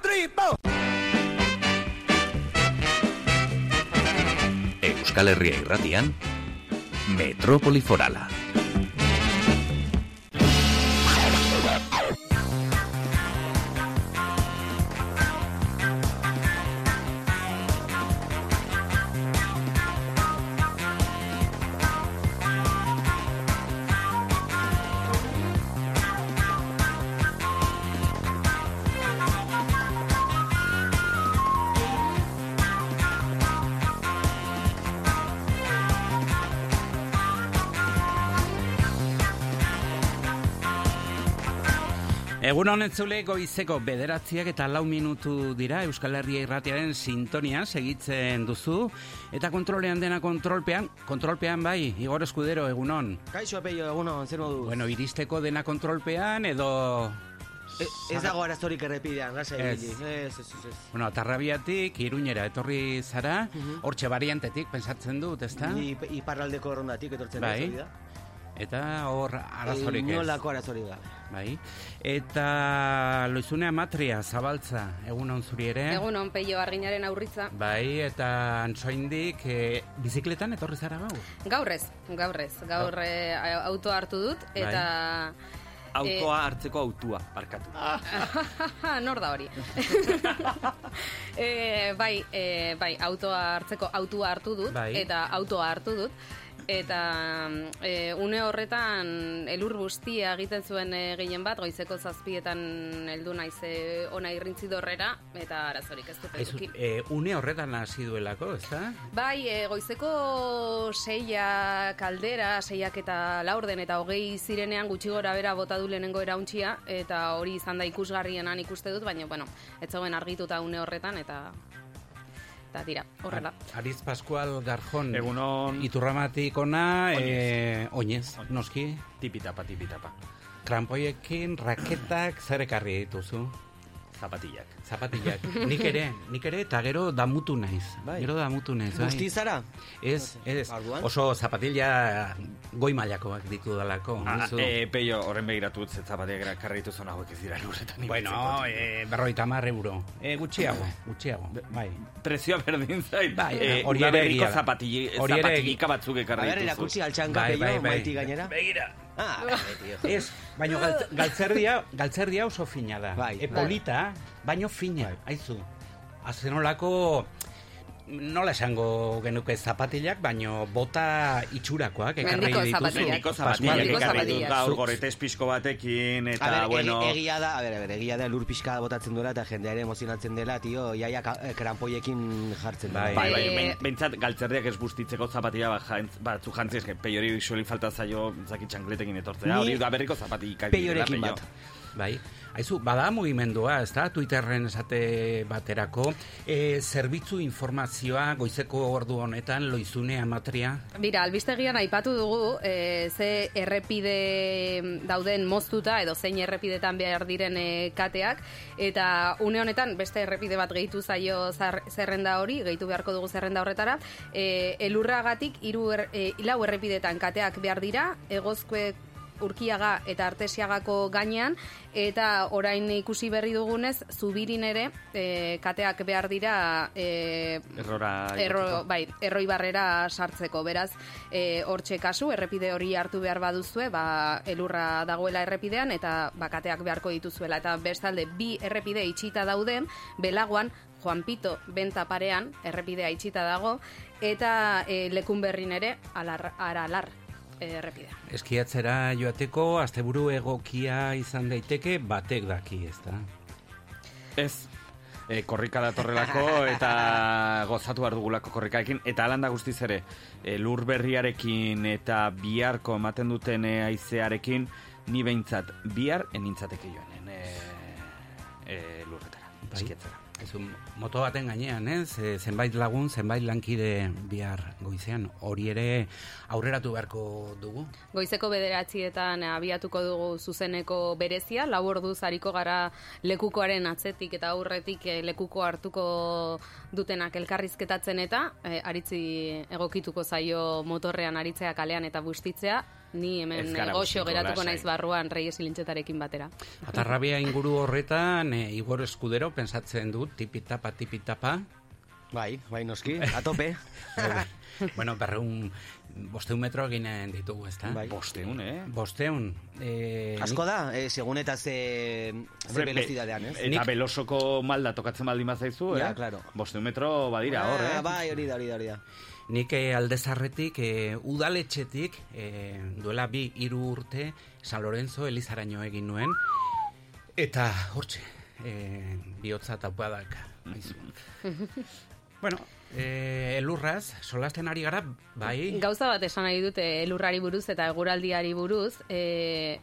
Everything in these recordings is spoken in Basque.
three, four. Euskal Herria irratian, Metrópoli Forala. Egun honetzule goizeko bederatziak eta lau minutu dira Euskal Herria irratiaren sintonia segitzen duzu. Eta kontrolean dena kontrolpean, kontrolpean bai, Igor Eskudero egunon. Kaixo apeio, egunon, zer moduz? Bueno, iristeko dena kontrolpean edo... E, ez dago arazorik errepidean, gasa Ez. Ez, ez, ez, ez. Bueno, atarrabiatik, iruñera etorri zara, hortxe variantetik pensatzen dut, ezta? Iparraldeko errondatik etortzen Bai. hori da. Eta hor arazorik ez. Inolako arazorik da. Bai. Eta loizune amatria, zabaltza, egun on zuri ere. Egun on, peio arginaren aurritza. Bai, eta antsoindik e, bizikletan etorri zara gau? Gaur ez, gaur ez. Gaur eh, auto hartu dut, Bai. eta... Autoa hartzeko autua, barkatu. Nor da hori. e, bai, e, bai, autoa hartzeko autua hartu dut, Bai. eta autoa hartu dut. Eta e, une horretan elur bustia egiten zuen e, gehien bat, goizeko zazpietan heldu naiz e, ona irrintzi dorrera, eta arazorik ez dut eduki. e, une horretan hasi duelako, ezta? Bai, e, goizeko seia kaldera, seiak eta laurden eta hogei zirenean gutxi gora bera bota du lehenengo erauntxia, eta hori izan da ikusgarrienan ikuste dut, baina, bueno, ez zegoen argituta une horretan, eta eta tira, horrela. Ariz Pascual Garjon. Egunon. Iturramatik ona, e, oinez, noski. Tipitapa, tipitapa. Krampoiekin, raketak, zer ekarri dituzu? Zapatillak. Zapatillak. nik ere, nik ere, eta gero damutu naiz. Bai. Gero damutu naiz, bai. Guzti zara? Ez, ez, Orduan? oso zapatilla goi mailakoak ditu dalako. Ah, eh, peio, horren begiratu dut, zapatiak karri dituzun hauek ez dira lurretan. bueno, e, berroita mar euro. E, gutxiago, gutxiago, bai. Prezioa berdin zait. Bai, eh, hori ere egia zapatillika batzuk ekarri dituzu. Bai, bai, bai. maiti gainera. Begira. Ah, bai. Ez, baina galt, galtzerdia, galtzerdia oso fina da. Bai, e, bai. polita, baino fina, aizu. Azenolako, nola esango genuke zapatilak, baino bota itxurakoak ekarri Mendiko dituzu. zapatilak. Mendiko Mendiko ekarri dut zapatilak. gaur gorretez pixko batekin, A eta, ber, bueno... egi, egia da, a ber, a ber, egia da lur pixka botatzen duela eta jendeare emozionatzen dela, tio, jaia ka- eh, krampoiekin jartzen Bai. dela. Bai, bai, Eh, ben- bentsat galtzerdiak ez bustitzeko jantz- batzu jantzi eske peiori sueli falta zaio zaki txankletekin etortzea. Hori da berriko zapatika. Peiorekin bat. Bai, aizu, bada mugimendua, ez da, Twitterren esate baterako, e, zerbitzu informazioa goizeko ordu honetan loizune amatria, Bira, albistegian aipatu dugu, e, ze errepide dauden moztuta edo zein errepidetan behar diren e, kateak, eta une honetan beste errepide bat gehitu zaio zar, zerrenda hori, gehitu beharko dugu zerrenda horretara, e, elurragatik hiru er, e, lau errepidetan kateak behar dira, egozkoek Urkiaga eta Artesiagako gainean eta orain ikusi berri dugunez Zubirin ere e, kateak behar dira e, Errora. Erro, bai, erroi barrera sartzeko, beraz, e, hortxe kasu, errepide hori hartu behar baduzue, ba, elurra dagoela errepidean, eta bakateak beharko dituzuela. Eta bestalde, bi errepide itxita dauden, belagoan, Juan Pito benta parean, errepidea itxita dago, eta e, lekun berrin ere, alar, aralar errepidea. eskiatzera joateko, asteburu egokia izan daiteke, batek daki, ez da? Ez. E, korrika datorrelako eta gozatu behar dugulako korrikaekin. Eta alanda guztiz ere, e, lur berriarekin eta biharko ematen duten e, aizearekin, ni behintzat bihar enintzateke joanen e, e, lurretara, Bai. eskiatzera. Ez un moto baten gainean, ez? E, zenbait lagun, zenbait lankide bihar goizean, hori ere aurreratu beharko dugu. Goizeko bederatzietan abiatuko dugu zuzeneko berezia, lau orduz hariko gara lekukoaren atzetik eta aurretik eh, lekuko hartuko dutenak elkarrizketatzen eta eh, aritzi egokituko zaio motorrean aritzea kalean eta bustitzea, Ni hemen gara goxo geratuko naiz barruan Reyes Ilintxetarekin batera. Atarrabia inguru horretan, e, Igor Eskudero pensatzen dut, tipitapa, tipitapa. Bai, bai noski, atope. bueno, berreun, bosteun metro eginen ditugu, ezta? Bai. Bosteun, eh? Bosteun. E, Asko da, eh, segun eta ze, ze velozidadean, ez? Eta Nik- belosoko malda tokatzen baldin bazaizu, Ja, eh? claro. Bosteun metro badira hor, eh? Ah, Bai, hori da, hori da, hori da. Nik eh, aldezarretik, eh, udaletxetik, eh, duela bi hiru urte, San Lorenzo Elizaraino egin nuen, eta hortxe, eh, bihotza taupadak. aizu. bueno, eh, elurraz, solasten ari gara, bai, Gauza bat esan nahi dute elurrari buruz eta eguraldiari buruz, e,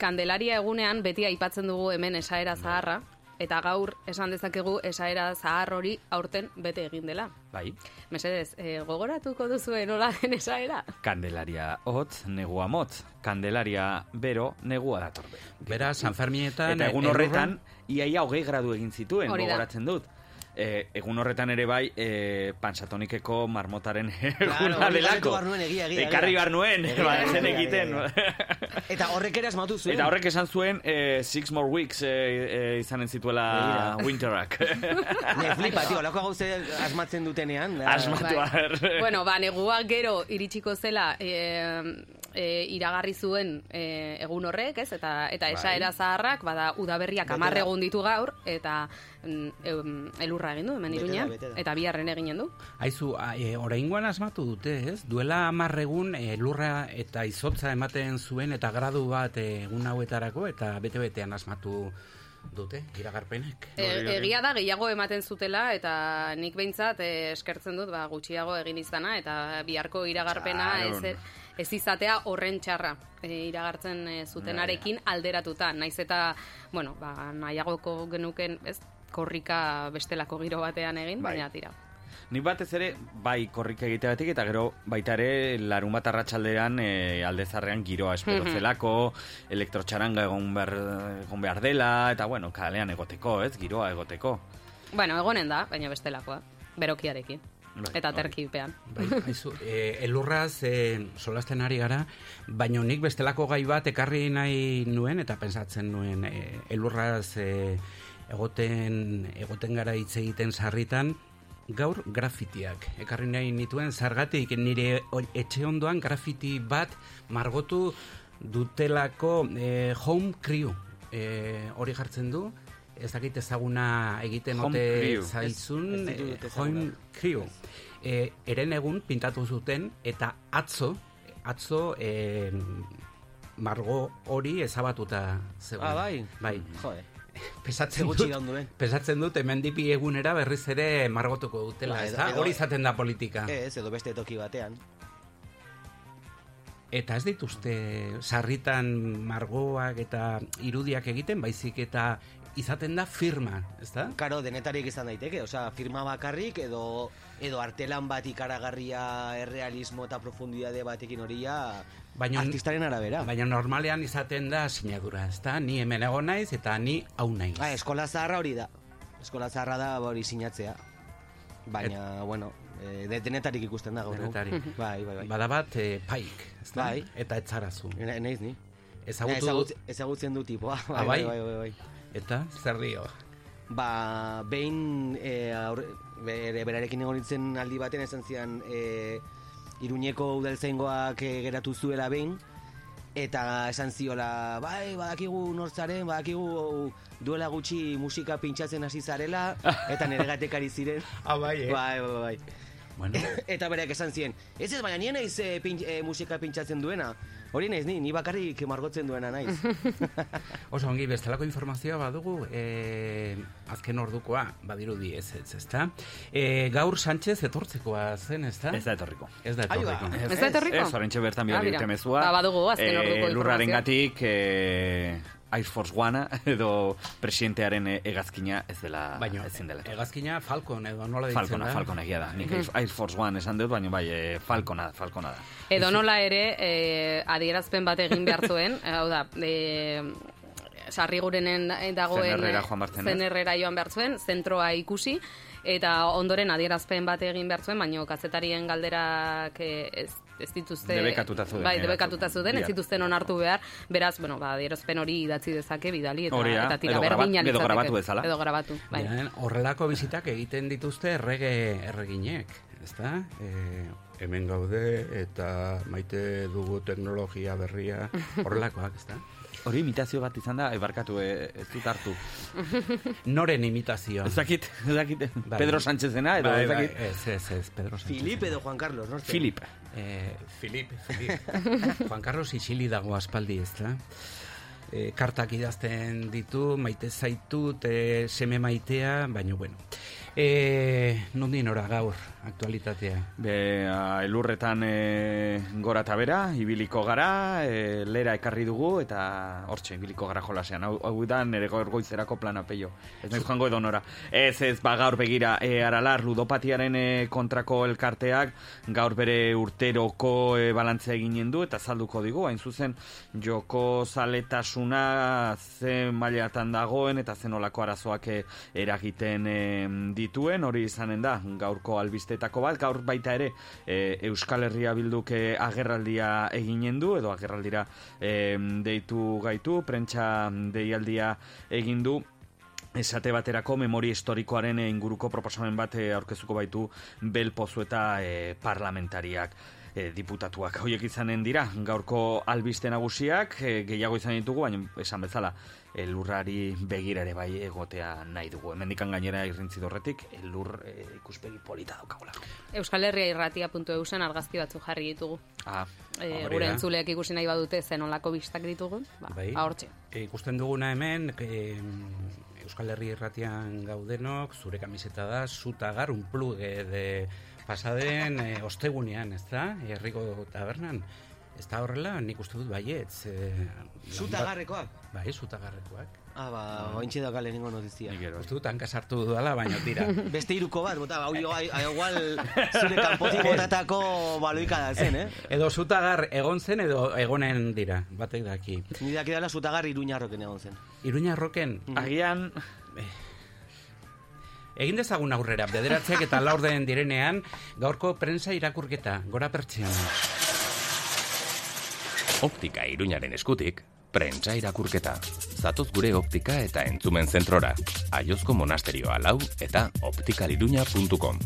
Kandelaria egunean beti aipatzen dugu hemen esaera zaharra, eta gaur esan dezakegu esaera zahar hori aurten bete egin dela. Bai. Mesedez, e, gogoratuko duzue nola den esaera? Kandelaria hotz, negua motz. Kandelaria bero, negua datorbe. bera, San Fermietan... Eta egun horretan, iaia hogei gradu egin zituen, gogoratzen dut. E, egun horretan ere bai, e, pansatonikeko marmotaren eguna delako. Ekarri behar nuen, Egia, ba, egia, zen egia, egiten. Eta horrek ere asmatu zuen. Eta horrek esan zuen, e, six more weeks e, e, izanen zituela winterak. Ne, flipa, tio, lako gauze asmatzen dutenean. da- Asmatu Bai. bueno, ba, negua gero iritsiko zela e, e, iragarri zuen e, egun horrek, ez? Eta, eta Bai. esaera zaharrak, bada, udaberriak Bete amarre da. egun ditu gaur, eta elurra egin du, hemen Bete da, iruñean, bete da. eta biharren eginen du. Aizu, e, oraingoan asmatu dute, ez? Duela amarregun e, lurra eta izotza ematen zuen eta gradu bat e, egun hauetarako eta bete-betean asmatu dute, iragarpenek. E, egia da gehiago ematen zutela eta nik behintzat e, eskertzen dut ba, gutxiago egin izana eta biharko iragarpena ez, ez izatea horren txarra e, iragartzen e, zutenarekin alderatuta. Naiz eta, bueno, ba, nahiagoko genuken ez, korrika bestelako giro batean egin, Bai. baina tira. Nik batez ere, bai korrika egiteagatik eta gero baita ere larun bat arratsaldean e, aldezarrean giroa espero Mhm. zelako, elektrotxaranga egon behar, egon behar dela, eta bueno, kalean egoteko, ez, giroa egoteko. Bueno, egonen da, baina bestelakoa, berokiarekin. Bai, eta hori. terkipean. Bai, aizu, e, elurraz e, solasten ari gara, baina nik bestelako gai bat ekarri nahi nuen eta pensatzen nuen e, elurraz e, egoten, egoten gara hitz egiten sarritan, gaur grafitiak. Ekarri nahi nituen zargatik nire etxe ondoan grafiti bat margotu dutelako e, home crew. E, hori jartzen du, ez dakit ezaguna egiten Home ote zaizun Ez- ez ditut e, ezaguna. home crew. E, eren egun pintatu zuten eta atzo, atzo e, margo hori ezabatuta zegoen. Ah, bai? Bai. Jode. Pesatzen dut, pesatzen dut hemen dipi egunera berriz ere margotuko dutela, Ba, ez da? Hori izaten da politika. Ez, edo beste toki batean. Eta ez dituzte sarritan margoak eta irudiak egiten, baizik eta izaten da firma, ez da? Karo, denetarik izan daiteke, osea, firma bakarrik edo edo artelan bat ikaragarria errealismo eta profundidade batekin hori ja Baina, artistaren arabera. baina normalean izaten da sinadura, ez da? Ni hemen egon naiz eta ni hau naiz. Ah, eskola zaharra hori da. Eskola zaharra da hori sinatzea. Baina, bueno, eh, de- denetarik ikusten da gaur. Denetarik. Bai, bai, bai. Bada bat e, paik, ez da? Bai. Eta etzarazu. Ne- Neiz ni. Ezagutu, Ezagut, ezagutzen du tipoa. Ah, bai? bai, bai, bai. Eta zer dio? Ba, behin e, aurre, bere, berarekin egon nintzen aldi baten esan zian e, Iruñeko udaltzaingoak e, geratu zuela behin eta esan ziola, bai, badakigu nortzaren, badakigu duela gutxi musika pintxatzen hasi zarela eta nire gatekari ziren. Ah, bai, eh? Bai, bai, bai. Bueno, Eta bereak esan zien, ez ez, baina nien naiz e, pin, e, musika pintxatzen duena. Hori naiz, ni, ni bakarrik margotzen duena naiz. oso ongi bestelako informazioa badugu, e, azken ordukoa, badirudi ez ez, ez da? E, gaur Sánchez etortzekoa zen, ez da? Ez da etorriko. Ez da Ai, ba. etorriko. Ez da etorriko? Ez, orentxe bertan Ah, bidali mira. dute mezua. Ba, badugu azken orduko Lurraren informazioa. gatik, eh, Air Force One edo presidentearen eh, egazkina ez dela Baina, ezin dela. egazkina Falcon edo nola ditzen Falcona, da? Falcona egia da. Nik Air- Air Force One esan dut, baina bai, eh, Falcona, Falcona da. Edo nola ere, e, adierazpen bat egin behar zuen, hau da, e, sarrigurenen dagoen Zenerrera joan behar zen, ez? zenerrera joan behar zuen, zentroa ikusi, eta ondoren adierazpen bat egin behar zuen, baina kazetarien galderak e, ez, ez dituzte... Debekatuta zeuden, Bai, eh, debekatuta zeuden, ez biak. zituzten onartu behar, beraz, bueno, ba, adierazpen hori idatzi dezake bidali, eta, Hori da, eta tira berdinan edo grabatu bezala. Edo grabatu, bai. Ja, horrelako bizitak egiten dituzte errege erreginek, ezta? E, hemen gaude eta maite dugu teknologia berria horrelakoak, ezta? Hori imitazio bat izan da, ebarkatu, eh, ez dut hartu. Noren imitazioa. Ez dakit, ez dakit, Bai. Pedro Sánchezena, edo Bai, ez bai, dakit. ez, ez, ez, Pedro Sánchez. Filip edo Juan Carlos, no? Filip. Eh, Filip, Filip. Juan Carlos isili dago aspaldi, ez da? E, kartak idazten ditu, maite zaitut, e, seme maitea, baina bueno. E, nondin ora gaur, aktualitatea. Be, a, elurretan e, gora eta bera, ibiliko gara, e, lera ekarri dugu, eta hortxe, ibiliko gara jolasean. Hau, hau da nire goizerako plana peio. Ez nahi joango edo nora. Ez, ez, ba, gaur begira, e, aralar, ludopatiaren e, kontrako elkarteak, gaur bere urteroko e, balantzea eginen du, eta salduko digu, hain zuzen, joko zaletasuna ze mailatan dagoen, eta zen olako arazoak e, eragiten e, dituen, hori izanen da, gaurko albistetako bat, gaur baita ere e, Euskal Herria bilduk e, agerraldia eginen du, edo agerraldira e, deitu gaitu, prentsa deialdia egin du, Esate baterako memoria historikoaren inguruko proposamen bat aurkezuko baitu belpozu eta e, parlamentariak e, diputatuak. Hoiek izanen dira, gaurko albiste nagusiak, e, gehiago izan ditugu, baina esan bezala, elurrari begira ere bai egotea nahi dugu. Hemendikan gainera irrintzi dorretik, elur e, ikuspegi polita daukagula. Euskal Herria irratia.eusen argazki batzu jarri ditugu. Ah, E, gure entzuleek ikusi nahi badute zen olako bistak ditugun, ba, Bai. ba hortxe. E, ikusten duguna hemen, e, Euskal Herri irratian gaudenok, zure kamiseta da, zutagar, un pluge de pasaden e, ostegunean, ez da? Herriko tabernan. Ez da horrela, nik uste dut baietz. E, Zutagarrekoak? Bai, zutagarrekoak. Ah, ba, ointxe dauka lehenengo notizia. nik ero. Uste dut hanka sartu dudala, baina tira. Beste iruko bat, bota, hau jo, ai- ai- igual zure kanpotik botatako baloika da zen, eh? Edo zutagar egon zen, edo egonen dira, batek daki. Ni daki dela zutagar iruñarroken egon zen. Iruña roken, Agian, egin dezagun aurrera, bederatzeak eta laurden direnean, gaurko prensa irakurketa, gora pertsiana. Optika iruñaren eskutik, prentsa irakurketa. Zatoz gure optika eta entzumen zentrora. Aiozko monasterioa lau eta optikaliruña.com.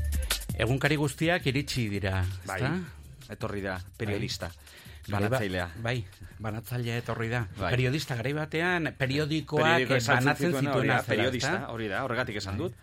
Egunkari guztiak iritsi dira, bai, ezta? etorri da, periodista. Garai ba- Banatzailea. Bai, banatzailea etorri da. Bai. Periodista garai batean periodikoak banatzen zituen hori da, azela, periodista, hori da, horregatik esan dut.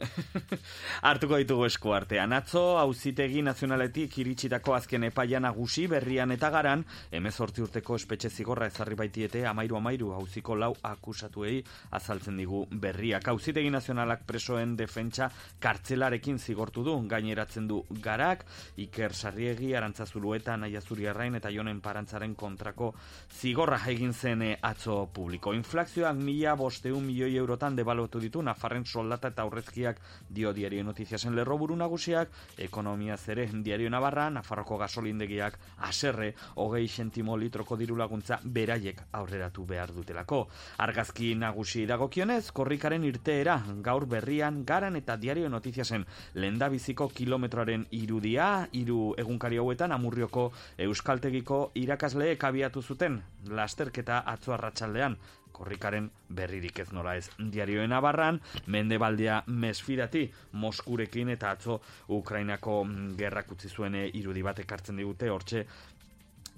Hartuko ditugu esku artean. Atzo, auzitegi nazionaletik iritsitako azken epaia nagusi berrian eta garan, emezortzi urteko espetxe zigorra ezarri baitiete amairu amairu auziko lau akusatuei azaltzen digu berriak. Auzitegi nazionalak presoen defentsa kartzelarekin zigortu du, gaineratzen du garak, Iker Sarriegi, Arantzazulueta, Naia Zuriarrain eta Jonen Parantzaren kontrako zigorra egin zen eh, atzo publiko. Inflazioak mila bosteun milioi eurotan debalotu ditu, Nafarren soldata eta aurrezkiak dio diario notiziasen lerroburu nagusiak, ekonomia zere diario Navarra, Nafarroko gasolindegiak aserre, hogei sentimo litroko diru laguntza beraiek aurreratu behar dutelako. Argazki nagusi dagokionez, korrikaren irteera, gaur berrian, garan eta diario notiziasen lendabiziko kilometroaren irudia, hiru egunkari hauetan amurrioko euskaltegiko irakasleek abiatu zuten, lasterketa atzo arratsaldean korrikaren berririk ez nola ez diarioen abarran, mendebaldia mesfidati Moskurekin eta atzo Ukrainako mm, gerrak utzi zuen eh, irudi bat ekartzen digute, hortxe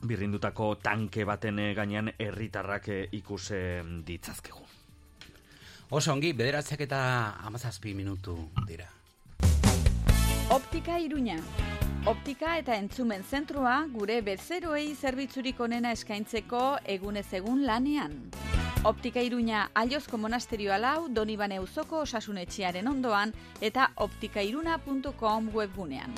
birrindutako tanke baten eh, gainean herritarrak eh, ikus eh, ditzazkegu. Oso ongi, bederatzeak eta amazazpi minutu dira. Optika Iruña. Optika eta entzumen zentroa gure bezeroei zerbitzurik onena eskaintzeko egunez egun lanean. Optika Iruña Aiozko monasterioa lau Donibane Uzoko osasunetxearen ondoan eta optikairuna.com webgunean.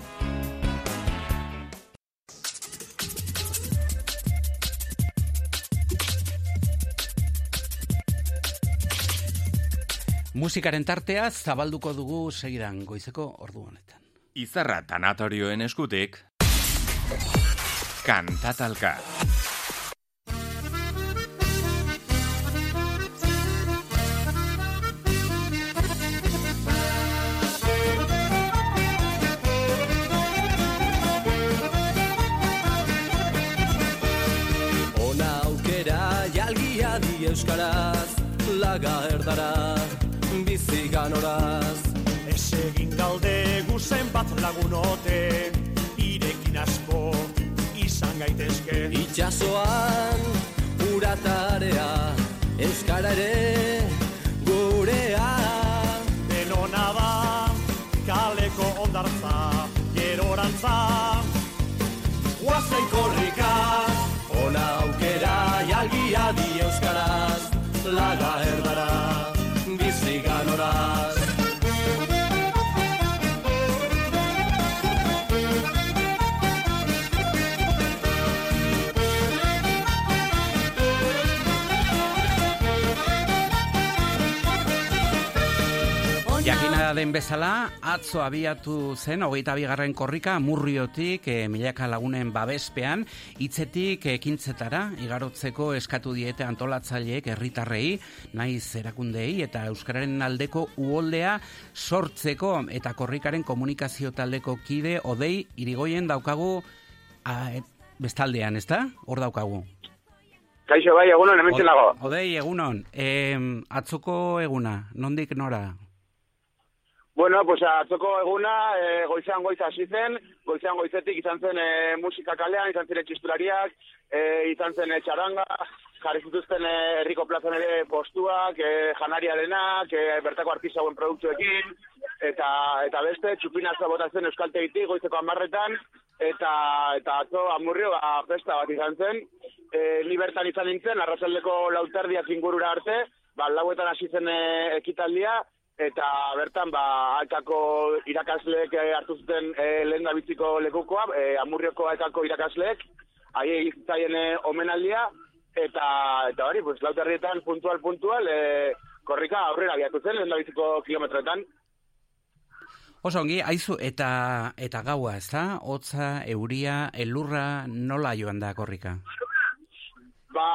Musikaren tartea zabalduko dugu segidan goizeko ordu honetan izarra tanatorioen eskutik, kantatalka. Ona aukera jalgia di euskaraz, laga erdara, bizigan horaz. Ez egin galde guzen bat lagunote Irekin asko izan gaitezke. Itxasoan uratarea Euskara ere gurea. Denona da kaleko ondartza Gerorantza. Guazen korrika Ona aukera jalgia di Euskaraz. Laga erdara den bezala, atzo abiatu zen, hogeita bigarren korrika, murriotik, e, milaka lagunen babespean, hitzetik ekintzetara, igarotzeko eskatu diete antolatzaileek herritarrei, naiz erakundei, eta Euskararen aldeko uholdea sortzeko, eta korrikaren komunikazio taldeko kide, odei, irigoien daukagu, a, e, bestaldean, ezta? Hor daukagu. Kaixo bai, egunon, hemen nago. Odei, egunon, e, atzoko eguna, nondik nora? Bueno, pues atzoko eguna, e, goizan goiz hasi zen, goizan goizetik izan zen e, musika kalean, izan ziren txistulariak, e, izan zen e, txaranga, jarri zituzten herriko plazan ere postuak, e, janariarenak, e, bertako artisauen produktuekin, eta eta beste, txupinazua botatzen euskaltegitik, goizeko amarretan, eta eta atzo amurrio ba, festa bat izan zen, e, ni bertan izan nintzen, arrazaldeko lauterdia zingurura arte, ba, lauetan hasi zen e, ekitaldia, eta bertan ba alkako irakasleek eh, hartu zuten e, lehen bitziko lekukoa, e, amurrioko alkako irakasleek, haiei zaien omenaldia, eta, eta hori, pues, lauterrietan puntual, puntual, e, korrika aurrera biatu zen lehen bitziko kilometroetan. Oso ongi, aizu, eta, eta gaua, ez da? Hotza, euria, elurra, nola joan da korrika? Ba,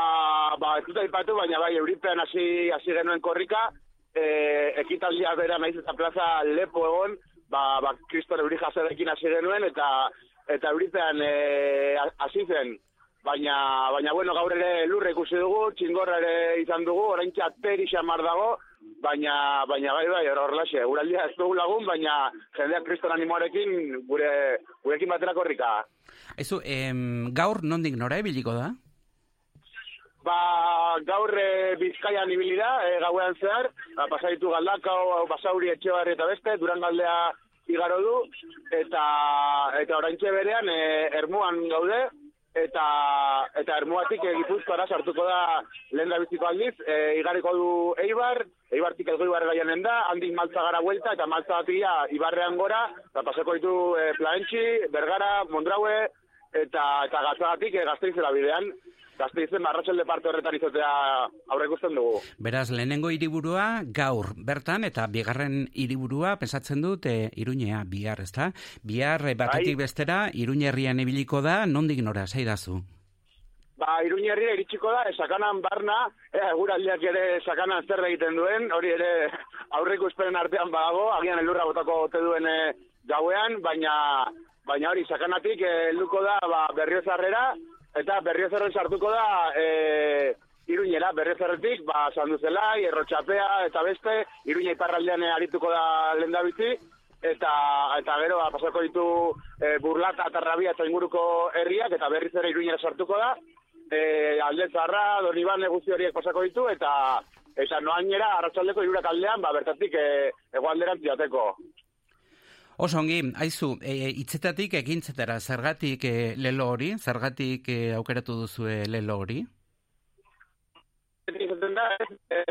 ba, ez dut aipatu, baina bai, euripean hasi hasi genuen korrika, e, ekitaldia bera naiz eta plaza lepo egon, ba, ba kriston euri jaserekin hasi genuen, eta eta euripean e, hasi zen. Baina, baina bueno, gaur ere lurre ikusi dugu, txingorra ere izan dugu, orain txatperi xamar dago, baina, baina bai bai, horrelaxe, uraldia ez dugu lagun, baina jendeak kriston animoarekin gure, gurekin batera korrika. Ezu, em, gaur nondik nora ebiliko da? Ba, gaur e, bizkaian ibili da, e, gauean zehar, ba, pasaitu galdakao, basauri etxe eta beste, duran galdea igaro du, eta, eta oraintxe berean, e, ermuan gaude, eta eta ermuatik gipuzkoara sartuko da lehen da biziko aldiz, e, igariko du Eibar, Eibartik elgoi barra gaianen da, handik maltza gara vuelta, eta maltza batia Ibarrean gora, eta paseko ditu e, Plaentxi, Bergara, Mondraue, eta, eta gaztagatik e, gazteizela bidean, gazteizen marratxelde parte horretan izatea aurre ikusten dugu. Beraz, lehenengo hiriburua gaur bertan, eta bigarren hiriburua pensatzen dut e, iruñea, bihar, ezta? Bihar, e, batetik Bai. bestera, iruñerrian ibiliko da, nondik nora, zeidazu? Ba, iruñerria iritsiko da, esakanan barna, e, guraldiak ere esakanan zer egiten duen, hori ere aurreko esperen artean badago, agian elurra botako ote duen e, gauean, baina baina hori sakanatik e, helduko da ba, berriozarrera, eta berriozarren sartuko da e, iruñera, berriozarretik, ba, sanduzelai, errotxapea, eta beste, iruña iparraldean e, arituko da lendabiti, eta eta gero ba, pasako ditu e, burlata eta rabia eta inguruko herriak eta berriz ere iruñera sartuko da e, aldetzarra, donibane guzti horiek pasako ditu eta eta noainera arratsaldeko hirurak aldean ba, bertatik e, egoalderantz jateko. Oso ongi, aizu, e, hitzetatik ekintzetara, zergatik e, lelo hori, zergatik e, aukeratu duzue lelo hori? Izaten da, ez, e,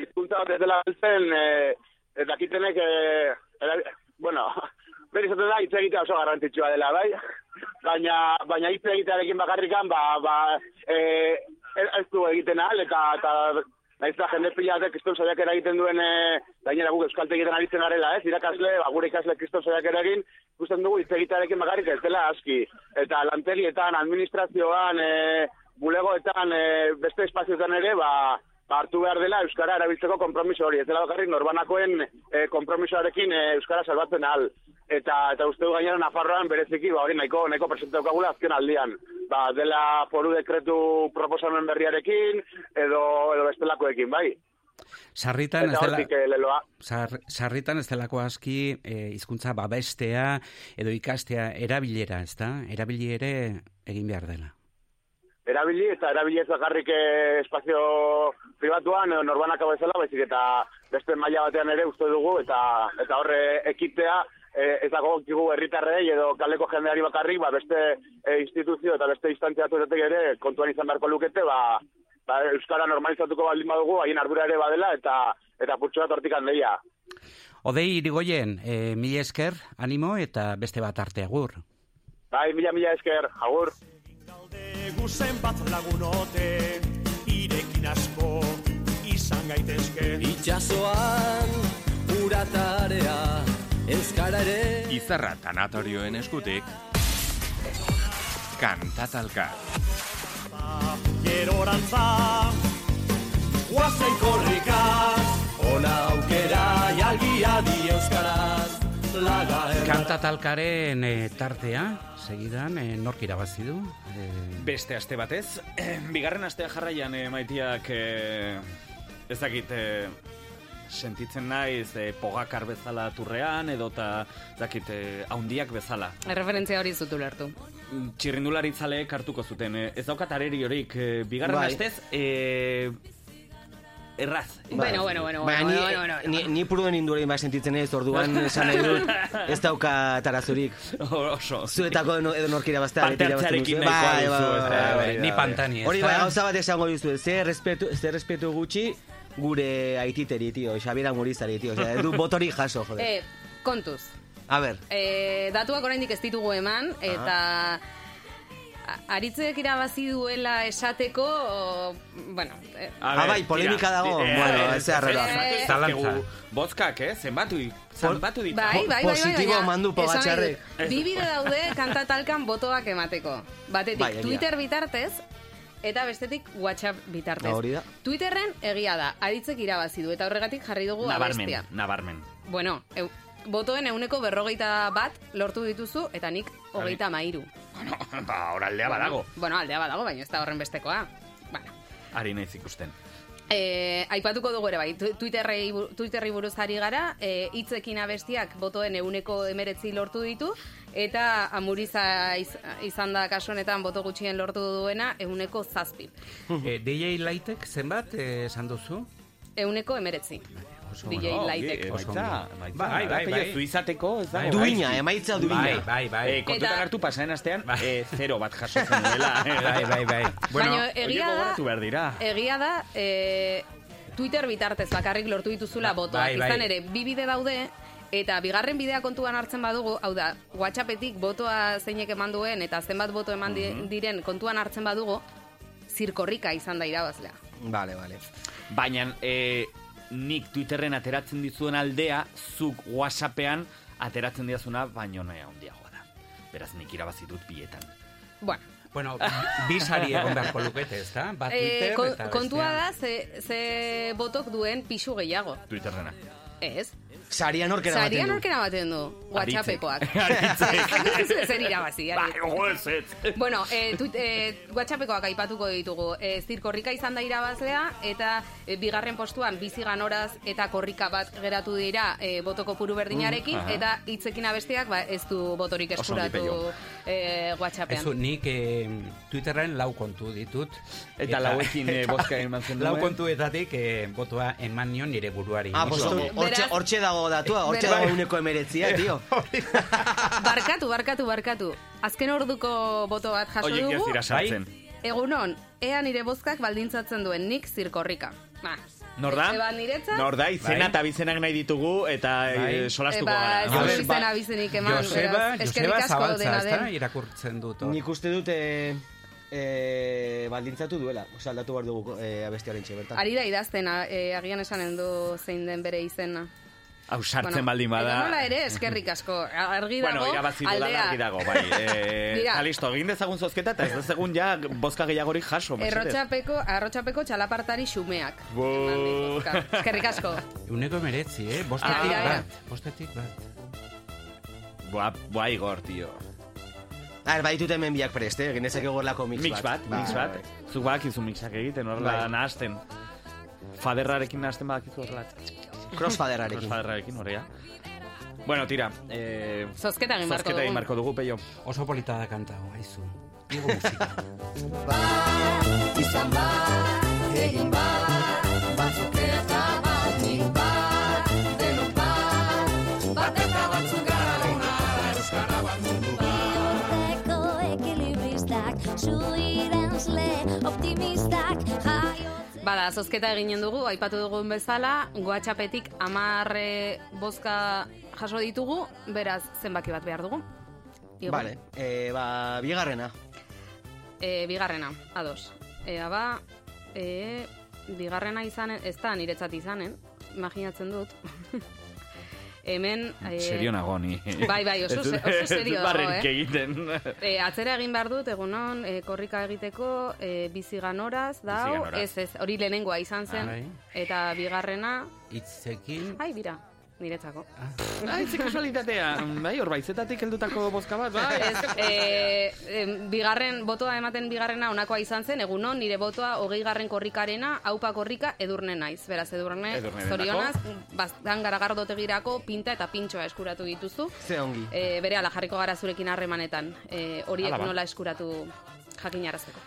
hizkuntza bat ez dela beltzen, e, dakitenek, e, era- bueno, beti izaten da, hitz egitea oso garrantzitsua dela, bai? Baina, baina hitz egitearekin bakarrikan, ba, ba, e, ez ez du egiten ahal, eta, eta Naiz da, jende pilatek kriston saiakera egiten duen, e, gainera guk euskaltegieten aritzen arela, ez? Irakasle, ba, gure ikasle kriston saiakera egin, ikusten dugu hitz egitearekin bakarrik ez dela aski. Eta lantegietan, administrazioan, e, bulegoetan, e, beste espazioetan ere, ba, hartu behar dela Euskara erabiltzeko konpromiso hori. Ez dela bakarrik norbanakoen e, konpromisoarekin e, Euskara salbatzen ahal. eta eta uste du gainera Nafarroan bereziki ba hori nahiko nahiko presente daukagula azken aldian. Ba, dela foru dekretu proposamen berriarekin edo edo bestelakoekin, bai. Sarritan ez dela... eh, sarritan ez delako aski hizkuntza babestea edo ikastea erabilera, ez da? Erabili ere egin behar dela. Erabili eta erabili ez bakarrik eh, espazio pribatuan edo norbanaka bezala, baizik eta beste maila batean ere uste dugu eta eta horre ekitea eh, ez dago kigu herritarrei edo kaleko jendeari bakarrik, ba beste eh, instituzio eta beste instantzia batzuetek ere kontuan izan beharko lukete, ba, ba euskara normalizatuko baldin badugu, haien ardura ere badela eta eta putxo bat hortik handeia. Odei irigoien, e, mila esker, animo eta beste bat arte agur. Bai, mila mila esker, agur. Guzen bat lagunote, irekin asko izan gaitezke. Itxasoan uratarea Euskara ere Izarra tanatorioen eskutik, kantatalka. Gerorantza, Guazen korrikaz Ona aukera jalgia di Euskaraz Kantatalkaren e, tartea, segidan, e, nork irabazi du? E, Beste aste batez, bigarren astea jarraian eh, maitiak eh, ez dakit eh, sentitzen naiz eh, pogakar bezala turrean edo eta ez dakit eh, haundiak bezala. Erreferentzia hori zutu lertu. Mm, Txirrindularitzaleek hartuko zuten. Eh, ez daukat areri horik, eh, bigarren Bai. astez, eh, erraz. Bueno, bueno, bueno, Baina bueno, ni, bueno, bueno, ni, ni puruen indurein bat sentitzen ez, orduan esan nahi dut, ez dauka tarazurik. Oso. Zuetako edo, edo nork irabaztea. Parte hartzearekin nahikoa duzu, ez da, bai, hori ni bai. pantani, ez Hori da? bai, gauza bat esango dizu, ze respetu, ze respetu gutxi gure aititeri, tio, Xabiera Murizari, tio, osea, du botorik jaso, jode. Eh, kontuz. A ber, E, datuak oraindik ez ditugu eman, eta a- aritzek irabazi duela esateko, o, bueno, eh, Ah, ver, bai, polemika dago. tira, Bueno, eh, ez da arrela. Eh, Zalantza. Bozkak, eh? Zenbatu, ditu. Bai, bai, bai, bai, positibo baina mandu esan nahi Pogačarrek. dut, Bi bide daude kantatalkan botoak emateko. Batetik Bai. Twitter bitartez, eta bestetik WhatsApp bitartez. Hori da. Twitterren egia da, aritzek irabazi du, eta horregatik jarri dugu Nabarmen, abestia. nabarmen. Bueno, eu, botoen euneko berrogeita bat lortu dituzu, eta nik hogeita mairu. Bueno, ba, oraldea badago. Bueno, aldea badago, baina ez da horren bestekoa. Bueno, Ari naiz ikusten. E, aipatuko dugu ere bai, bu- Twitterri buruz ari gara, e, hitzekin abestiak botoen euneko emeretzi lortu ditu, eta amuriza iz, izan da kasu honetan boto gutxien lortu duena euneko zazpi. E, DJ Laitek zenbat eh, esan duzu? Euneko emeretzi. Oso DJ ondo. Laitek. eh, ondo. baitza. Bai, bai, bai. Zuizateko, ez da? Bai, duina, bai. emaitza duina. Bai, bai, bai. Eh, kontutan Eta- hartu pasaren astean, eh, zero bat jaso zenuela. Bai, bai, bai. Baina egia da, gogoratu behar dira. egia da, e, Twitter bitartez bakarrik lortu dituzula Ba- botoak. bai, bai. Izan ere, bi bide daude, eta bigarren bidea kontuan hartzen badugu, hau da, WhatsAppetik botoa zeinek eman duen, eta zenbat boto eman di- Mhm. diren kontuan hartzen badugu, zirkorrika izan da irabazlea. Vale, vale. Baina, eh, nik Twitterren ateratzen dizuen aldea, zuk WhatsAppean ateratzen diazuna, baino nahi handiagoa da. Beraz, nik irabazi dut bietan. Bueno, Bueno, bi sari egon beharko lukete, ez da? Bat e, Twitter kon- eta kontua da, ze, ze botok duen pisu gehiago. Twitterrena. Ez? Saria norkera Saria baten du. norkera baten du, WhatsAppekoak. Zer irabazi, ez. Bueno, eh, tuit, eh, WhatsAppekoak aipatuko ditugu. Eh, zir korrika izan da irabazlea, eta eh, bigarren postuan bizi ganoraz eta korrika bat geratu dira eh, botoko puru berdinarekin, Mm, eta hitzekin abesteak ba, ez du botorik eskuratu eh, WhatsAppean. Ez, nik eh, Twitterren lau kontu ditut. Eta lauekin, eh, bozka eman zen Lau kontuetatik eh, botoa eman nion nire buruari. Ah, hortxe, hortxe dago datua, hortxe dago uneko emeretzia, tio. Barkatu, barkatu, barkatu. Azken orduko boto bat jaso Oiek ez dugu. dira sartzen. Egunon, ea nire bozkak baldintzatzen duen nik zirkorrika. Ba, Nor da? Eba niretzat? Nor da, izena Bai. eta bizenak nahi ditugu eta Bai. eh, solastuko Eba, gara. ez Joseba- du izena bizenik eman, Joseba, Joseba Zabaltza, ez da? den. Irakurtzen dut. Nik uste dut e, e, baldintzatu duela. Osa, aldatu behar dugu e, abestiaren txe, bertan. Ari da idazten, a- eh, agian esanen du zein den bere izena. Hau sartzen baldin bada. Edonola ere, eskerrik asko. Argi dago, Bueno, irabazi aldea. argi dago, bai. Eh, Mira. listo, egin dezagun zozketa eta ez dezagun ja bozka gehiagorik jaso. Errotxapeko, arrotxapeko txalapartari xumeak. Bozka. Eskerrik asko. Euneko emeretzi, eh? Ah, Bostetik mira. bat. Bostetik bat. Boa, boa igor, tio. A ver, baditut hemen biak preste, genezak egorlako mix, Mix bat, mix Bai, bat. bai. Zuk badakizu mixak egiten, horrela Bai. nahasten. Faderrarekin nahasten badakizu horrela. Crossfaderarekin. Crossfaderarekin, horrea. Bueno, tira, eh, Zozketa egin beharko zozketa egin dugu. beharko dugu, peio. Oso polita da kanta, hau, haizu. Igo musika. izan bat, egin bat, batzuk eta batik bat, denok bat, bat eta batzuk gara ona, euskara bat mundu Bihotzeko ekilibristak, zuirenzle optimistak, jaiotze... Bada, zozketa eginen dugu, aipatu dugun bezala, goatxapetik amarre bozka jaso ditugu, beraz, zenbaki bat behar dugu. Igor. Vale, eh, ba, bigarrena. E, bigarrena, ados. Ea ba, e, bigarrena izanen, ez da niretzat izanen, imaginatzen dut. Hemen... E, Serio nago ni. Bai, bai, oso oso serio dago, eh? egiten. E, atzera egin behar dut, egunon, e, korrika egiteko, e, biziganoraz, da, Biziganoraz. ez ez, hori lehenengoa izan zen, Bai. eta bigarrena, Itzekin... ai, bira, niretzako. Ai, ze kasualitatea. Bai, hor baizetatik heldutako bozka bat, bai. Ez, e, em, bigarren, botoa ematen bigarrena onakoa izan zen, egunon, nire botoa hogei garren korrikarena, haupa korrika, edurne naiz. Beraz, edurne, Edurne zorionaz, baztan garagardotegirako pinta eta pintxoa eskuratu dituzu. Ze ongi. E, bere ala jarriko gara zurekin harremanetan, e, horiek Hala ba. nola eskuratu jakinarazteko.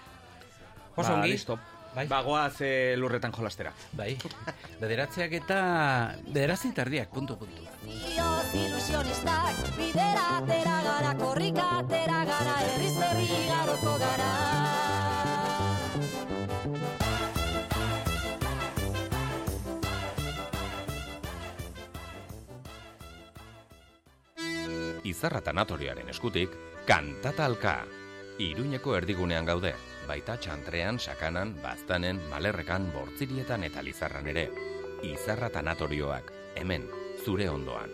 Oso Ba, ongi. listo. Bai. Bagoaz eh, lurretan jolastera. Bai. Bederatziak eta... Bederatzi tardiak, puntu, puntu. Ilusionistak, bidera atera gara, korrika atera gara, herriz herri igaroko gara. Izarra tanatorioaren eskutik, kantatalka. Iruñeko erdigunean gaude, baita txantrean, sakanan, baztanen, malerrekan, bortzirietan eta lizarran ere. Izarra tanatorioak, hemen, zure ondoan.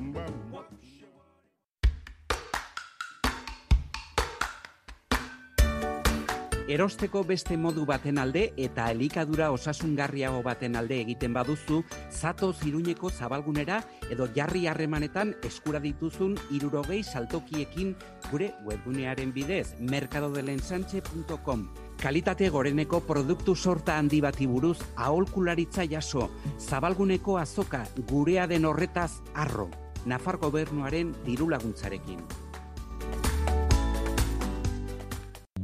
Erosteko beste modu baten alde eta elikadura osasungarriago baten alde egiten baduzu, zato ziruñeko zabalgunera edo jarri harremanetan eskura dituzun irurogei saltokiekin gure webgunearen bidez, mercadodelensanche.com. Kalitate goreneko produktu sorta handi bati buruz aholkularitza jaso, zabalguneko azoka gurea den horretaz arro, Nafar gobernuaren diru laguntzarekin.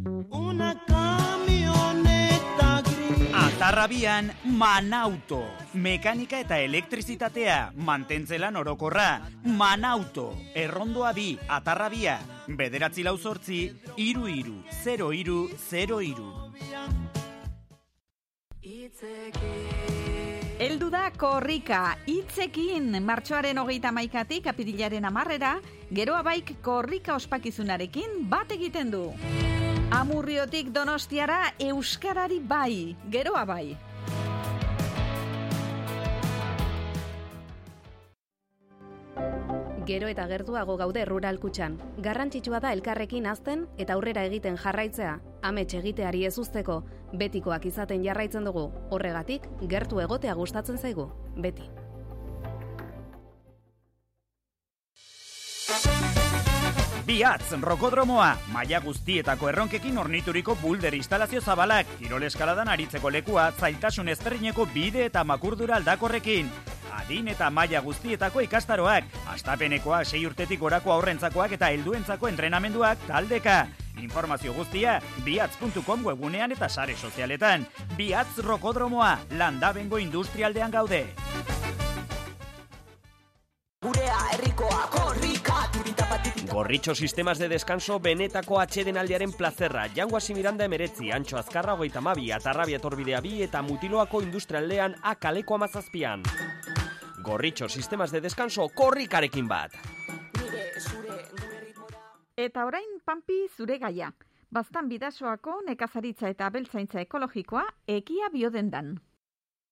Una camioneta gris. Atarrabian Manauto. Mekanika eta elektrizitatea, mantentzelan orokorra. Manauto. Errondoa bi, atarrabia. Bederatzi lau zortzi, iru iru, 0 iru, 0 iru. Eldu da korrika, hitzekin martxoaren hogeita maikatik apirilaren amarrera, geroa baik korrika ospakizunarekin bat egiten du. Amurriotik donostiara euskarari bai, geroa bai. Gero eta gertuago gaude rural kutxan. Garrantzitsua da elkarrekin azten eta aurrera egiten jarraitzea. Amets egiteari ez usteko, betikoak izaten jarraitzen dugu. Horregatik, gertu egotea gustatzen zaigu. Beti. Biatz, rokodromoa, maila guztietako erronkekin ornituriko bulder instalazio zabalak, kirol eskaladan aritzeko lekua, zailtasun ezberdineko bide eta makurdura aldakorrekin. Adin eta maila guztietako ikastaroak, astapenekoak sei urtetik gorako aurrentzakoak eta helduentzako entrenamenduak taldeka. Informazio guztia, biatz.com webgunean eta sare sozialetan. Biatz rokodromoa, landabengo industrialdean gaude. Gurea herrikoa korrika turitapatik Gorritxo sistemas de descanso benetako atxedenaldiaren plazerra. Jango hasi Miranda emeretzi, antxo azkarra hogeita mabi, atarrabia torbidea bi eta mutiloako industrialdean akaleko amazazpian. Gorritxo sistemas de descanso korrikarekin bat. Eta orain pampi zure gaia. Baztan bidasoako nekazaritza eta abeltzaintza ekologikoa ekia biodendan.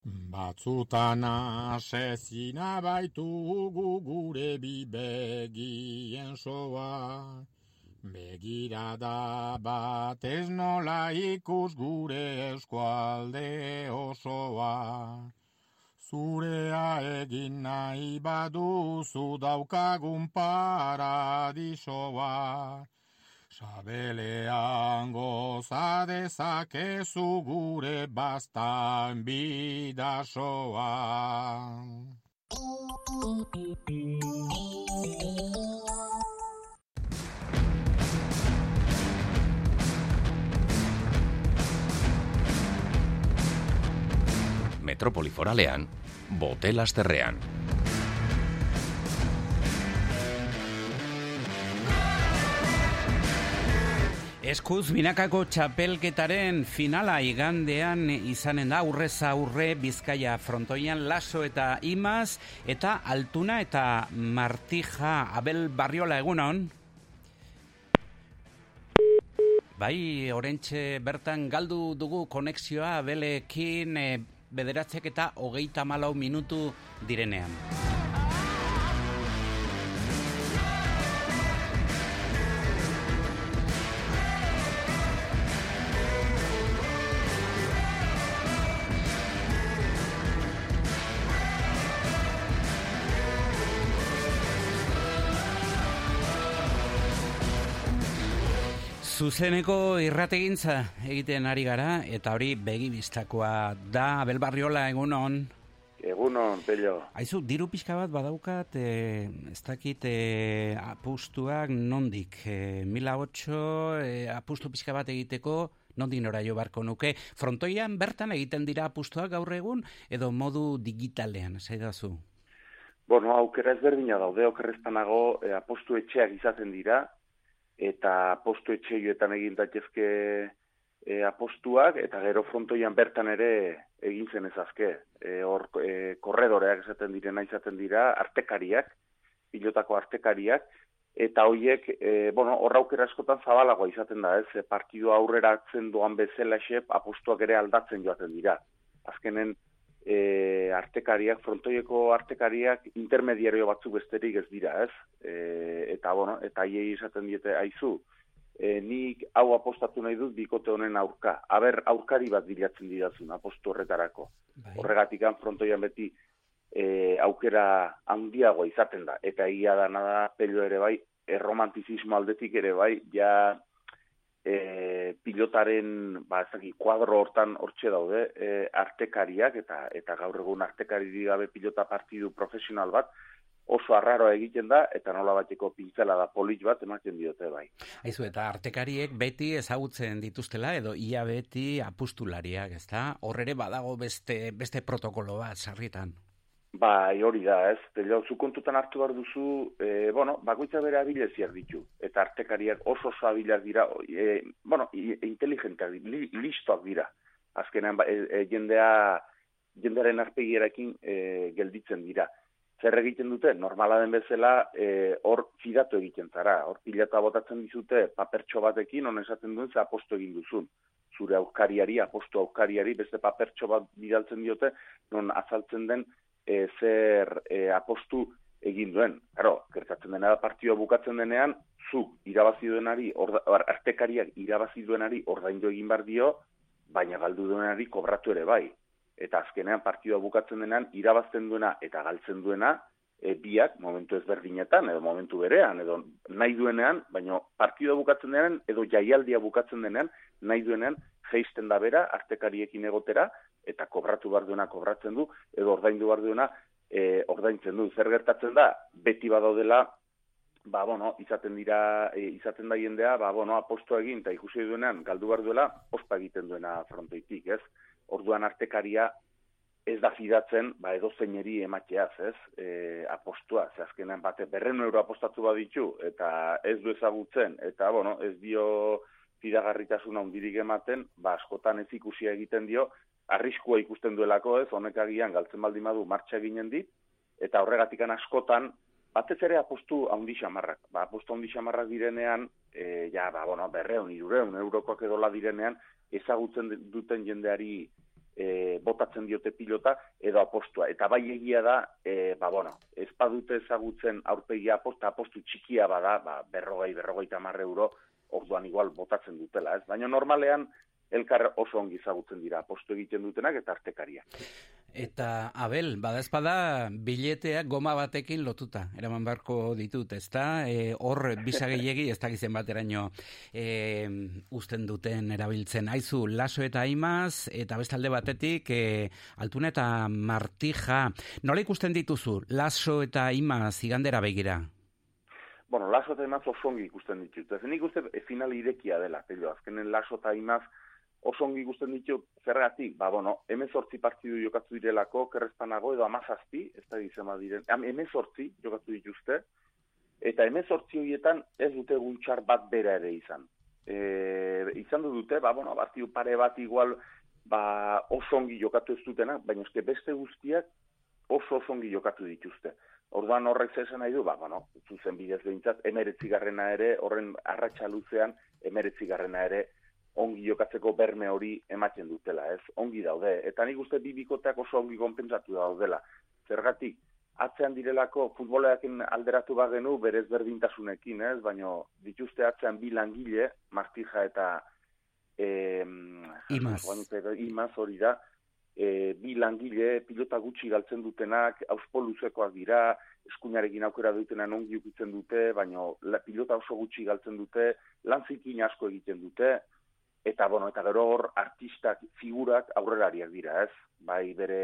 Batzutan asezina baitugu gure bi begien soa. Begirada bat ez nola ikus gure eskualde osoa. Zurea egin nahi baduzu daukagun paradisoa. Sabelean goza dezakezu gure bastan bidasoa. Metropoli foralean, Botelasterrean. Eskuz binakako txapelketaren finala igandean izanen da aurrez aurre Bizkaia frontoian laso eta imaz eta altuna eta martija Abel Barriola egunon. Bai, orentxe bertan galdu dugu konexioa Abelekin e, bederatzek eta hogeita malau minutu direnean. Zuzeneko irrategintza egiten ari gara, eta hori begi bistakoa da, Abel Barriola egunon. Egunon, pello. Aizu, diru pixka bat badaukat, e, ez dakit e, apustuak nondik. E, mila otxo, e, apustu pixka bat egiteko, nondik nora jo barko nuke. Frontoian bertan egiten dira apustuak gaur egun, edo modu digitalean, zaidazu? Bueno, aukera ezberdina daude, okerrezpanago e, apostu etxeak izaten dira, eta apostu etxeioetan egin daitezke e, apostuak, eta gero frontoian bertan ere egin zen ezazke. E, hor, e, korredoreak esaten direna izaten dira, artekariak, pilotako artekariak, eta hoiek, e, bueno, horra aukera askotan zabalagoa izaten da, ez, e, partidu aurrera atzen doan bezala xep, apostuak ere aldatzen joaten dira. Azkenen, e, artekariak, frontoieko artekariak intermediario batzuk besterik ez dira, ez? E, eta, bueno, eta hiei esaten diete, aizu, e, nik hau apostatu nahi dut bikote honen aurka. Aber, aurkari bat bilatzen didazun, apostu horretarako. Bai. Horregatikan frontoian beti e, aukera handiago izaten da. Eta ia da nada pelio ere bai, erromantizismo aldetik ere bai, ja e, pilotaren ba ezaki kuadro hortan hortxe daude e, artekariak eta eta gaur egun artekari gabe pilota partidu profesional bat oso arraroa egiten da eta nola bateko pintzela da polit bat ematen diote bai. Aizu, eta artekariek beti ezagutzen dituztela edo ia beti apustulariak, ezta? Hor ere badago beste beste protokolo bat sarritan. Bai, hori da, ez. Zu kontutan hartu behar duzu, e, bueno, bakoitza bere abileziak ditu. Eta artekariak oso oso abilak dira, e, bueno, i- inteligenteak, li, listoak dira. Azkenean, ba, e, e, jendea, jendearen arpegierakin e, gelditzen dira. Zer egiten dute? Normala den bezala, e, hor fidatu egiten zara. Hor pilata botatzen dizute papertxo batekin, on esaten duen ze aposto egin duzun. Zure aukariari, aposto aukariari, beste papertxo bat bidaltzen diote, non azaltzen den e, zer e, apostu egin duen. Claro, gertatzen dena da partioa bukatzen denean, zuk irabazi duenari, orda, or, artekariak irabazi duenari ordaindu egin bar dio, baina galdu duenari kobratu ere bai. Eta azkenean partioa bukatzen denean, irabazten duena eta galtzen duena, e, biak momentu ezberdinetan, edo momentu berean, edo nahi duenean, baina partioa bukatzen denean, edo jaialdia bukatzen denean, nahi duenean, geisten da bera, artekariekin egotera, eta kobratu behar duena kobratzen du, edo ordaindu behar duena e, ordaintzen du. Zer gertatzen da, beti badaudela, ba, bueno, izaten dira, e, izaten da jendea, ba, bueno, aposto egin, eta ikusi duenean, galdu behar duela, ospa egiten duena frontoitik, ez? Orduan artekaria ez da fidatzen, ba, edo zeineri emateaz, ez? E, apostua, ze azkenean bate berren euro apostatu baditu, eta ez du ezagutzen, eta, bueno, ez dio fidagarritasuna hundirik ematen, ba, askotan ez ikusia egiten dio, arriskua ikusten duelako, ez? Honek agian galtzen baldin badu martxa eginen dit, eta horregatikan askotan, batez ere apostu handi xamarrak. Ba, apostu handi xamarrak direnean, e, ja, ba, bueno, berreun, irureun, eurokoak edola direnean, ezagutzen duten jendeari e, botatzen diote pilota edo apostua. Eta bai egia da, e, ba, bueno, ez badute ezagutzen aurpegia aposta, apostu txikia bada, ba, berrogei, berrogei tamar euro, orduan igual botatzen dutela, ez? Baina normalean, elkar oso ongi ezagutzen dira apostu egiten dutenak eta artekaria. Eta, Abel, badazpada bileteak goma batekin lotuta, eraman beharko ditut, ezta? E, hor, bisa gehiegi, ez dakizen bateraino e, usten duten erabiltzen. Aizu, laso eta imaz, eta bestalde batetik, e, altuna eta martija. Nola ikusten dituzu, laso eta imaz igandera begira? Bueno, laso eta imaz oso ikusten ditut. Ez nik uste e, final irekia dela, pello. Azkenen laso eta imaz oso ongi ikusten ditu zergatik, ba, bueno, emezortzi partidu jokatu direlako, kerrezpanago, edo amazazpi, ez da gizema diren, emezortzi jokatu dituzte, eta emezortzi horietan ez dute guntxar bat bera ere izan. E, izan du dute, ba, bueno, partidu pare bat igual, ba, oso ongi jokatu ez dutena, baina eske beste guztiak oso oso ongi jokatu dituzte. Orduan horrek zesan nahi du, ba, bueno, zuzen bidez behintzat, emeretzigarrena ere, horren arratsa luzean, emeretzigarrena ere, ongi jokatzeko berme hori ematen dutela, ez? Ongi daude. Eta nik uste bi bikoteak oso ongi konpentsatu daudela. Zergatik, atzean direlako futboleakin alderatu bagenu berez berdintasunekin, ez? Baina dituzte atzean bi langile, Martija eta e, Imaz. Imaz hori da, e, bi langile, pilota gutxi galtzen dutenak, auspo luzekoak dira, eskuinarekin aukera dutenan ongi ukitzen dute, baina la, pilota oso gutxi galtzen dute, lan zikin asko egiten dute, eta bueno, eta gero hor artistak, figurak aurrelariak dira, ez? Bai bere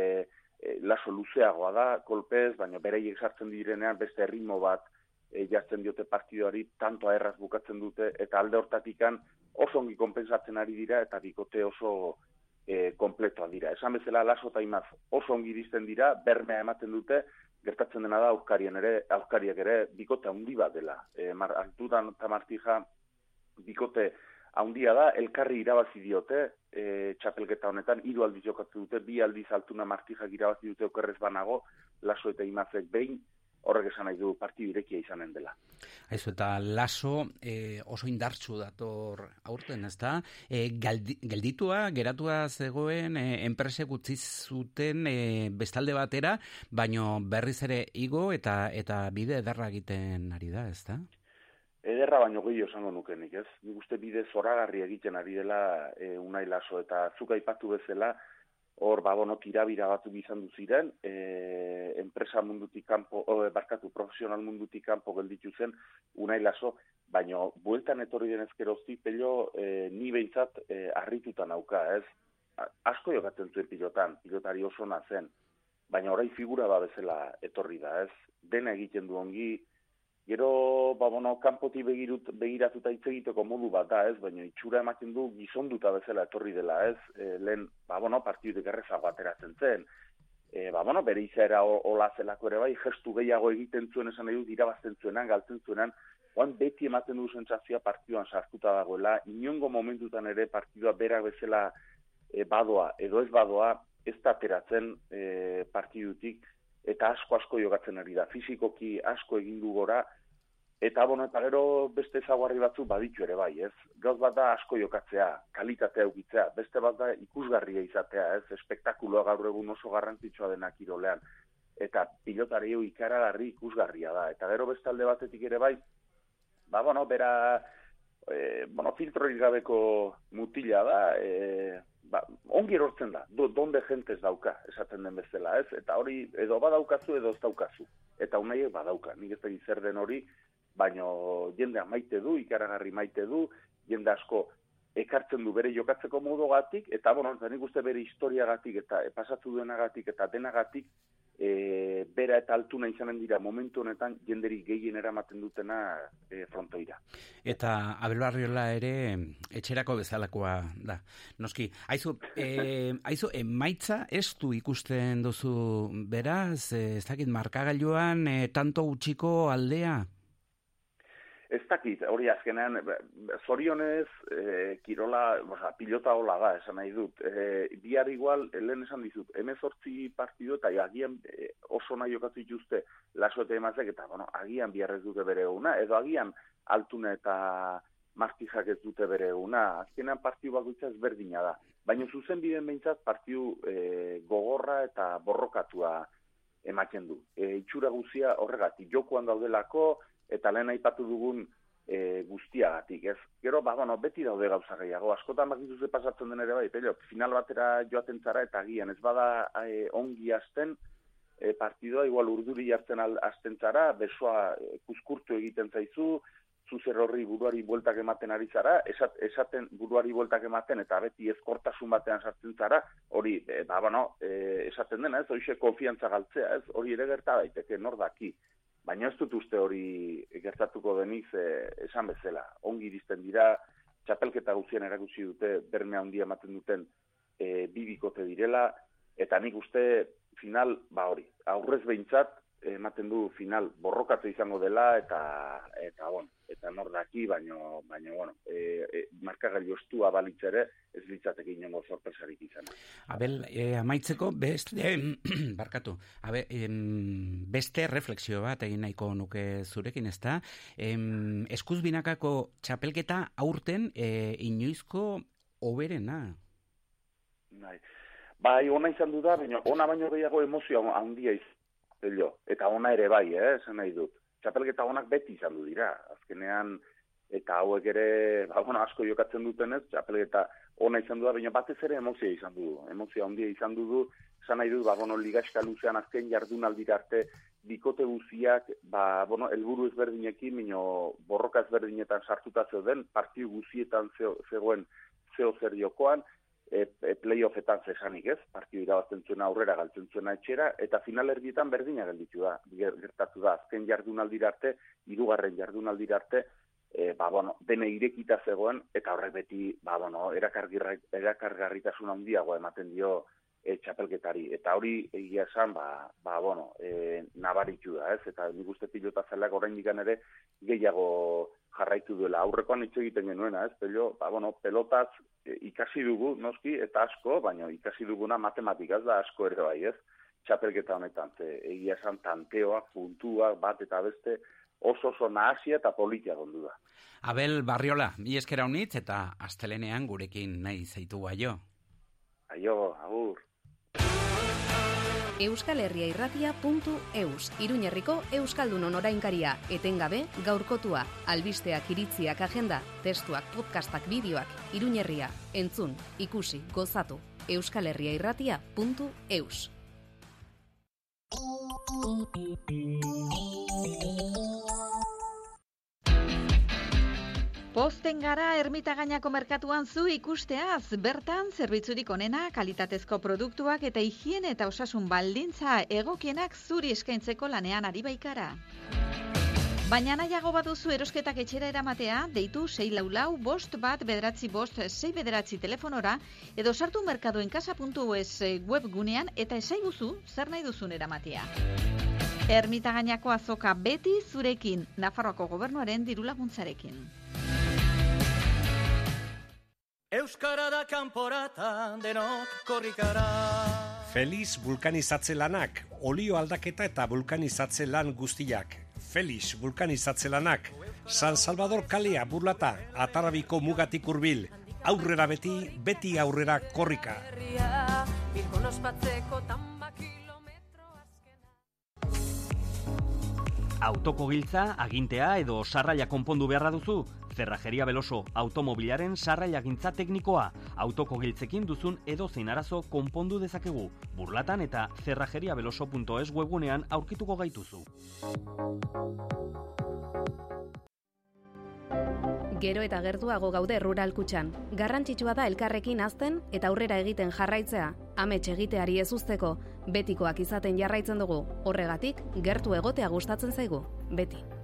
e, laso luzeagoa da, kolpez, baina bereiek sartzen direnean beste ritmo bat e, jartzen diote partidoari, tanto erraz bukatzen dute, eta alde hortatikan oso ongi konpensatzen ari dira, eta bikote oso e, kompletoa dira. Esan bezala laso eta imaz oso ongi dizten dira, bermea ematen dute, gertatzen dena da aurkarien ere, aurkariak ere bikote handi bat dela. E, mar, Artudan eta Martija bikote handia da, elkarri irabazi diote, e, txapelketa honetan, hiru aldiz jokatu dute, bi aldiz altuna martijak irabazi dute okerrez banago, laso eta imazek behin, horrek esan nahi du partidu irekia izanen dela. Aizu, eta laso e, oso indartsu dator aurten, ezta? E, galdi, gelditua, geratua zegoen, e, enpresek utzi zuten e, bestalde batera, baino berriz ere igo eta eta bide ederra egiten ari da, ezta? Ederra baino gehiago esango nukenik, ez? Nik uste bide zoragarri egiten ari dela e, unai laso, eta zuk aipatu bezala, hor, ba, bono, tirabira batu bizan ziren, e, enpresa mundutik kanpo, o, barkatu, profesional mundutik kanpo gelditu zen, unai laso, baino, bueltan etorri den ezkerozti, pello, e, ni behintzat, e, arrituta nauka, ez? Asko jokatzen zuen pilotan, pilotari oso zen, baina orai figura ba bezala etorri da, ez? Dena egiten du ongi, Gero, ba, bueno, kanpoti begirut, begiratuta hitz egiteko modu bat da, ez? Baina itxura ematen du gizonduta bezala etorri dela, ez? E, lehen, ba, bueno, partidutik errezago ateratzen zen. E, ba, bueno, bere izaera hola zelako ere bai, gestu gehiago egiten zuen esan nahi dut, irabazten zuenan, galtzen zuenan, oan beti ematen du sentsazioa partiduan sartuta dagoela, inongo momentutan ere partidua berak bezala e, badoa, edo ez badoa, ez da ateratzen e, partidutik, eta asko asko jokatzen ari da. Fizikoki asko egin du gora, eta bueno, eta gero beste zaguarri batzuk baditu ere bai, ez? Gauz bat da asko jokatzea, kalitatea ukitzea, beste bat da ikusgarria izatea, ez? Espektakuloa gaur egun oso garrantzitsua dena kirolean. Eta pilotari ikaragarri ikusgarria da. Eta gero beste alde batetik ere bai, ba, bueno, bera, e, bueno, filtrorik gabeko mutila da, e, ba, ongi erortzen da, do, donde jentez dauka, esaten den bezala, ez? Eta hori, edo badaukazu edo ez daukazu. Eta unaiek badauka, nik ez zer den hori, baino jendea maite du, ikaragarri maite du, jende asko ekartzen du bere jokatzeko modogatik, eta bueno, nik uste bere historiagatik eta pasatu duenagatik eta denagatik, e, bera eta altuna izanen dira momentu honetan jenderi gehien eramaten dutena e, frontoira. Eta Abel Barriola ere etxerako bezalakoa da. Noski, aizu, e, aizu emaitza ez du ikusten duzu beraz, ez dakit markagailuan e, tanto utxiko aldea? Ez dakit, hori azkenean, be- be- zorionez, e, kirola, oza, pilota hola da, esan nahi dut. E, bihar igual, eh, lehen esan dizut, emezortzi partido eta agian e, oso nahi jokatu dituzte laso eta emazek, eta bueno, agian bihar ez dute bere eguna, edo agian altuna eta martijak ez dute bere eguna, azkenean partiu bakoitza ezberdina da. Baina zuzen biden behintzat partiu e, gogorra eta borrokatua ematen du. E, itxura guzia horregatik, jokoan daudelako, eta lehen aipatu dugun e, guztiagatik, ez? Gero, ba, bueno, beti daude gauza gehiago, askotan bakizu ze pasatzen den ere bai, pello, final batera joaten zara eta agian, ez bada e, ongi hasten, e, partidoa igual urduri jartzen al, hasten zara, besoa e, kuskurtu egiten zaizu, zuzer horri buruari bueltak ematen ari zara, esat, esaten buruari bueltak ematen eta beti ezkortasun batean sartzen zara, hori, e, ba, bueno, e, esaten dena, ez, horixe konfiantza galtzea, ez, hori ere gerta daiteke, nor daki. Baina ez dut uste hori gertatuko deniz e, esan bezala. Ongi iristen dira, txapelketa guzien erakutsi dute, berme handia ematen duten e, bi bikote direla, eta nik uste final, ba hori, aurrez behintzat, ematen du final borrokatze izango dela eta eta bueno, eta nor daki, baino baino bueno, e, e, markagailu estua balitz ere ez litzateke inongo sorpresarik izan. Abel, e, amaitzeko beste barkatu. Abe, em, beste refleksio bat egin nahiko nuke zurekin, ezta? Em, eskuz binakako txapelketa aurten e, inoizko oberena. Bai. Bai, ona izan du da, baina ona baino gehiago emozio handia izan jo. Eta ona ere bai, eh, esan nahi dut. Txapelketa onak beti izan du dira. Azkenean, eta hauek ere, ba, bueno, asko jokatzen dutenez, txapelketa ona izan du da, baina batez ere emozioa izan du. Emozio handia izan du du, esan nahi dut, ba, bueno, ligaxka luzean azken jardunaldira arte, bikote guziak, ba, bueno, elburu ezberdinekin, mino borroka ezberdinetan sartuta zeuden, partiu guzietan zeo, zegoen zeo zer jokoan, e, e, playoffetan zesanik ez, partiu irabazten zuena aurrera galtzen zuena etxera, eta final erdietan berdina gelditu da, ger- gertatu da, azken jardunaldira arte, hirugarren jardunaldira arte, e, ba, bueno, dene irekita zegoen, eta horrek beti, ba, bueno, erakargarritasun handiagoa ematen dio e, txapelketari. Eta hori egia esan, ba, ba bueno, e, nabaritu da, ez? Eta nik uste pilota zelaak orain ere gehiago jarraitu duela. Aurrekoan hitz egiten genuena, ez? Pello, ba, bueno, pelotaz e, ikasi dugu, noski, eta asko, baina ikasi duguna matematikaz da asko ere bai, ez? Txapelketa honetan, ze egia esan tanteoak, puntuak, bat eta beste, oso oso nahasia eta politia gondu da. Abel Barriola, mi eskera unitz eta astelenean gurekin nahi zaitu baio. Aio, agur. Euskal Herria Irratia.eus Iruñerriko Euskaldunon orainkaria etengabe gaurkotua albisteak iritziak agenda testuak podcastak bideoak. Iruñerria entzun ikusi gozatu. Euskal Posten gara ermitagainako merkatuan zu ikusteaz, bertan zerbitzurik onena, kalitatezko produktuak eta higiene eta osasun baldintza egokienak zuri eskaintzeko lanean ari baikara. Baina nahiago baduzu erosketak etxera eramatea, deitu 6 lau lau, bost bat bederatzi bost, 6 bederatzi telefonora, edo sartu merkadoenkasa.es webgunean eta esaiguzu zer nahi duzun eramatea. Ermitagainako azoka beti zurekin, Nafarroako gobernuaren dirulaguntzarekin. Euskara da kanporata denok korrikara. Feliz vulkanizatze lanak, olio aldaketa eta vulkanizatze lan guztiak. Feliz vulkanizatze lanak, San Salvador kalea burlata, atarabiko mugatik hurbil. Aurrera beti, beti aurrera korrika. Autoko giltza, agintea edo sarraila konpondu beharra duzu? Zerrajeria Beloso, automobilaren sarraila gintza teknikoa. Autoko giltzekin duzun edo zein arazo konpondu dezakegu. Burlatan eta zerrajeriabeloso.es webgunean aurkituko gaituzu. Gero eta gertuago gaude rural kutxan. Garrantzitsua da elkarrekin azten eta aurrera egiten jarraitzea. Amets egiteari ez usteko, betikoak izaten jarraitzen dugu. Horregatik, gertu egotea gustatzen zaigu. Beti.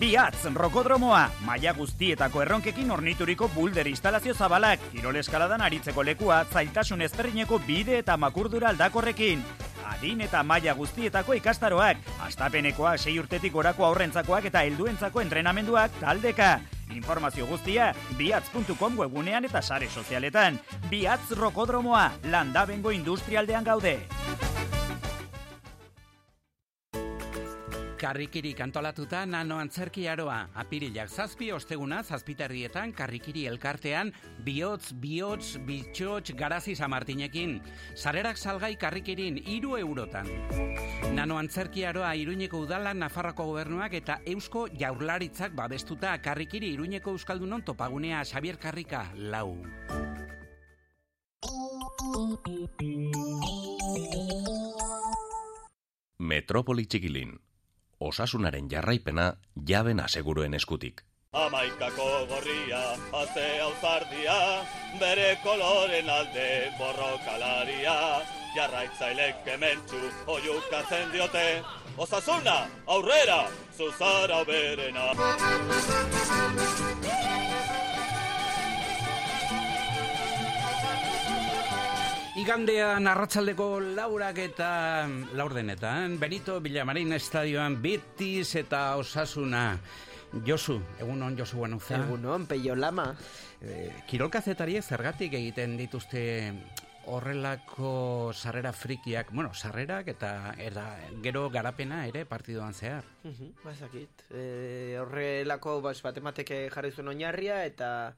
Biatz, rokodromoa, maila guztietako erronkekin ornituriko bulder instalazio zabalak, kirol eskaladan aritzeko lekua, zailtasun ezberdineko bide eta makurdura aldakorrekin. adin eta maila guztietako ikastaroak, astapenekoak, sei urtetik gorako aurrentzakoak eta helduentzako entrenamenduak taldeka. Informazio guztia biatz.com webunean eta sare sozialetan. Biatz rokodromoa, landabengo industrialdean gaude. Karrikiri kantolatuta nano antzerki aroa. Apirilak zazpi osteguna zazpiterrietan karrikiri elkartean bihotz, bihotz, bitxotx, garazi samartinekin. Sarerak salgai karrikirin iru eurotan. Nano antzerki aroa iruñeko udalan Nafarroko gobernuak eta Eusko jaurlaritzak babestuta karrikiri iruñeko euskaldunon topagunea Xavier Karrika lau. Metropoli txikilin. Osasunaren jarraipena jaben aseguruen eskutik. Amaikako gorria, haze auzardia, bere koloren alde borrokalaria, jarraitzailek kementsu oiukatzen diote, osasuna, aurrera, zuzara berena. Igandean arratzaldeko laurak eta laurdenetan, Benito Villamarin estadioan Betis eta Osasuna. Josu, egunon Josu Guanuza. Egunon, peio lama. Eh, Kirol kazetariek zergatik egiten dituzte horrelako sarrera frikiak, bueno, sarrerak eta, eta gero garapena ere partidoan zehar. Mhm, Bazakit. E, horrelako bas, batemateke jarri zuen oinarria eta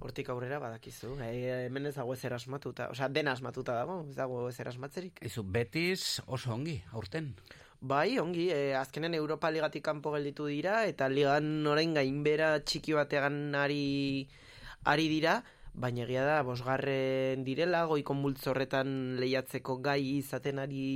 hortik aurrera badakizu. E, hemen ez dago ezer asmatuta. Osea, dena asmatuta dago, ez dago ezer asmatzerik. Izu, Betis oso ongi, aurten. Bai, ongi, e, azkenen Europa Ligatik kanpo gelditu dira, eta ligan orain gainbera txiki batean ari, ari dira, baina egia da, bosgarren direla, goiko multzo horretan lehiatzeko gai izaten ari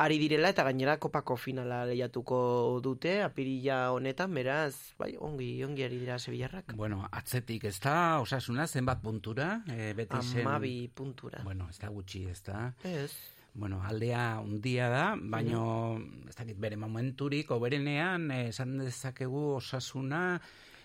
ari direla, eta gainera kopako finala lehiatuko dute, apirila honetan, beraz, bai, ongi, ongi ari dira Sevillarrak. Bueno, atzetik ez da, osasuna, zenbat puntura? E, Betisen... Amabi puntura. Bueno, ez da gutxi, ez da? Ez. Bueno, aldea undia da, baino ez dakit bere momenturik, oberenean, eh, esan dezakegu osasuna,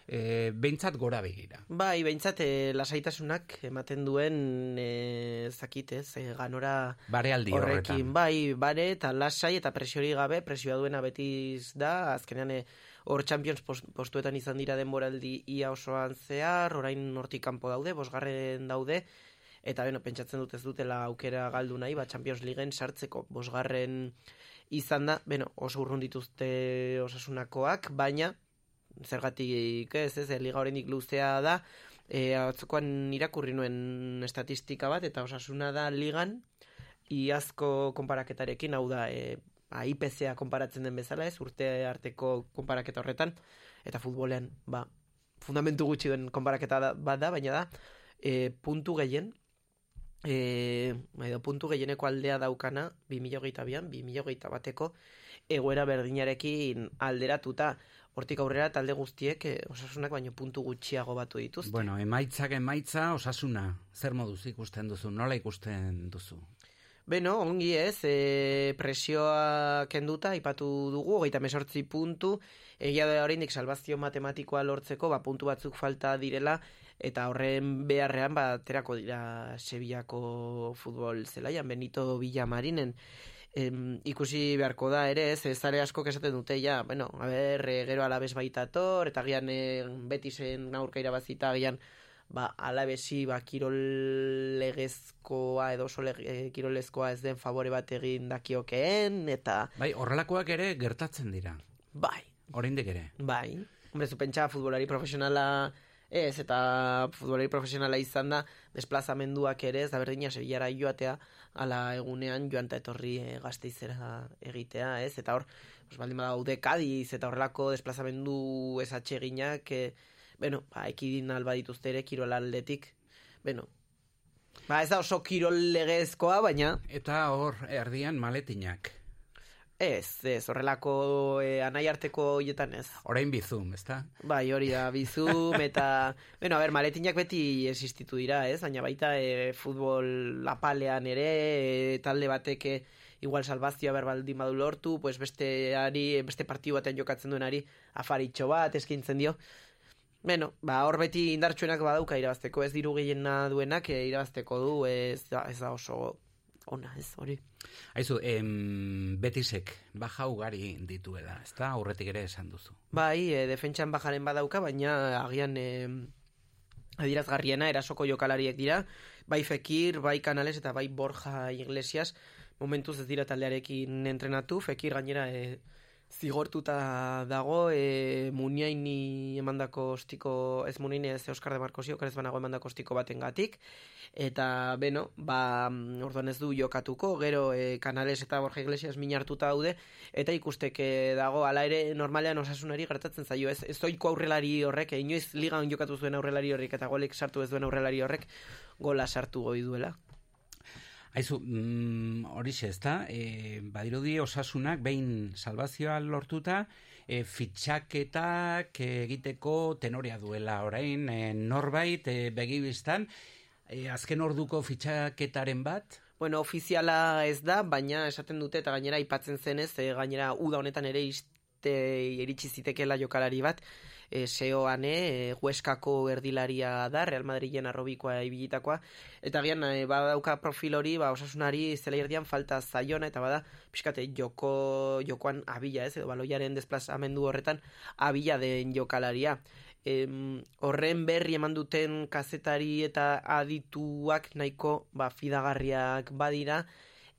e, behintzat gora begira. Bai, behintzat eh, lasaitasunak ematen duen ez dakit ez, eh, ganora Barealdi horrekin. horretan. Bai, bare eta lasai eta presiori gabe, presioa duena betiz da, azkenean eh, hor Champions pos- postuetan izan dira denboraldi ia osoan zehar, orain hortik kanpo daude, bosgarren daude, eta beno, pentsatzen dut ez dutela aukera galdu nahi, ba, Champions Leagueen sartzeko bosgarren izan da, beno, oso urrun dituzte osasunakoak, baina zergatik ez, ez, liga oraindik luzea da, e, atzokoan irakurri nuen estatistika bat, eta osasuna da ligan, iazko konparaketarekin, hau da, e, ba, IPCA konparatzen den bezala ez, urte arteko konparaketa horretan, eta futbolean, ba, fundamentu gutxi duen konparaketa da, bat da, baina da, e, puntu gehien, e, edo puntu gehieneko aldea daukana 2022an, 2021 bateko egoera berdinarekin alderatuta. Hortik aurrera talde guztiek e, osasunak baino puntu gutxiago batu dituzte. Bueno, emaitzak emaitza, osasuna, zer moduz ikusten duzu, nola ikusten duzu? Beno, ongi ez, e, presioa kenduta, ipatu dugu, hogeita mesortzi puntu, egia da oraindik salvazio matematikoa lortzeko, ba, puntu batzuk falta direla, eta horren beharrean, ba, aterako dira Sevillako futbol zelaian, Benito Villamarinen, em, ikusi beharko da ere, ez, zare asko esaten dute, ja, bueno, a ber, e, gero alabez baitator, eta gian e, betisen aurka irabazita, gian, ba, alabesi, ba, kirol legezkoa edo oso eh, kirolezkoa ez den favore bat egin dakiokeen, eta... Bai, horrelakoak ere gertatzen dira. Bai. Oraindik ere. Bai. Hombre, zu pentsa futbolari profesionala ez, eta futbolari profesionala izan da, desplazamenduak ere, ez da berdina Sevillara joatea, ala egunean joan eta etorri e, gazteizera egitea, ez, eta hor, pues, baldin badaude Kadiz, eta horrelako desplazamendu ez atseginak, e, bueno, ba, ekidin alba dituzte ere kirol aldetik, bueno, ba, ez da oso kirol legezkoa, baina... Eta hor, erdian maletinak. Ez, ez, horrelako eh, anai arteko hoietan ez. Orain bizum, ezta? Bai, hori da, bizum, eta... bueno, a ber, maletinak beti existitu dira, ez? Baina baita e, futbol apalean ere, e, talde batek e, igual salvazioa ber baldin badu lortu, pues besteari, beste partidu batean jokatzen duenari afaritxo bat eskintzen dio. Bueno, ba, hor beti indartsuenak badauka irabazteko, ez diru gehiena duenak e, irabazteko du, ez da, ez da oso ona, ez, hori. Aizu, em, betisek baja ugari dituela, ezta aurretik ere esan duzu. Bai, e, defentsan bajaren badauka, baina agian e, adirazgarriena erasoko jokalariek dira, bai Fekir, bai Canales eta bai Borja Iglesias, momentuz ez dira taldearekin entrenatu, Fekir gainera e, zigortuta dago, e, muniaini emandako ostiko, ez muniaini ez Euskar de Marcosi, okarez banago emandako ostiko baten gatik, eta, beno, ba, orduan ez du jokatuko, gero e, Canales eta Borja Iglesias minartuta daude, eta ikusteke dago, ala ere normalean osasunari gertatzen zaio, ez, ez oiko aurrelari horrek, e, inoiz ligan jokatu zuen aurrelari horrek, eta golek sartu ez duen aurrelari horrek, gola sartu goi duela. Aizu, mm, horixe ezta, e, badirudi osasunak behin salvazioa lortuta, e, fitxaketak egiteko tenorea duela orain, e, norbait e, begibistan, e, azken orduko fitxaketaren bat, Bueno, ofiziala ez da, baina esaten dute eta gainera aipatzen zenez, e, gainera uda honetan ere iste iritsi zitekela jokalari bat, e, seoane, e, hueskako erdilaria da, Real Madrilen arrobikoa ibilitakoa, eta gian e, badauka profil hori, ba, osasunari zela erdian falta zaiona, eta bada, pixkate, joko, jokoan abila, ez, edo baloiaren desplazamendu horretan abila den jokalaria. Em, horren berri eman duten kazetari eta adituak nahiko ba, fidagarriak badira,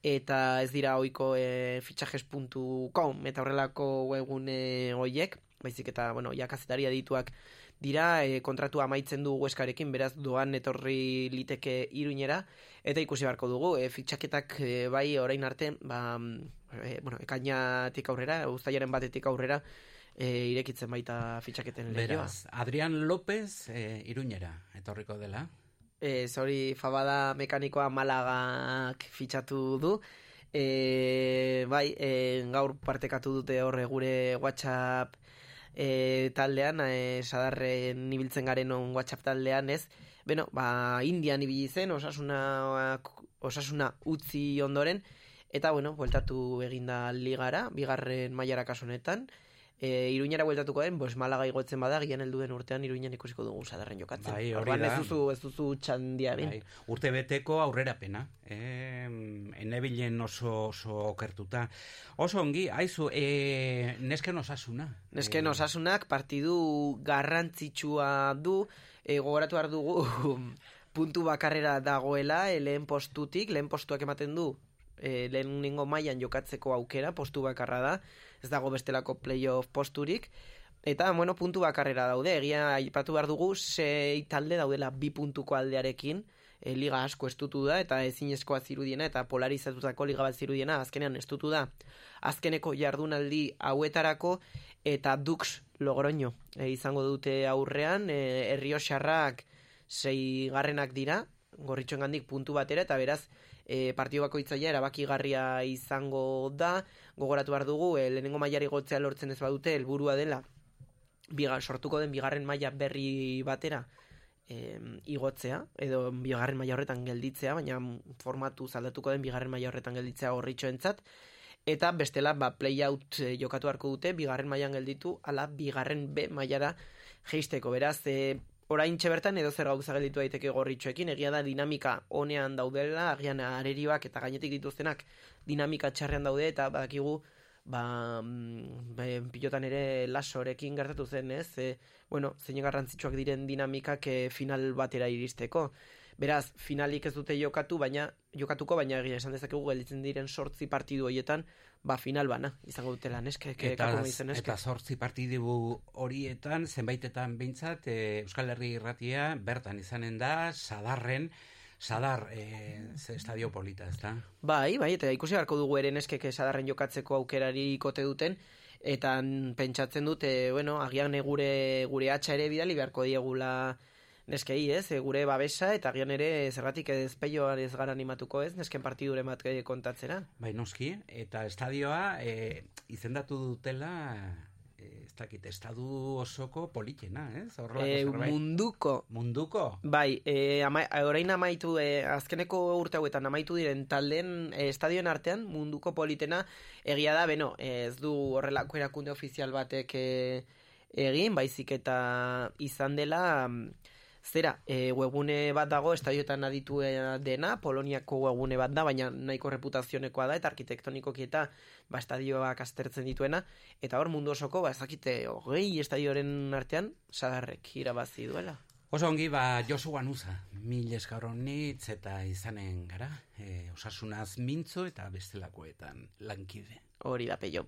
eta ez dira ohiko e, fitxajes.com eta horrelako webgune hoiek, baizik eta, bueno, ja kazetari adituak dira, e, kontratua amaitzen du Hueskarekin, beraz doan etorri liteke iruñera, eta ikusi beharko dugu, e, fitxaketak e, bai orain arte, ba, e, bueno, ekainatik aurrera, uztailaren batetik aurrera, e, irekitzen baita fitxaketen lehioa. beraz, Adrian López e, iruñera, etorriko dela. E, zori fabada mekanikoa malagak fitxatu du. E, bai, e, gaur partekatu dute horre gure WhatsApp e, taldean, e, sadarren ibiltzen garen on WhatsApp taldean ez. Beno, ba, Indian ibili zen, osasuna, osasuna utzi ondoren, eta, bueno, bueltatu eginda ligara, bigarren mailara kasu honetan, e, iruñara bueltatuko den, pues Malaga igotzen bada, gian heldu den urtean iruñan ikusiko dugu sadarren jokatzen. Bai, hori da. ez duzu, ez duzu txandia egin. Bai, urte beteko aurrerapena. E, enebilen oso, oso okertuta. Oso ongi, aizu, e, nesken osasuna. Nesken osasunak partidu garrantzitsua du, e, gogoratu behar dugu puntu bakarrera dagoela, e, lehen postutik, lehen postuak ematen du, e, lehen ningo mailan jokatzeko aukera, postu bakarra da, ez dago bestelako playoff posturik, eta, bueno, puntu bakarrera daude, egia aipatu behar dugu, sei talde daudela bi puntuko aldearekin, e, liga asko estutu da, eta ezinezkoa zirudiena, eta polarizatutako liga bat zirudiena, azkenean estutu da, azkeneko jardunaldi hauetarako, eta Dux Logroño e, izango dute aurrean, e, Errioxarrak sei garrenak dira, gorritxoen gandik puntu batera, eta beraz, e, partio bakoitzaia erabakigarria izango da, gogoratu behar dugu, e, lehenengo mailari gotzea lortzen ez badute, helburua dela, biga, sortuko den bigarren maila berri batera, e, igotzea, edo bigarren maila horretan gelditzea, baina formatu zaldatuko den bigarren maila horretan gelditzea gorritxoentzat, eta bestela ba, playout e, jokatu harko dute, bigarren mailan gelditu, ala bigarren B mailara geisteko, beraz, e, orain bertan edo zer gauza gelditu daiteke gorritxoekin, egia da dinamika honean daudela, agian arerioak eta gainetik dituztenak dinamika txarrean daude, eta badakigu, ba, mm, pilotan ere lasorekin gertatu zen, ez? E, bueno, zein garrantzitsuak diren dinamikak e, final batera iristeko. Beraz, finalik ez dute jokatu, baina jokatuko, baina egia esan dezakegu gelditzen diren sortzi partidu horietan, ba final bana izango dutela, neske, ke, Eta, izen, neske. eta zortzi partidu horietan, zenbaitetan behintzat, e, Euskal Herri irratia bertan izanen da, sadarren, sadar e, ze estadio polita, ez da? Bai, bai, eta ikusi beharko dugu ere neskek sadarren jokatzeko aukerari kote duten, eta pentsatzen dute, bueno, agian gure, gure atxa ere bidali beharko diegula neskei, ez, e, gure babesa, eta agian ere zergatik ez peioan ez gara animatuko ez, nesken partiduren bat eh, kontatzera. Bai, noski, eta estadioa e, izendatu dutela, e, ez dakit, estadu osoko politena, ez? Horrelako E, munduko. Munduko? Bai, e, ama, orain amaitu, e, azkeneko urte hauetan amaitu diren taldeen e, estadioen artean munduko politena egia da, beno, ez du horrelako erakunde ofizial batek e, egin, baizik eta izan dela mm, Zera, e, webgune bat dago, estadioetan aditu dena, Poloniako webgune bat da, baina nahiko reputazionekoa da, eta arkitektonikoki eta ba, estadioak aztertzen dituena, eta hor mundu osoko, ba, ez dakite, hogei estadioren artean, sadarrek irabazi duela. Oso ongi, ba, Josu Guanuza, mil esker honitz eta izanen gara, e, osasunaz mintzo eta bestelakoetan lankide. Hori da, peio.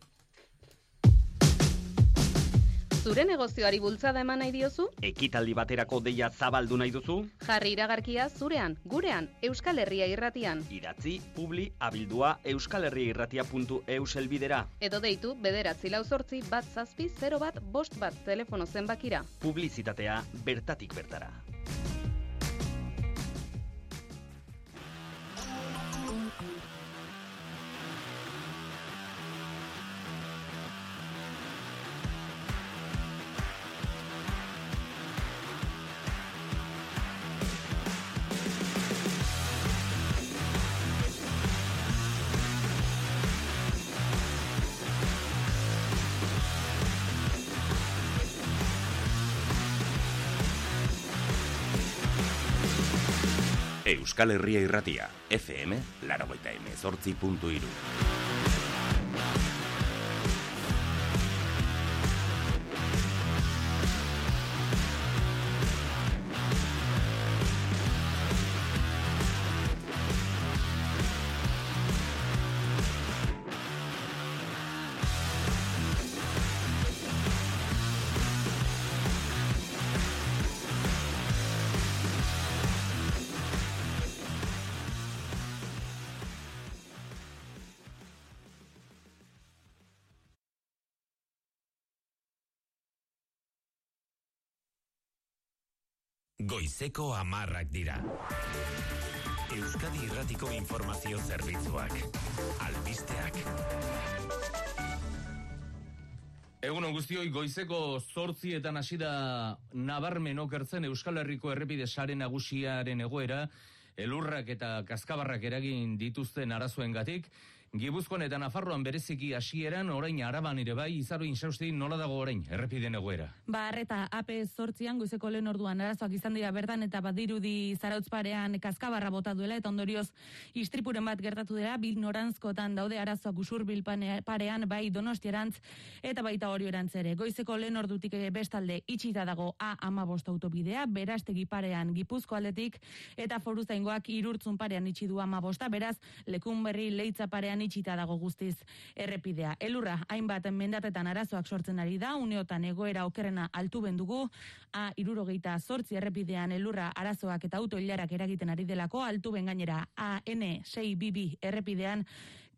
Zure negozioari bultzada eman nahi diozu? Ekitaldi baterako deia zabaldu nahi duzu? Jarri iragarkia zurean, gurean, Euskal Herria irratian. Idatzi, publi, abildua, euskalherriairratia.eus elbidera. Edo deitu, bederatzi lau sortzi, bat zazpi, 0 bat, bost bat, telefono zenbakira. Publizitatea bertatik bertara. Euskal Herria Irratia, FM, laragoita emezortzi puntu iru. Goizeko amarrak dira. Euskadi Irratiko Informazio Zerbitzuak. Albisteak. Egunon guztioi goizeko zortzietan hasi da nabarmen okertzen Euskal Herriko errepide sare nagusiaren egoera, elurrak eta kaskabarrak eragin dituzten arazoengatik, Gipuzkoan eta Nafarroan bereziki hasieran orain araban ere bai izaro insausti nola dago orain errepiden egoera. Ba, arreta AP zortzian goizeko lehen orduan arazoak izan dira bertan eta badirudi zarautz parean kaskabarra bota duela eta ondorioz istripuren bat gertatu dira bil norantzkotan daude arazoak pane- parean bai donostiarantz eta baita oriorantz ere. Goizeko lehen ordutik eh, bestalde itxita dago A amabost autobidea, berastegi parean gipuzko aldetik eta foruzaingoak irurtzun parean itxi du amabosta, beraz lekun berri leitza parean itxita dago guztiz errepidea. Elurra, hainbat mendatetan arazoak sortzen ari da, uneotan egoera okerrena altu bendugu, A irurogeita sortzi errepidean elurra arazoak eta auto eragiten ari delako, altu ben gainera AN 6BB errepidean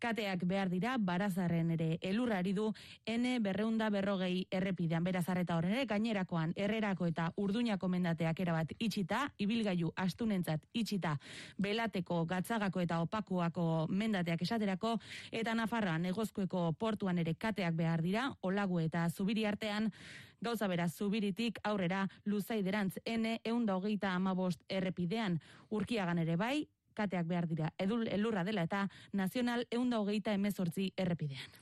kateak behar dira, barazarren ere elurrari du, N berreunda berrogei errepidean, beraz arreta horren ere, gainerakoan errerako eta urduñako mendateak erabat itxita, ibilgailu astunentzat itxita, belateko, gatzagako eta opakuako mendateak esaterako, eta Nafarroa negozkoeko portuan ere kateak behar dira, olagu eta zubiri artean, Gauza bera, zubiritik aurrera luzaiderantz N eunda hogeita amabost errepidean, urkiagan ere bai, kateak behar dira, edul elurra dela eta nazional eunda hogeita emezortzi errepidean.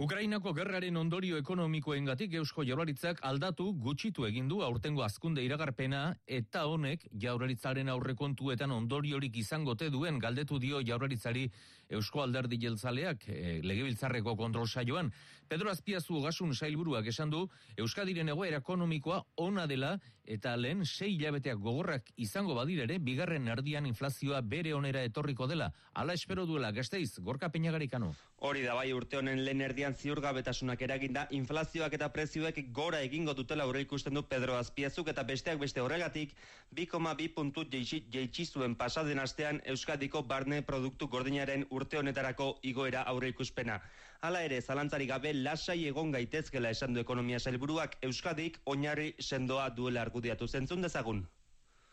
Ukrainako gerraren ondorio ekonomikoengatik Eusko Jaurlaritzak aldatu gutxitu egin du aurtengo azkunde iragarpena eta honek Jaurlaritzaren aurrekontuetan ondoriorik izangote duen galdetu dio Jaurlaritzari Eusko Alderdi Jeltzaleak e, legebiltzarreko kontrol saioan. Pedro Azpiazu ogasun sailburuak esan du Euskadiren egoera ekonomikoa ona dela eta lehen sei hilabeteak gogorrak izango badira ere bigarren erdian inflazioa bere onera etorriko dela. Hala espero duela gazteiz, gorka peinagarikano. Hori da bai urte honen lehen erdian ziurgabetasunak eraginda inflazioak eta prezioek gora egingo dutela aurre ikusten du Pedro Azpiazuk eta besteak beste horregatik 2,2 puntu jeitsi zuen pasaden astean Euskadiko barne produktu gordinaren urte honetarako igoera aurre ikuspena. Hala ere, zalantzari gabe lasai egon gaitezkela esan du ekonomia sailburuak Euskadik oinarri sendoa duela argudiatu zentzun dezagun.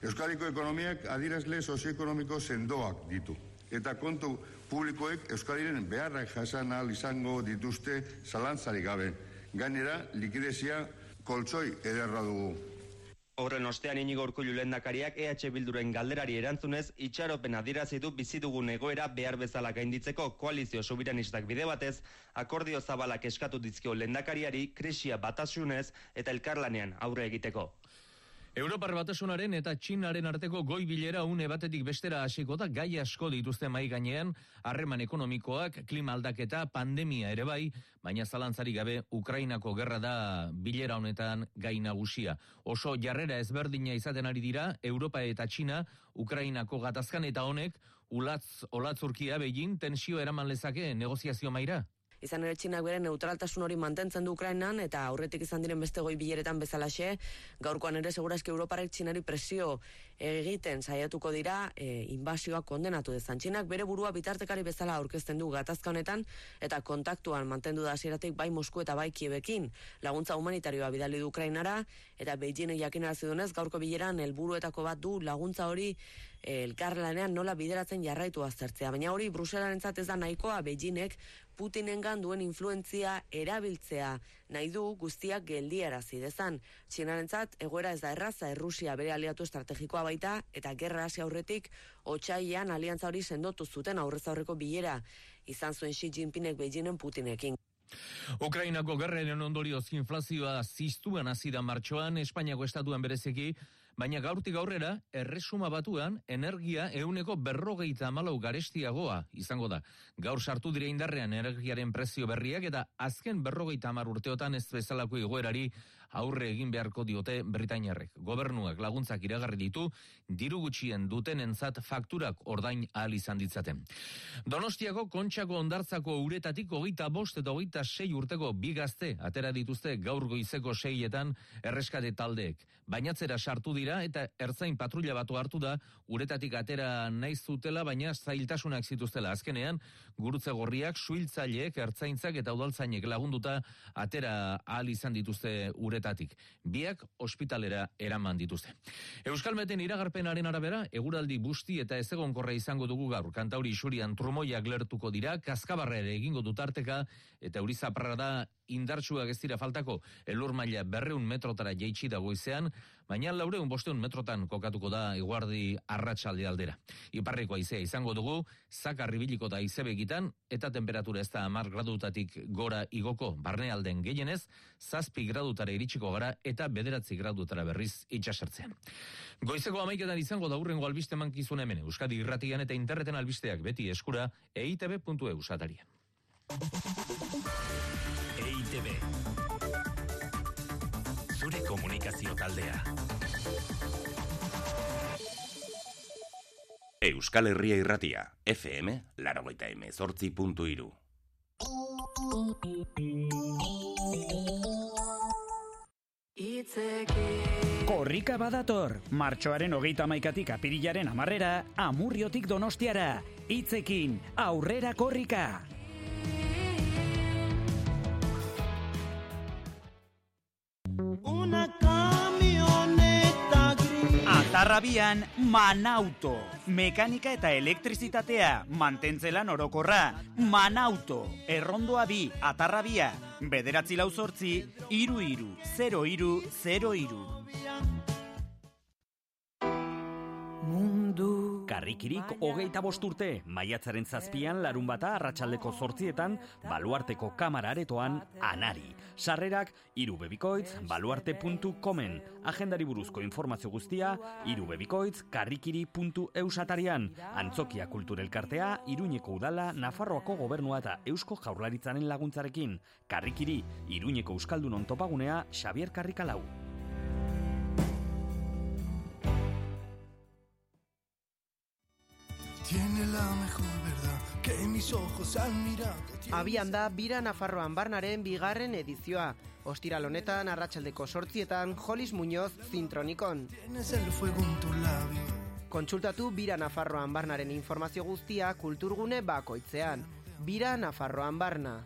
Euskadiko ekonomiak adirazle sozioekonomiko sendoak ditu. Eta kontu publikoek Euskadiren beharrak jasan ahal izango dituzte zalantzari gabe. Gainera, likidezia koltsoi ederra dugu. Horren ostean inigo urkullu lehendakariak EH Bilduren galderari erantzunez, itxaropen adierazi du bizi dugun egoera behar bezala gainditzeko koalizio sobiranistak bide batez, akordio zabalak eskatu dizkio lehendakariari krisia batasunez eta elkarlanean aurre egiteko. Europar batasunaren eta Txinaren arteko goi bilera une batetik bestera hasiko da gai asko dituzte mai gainean, harreman ekonomikoak, klima aldaketa, pandemia ere bai, baina zalantzari gabe Ukrainako gerra da bilera honetan gai nagusia. Oso jarrera ezberdina izaten ari dira Europa eta Txina Ukrainako gatazkan eta honek ulatz olatzurkia begin tensio eraman lezake negoziazio maira. Izan ere txinak bere neutraltasun hori mantentzen du Ukrainan eta aurretik izan diren beste goi bileretan bezalaxe, gaurkoan ere segurazki Europarek txinari presio egiten saiatuko dira e, inbasioa kondenatu dezan. Txinak bere burua bitartekari bezala aurkezten du gatazka honetan eta kontaktuan mantendu da hasieratik bai Mosku eta bai Kiebekin. Laguntza humanitarioa bidali du Ukrainara eta Beijing jakinarazi dunez gaurko bileran helburuetako bat du laguntza hori elkarlanean nola bideratzen jarraitu aztertzea. Baina hori Bruselarentzat ez da nahikoa Beijingek Putinengan duen influentzia erabiltzea nahi du guztiak geldiarazi dezan. Txinarentzat egoera ez da erraza Errusia bere aliatu estrategikoa baita eta gerra hasi aurretik otsailean aliantza hori sendotu zuten aurrez aurreko bilera izan zuen Xi Jinpingek Beijingen Putinekin. Ukrainako gerraren ondorioz inflazioa ziztuan hasi da martxoan, Espainiako estatuan berezeki, baina gaurtik aurrera, erresuma batuan, energia euneko berrogeita amalau garestiagoa izango da. Gaur sartu dire indarrean energiaren prezio berriak eta azken berrogeita amar urteotan ez bezalako igoerari aurre egin beharko diote Britainiarrek. Gobernuak laguntzak iragarri ditu, diru gutxien duten entzat fakturak ordain ahal izan ditzaten. Donostiako kontxako ondartzako uretatik hogeita bost eta hogeita sei urteko bi gazte atera dituzte gaur goizeko seietan erreskate taldeek. Bainatzera sartu dira eta ertzain patrulla batu hartu da uretatik atera naiz zutela baina zailtasunak zituztela. Azkenean, gurutze gorriak, suiltzaileek, ertzaintzak eta udaltzainek lagunduta atera ahal izan dituzte uretatik. Biak ospitalera eraman dituzte. Euskalmeten iragarpenaren arabera, eguraldi busti eta ez egonkorra izango dugu gaur. Kantauri isurian trumoiak lertuko dira, kaskabarra ere egingo dutarteka, eta eurizaparra da indartsuak ez dira faltako elur maila berreun metrotara jeitsi da baina laureun bosteun metrotan kokatuko da iguardi arratsalde aldera. Iparreko aizea izango dugu, zakarri biliko da izebegitan, eta temperatura ez da amar gradutatik gora igoko barnealden gehienez, zazpi gradutara iritsiko gara eta bederatzi gradutara berriz itxasertzean. Goizeko amaiketan izango da hurrengo albiste mankizun hemen, Euskadi irratian eta interneten albisteak beti eskura eitb.eu satarian. EITB komunikazio taldea Euskal Herria irratia, FM, larogeita emezortzi puntu iru. Korrika badator, martxoaren hogeita maikatik apirilaren amarrera, amurriotik donostiara, hitzekin, aurrera korrika. Una. Atarrabian, Manauto. Mekanika eta elektrizitatea, mantentzelan orokorra. Manauto. Errondoa bi, atarrabia. Bederatzi lau sortzi, iru iru, 0 iru, 0 iru. Mundu Karrikirik hogeita bost urte, maiatzaren zazpian larun bata arratsaldeko zortzietan, baluarteko kamara aretoan, anari. Sarrerak, irubebikoitz, baluarte.comen. Agendari buruzko informazio guztia, irubebikoitz, karrikiri.eusatarian. Antzokia kulturelkartea, Iruñeko udala, Nafarroako gobernua eta Eusko jaurlaritzaren laguntzarekin. Karrikiri, Iruñeko Euskaldunon topagunea, Xavier Karrikalau. Tiene la mejor verdad que mis ojos han mirado. Abian da Bira Nafarroan Barnaren bigarren edizioa. Ostiral honetan arratsaldeko sortzietan Jolis Muñoz zintronikon. Tienes el fuego en tu labio. Kontsultatu Bira Nafarroan Barnaren informazio guztia kulturgune bakoitzean. Bira Nafarroan Barna.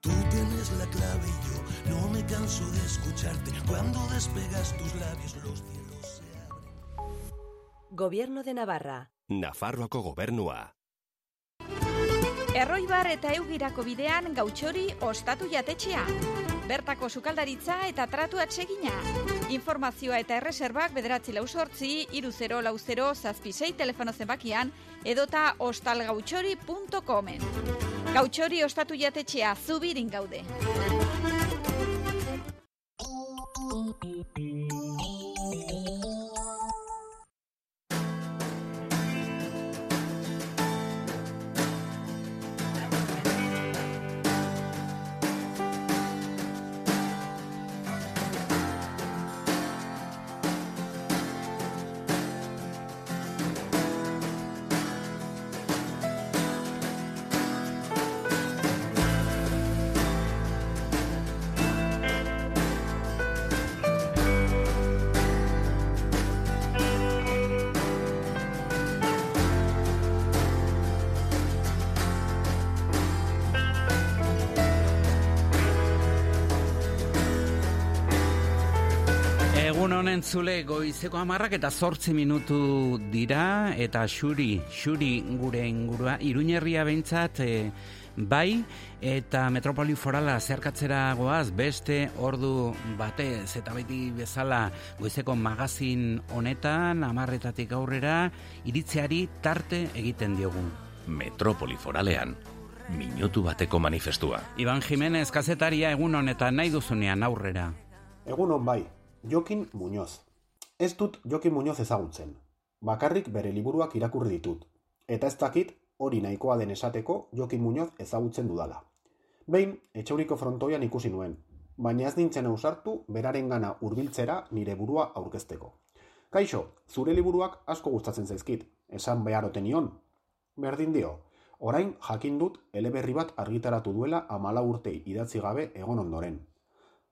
Tú tienes la clave y yo no me canso de escucharte. Cuando despegas tus labios los Gobierno de Navarra. Nafarroako gobernua. Erroibar eta eugirako bidean gautxori ostatu jatetxea. Bertako sukaldaritza eta tratu atsegina. Informazioa eta erreserbak bederatzi lau sortzi, iru 0 lau 0 zazpisei telefono zenbakian edota ostalgautxori.comen. Gautxori ostatu jatetxea zubirin gaude. Egun honen zule goizeko amarrak eta zortzi minutu dira eta xuri, xuri gure ingurua, iruñerria behintzat e, bai eta metropoli forala zerkatzera goaz beste ordu batez eta beti bezala goizeko magazin honetan amarretatik aurrera iritzeari tarte egiten diogu. Metropoli foralean, minutu bateko manifestua. Iban Jimenez kazetaria egun honetan nahi duzunean aurrera. Egun on bai, Jokin Muñoz. Ez dut Jokin Muñoz ezagutzen. Bakarrik bere liburuak irakurri ditut. Eta ez dakit hori nahikoa den esateko Jokin Muñoz ezagutzen dudala. Behin, etxauriko frontoian ikusi nuen, baina ez nintzen ausartu beraren gana urbiltzera nire burua aurkezteko. Kaixo, zure liburuak asko gustatzen zaizkit, esan beharoten nion. Berdin dio, orain jakin dut eleberri bat argitaratu duela amala urtei idatzi gabe egon ondoren.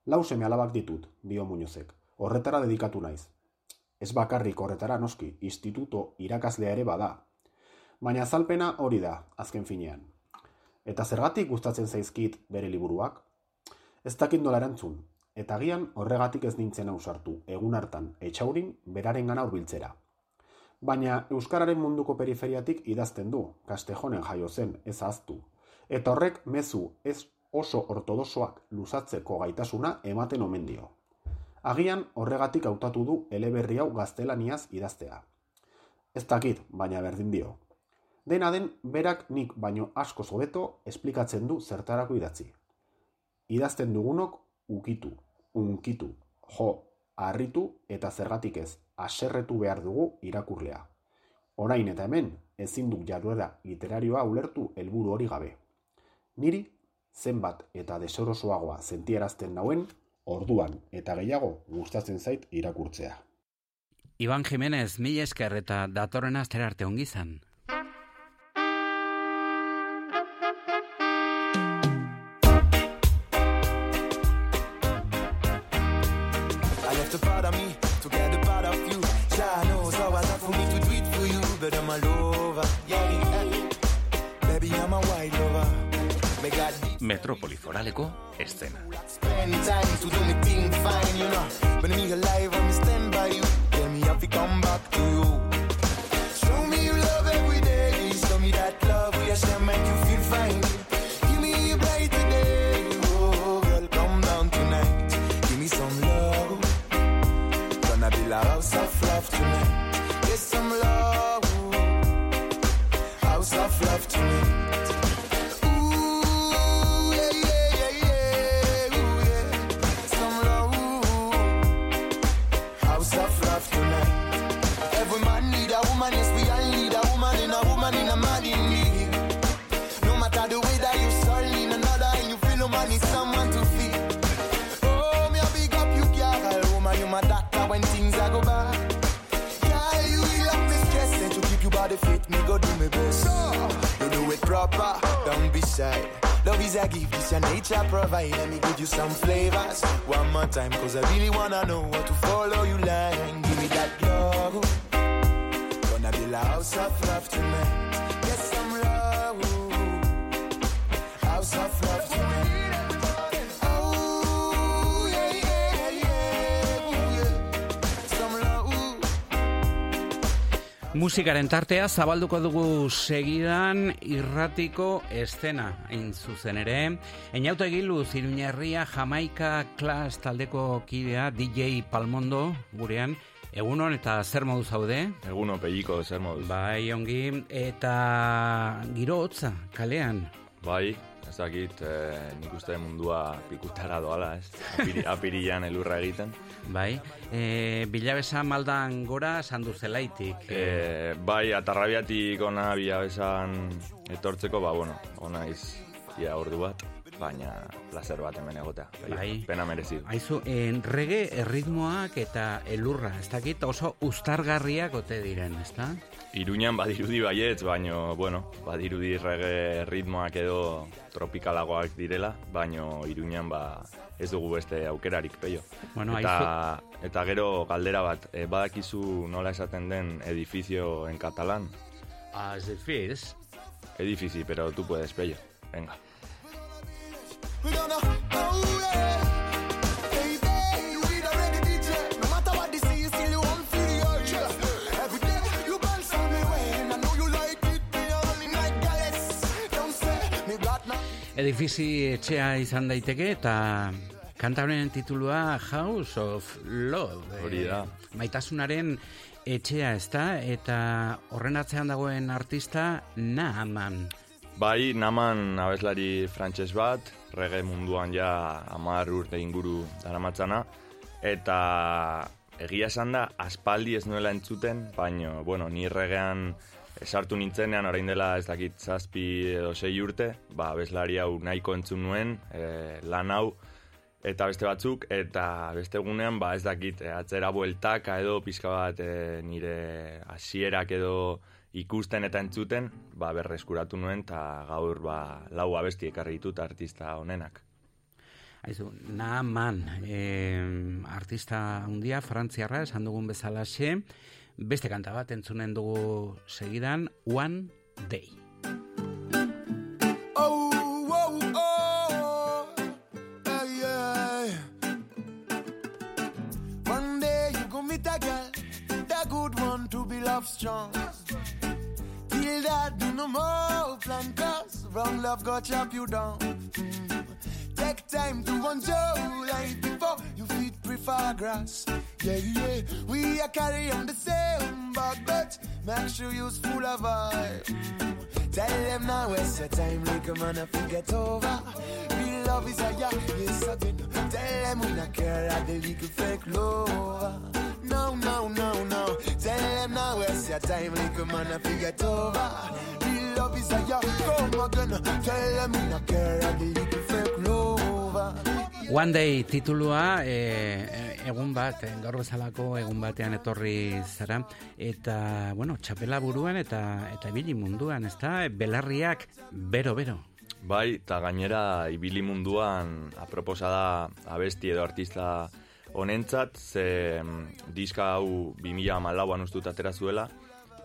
Lau seme alabak ditut, dio Muñozek. Horretara dedikatu naiz. Ez bakarrik horretara noski, instituto irakaslea ere bada. Baina azalpena hori da, azken finean. Eta zergatik gustatzen zaizkit bere liburuak? Ez dakit nola erantzun, eta agian horregatik ez nintzen ausartu, egun hartan, etxaurin beraren gana urbiltzera. Baina Euskararen munduko periferiatik idazten du, Kastejonen jaio zen, ez ahaztu. Eta horrek mezu ez oso ortodosoak luzatzeko gaitasuna ematen omen dio. Agian horregatik hautatu du eleberri hau gaztelaniaz idaztea. Ez dakit, baina berdin dio. Dena den, berak nik baino asko hobeto esplikatzen du zertarako idatzi. Idazten dugunok ukitu, unkitu, jo, harritu eta zergatik ez, aserretu behar dugu irakurlea. Orain eta hemen, ezin duk jarduera literarioa ulertu helburu hori gabe. Niri, zenbat eta desorosoagoa sentierazten nauen, orduan eta gehiago gustatzen zait irakurtzea. Iban Jimenez, mil esker eta datorren astera arte ongizan. Gonna build a house of love tonight. Get proper, don't be shy. Love is a gift, this your nature provide. Let me give you some flavors. One more time, cause I really wanna know what to follow you line. Give me that love. Gonna build a house of love tonight. Musikaren tartea zabalduko dugu segidan irratiko estena hain zuzen ere. Eñauto egilu ziruñerria Jamaika Klas taldeko kidea DJ Palmondo gurean. Egunon eta zer modu zaude? Egunon pelliko zer moduz. Bai, ongi. Eta giro hotza kalean. Bai, dakit, eh, nik uste mundua pikutara doala, ez? Apiri, apirian elurra egiten. Bai, e, bilabesa maldan gora sandu zelaitik. E, bai, atarrabiatik ona bilabesan etortzeko, ba, bueno, ona iz, ia ordu bat, baina placer bat hemen egotea. Bai. Pena merezidu. Aizu, en rege erritmoak eta elurra, ez dakit oso ustargarriak ote diren, ez da? Iruñan badirudi baietz, baino, bueno, badirudi rege ritmoak edo tropikalagoak direla, baino Iruñan ba ez dugu beste aukerarik, peio. Bueno, eta, eta gero galdera bat, e, badakizu nola esaten den edifizio en catalán? As edifiz. Edifici, pero tú puedes, pello. Venga. Edifizi etxea izan daiteke eta kanta honen titulua House of Love. Hori da. Eh, maitasunaren etxea ez da, eta horren atzean dagoen artista Naaman. Bai, naman abeslari frantses bat, rege munduan ja amar urte inguru daramatzana, eta egia esan da, aspaldi ez nuela entzuten, baino, bueno, ni regean sartu nintzenean, orain dela ez dakit zazpi edo sei urte, ba, abeslari hau nahiko entzun nuen, e, lan hau, eta beste batzuk, eta beste egunean, ba, ez dakit, e, atzera bueltaka edo pizka bat e, nire hasierak edo ikusten eta entzuten, ba, berreskuratu nuen, eta gaur ba, lau abesti ekarri ditut artista honenak. Aizu, Naaman, eh, artista handia, frantziarra, esan dugun bezalaxe, beste kanta bat entzunen dugu segidan, One Day. Oh, oh, oh, yeah. One day you go meet a girl, the good one to be love strong. Till that do no more plan cause wrong love go chop you down. Mm. Take time to enjoy life before you feet prefer grass. Yeah, yeah, we are carrying the same bag, but make sure you's full of vibe. Tell them now waste your time like a man if you get over. Real love is a yeah, yes again. Tell them we not care at the little fake love. No, no, no, no. Tell them now waste your time like a man if you get over. Real love is a yeah, come again. Tell them we not care at the love. One Day titulua e, egun bat, eh, gaur bezalako egun batean etorri zara eta, bueno, txapela buruan eta eta ibili munduan, ezta? Belarriak bero-bero. Bai, eta gainera ibili munduan aproposa da abesti edo artista honentzat, ze mm, diska hau 2000 malauan ustut atera zuela,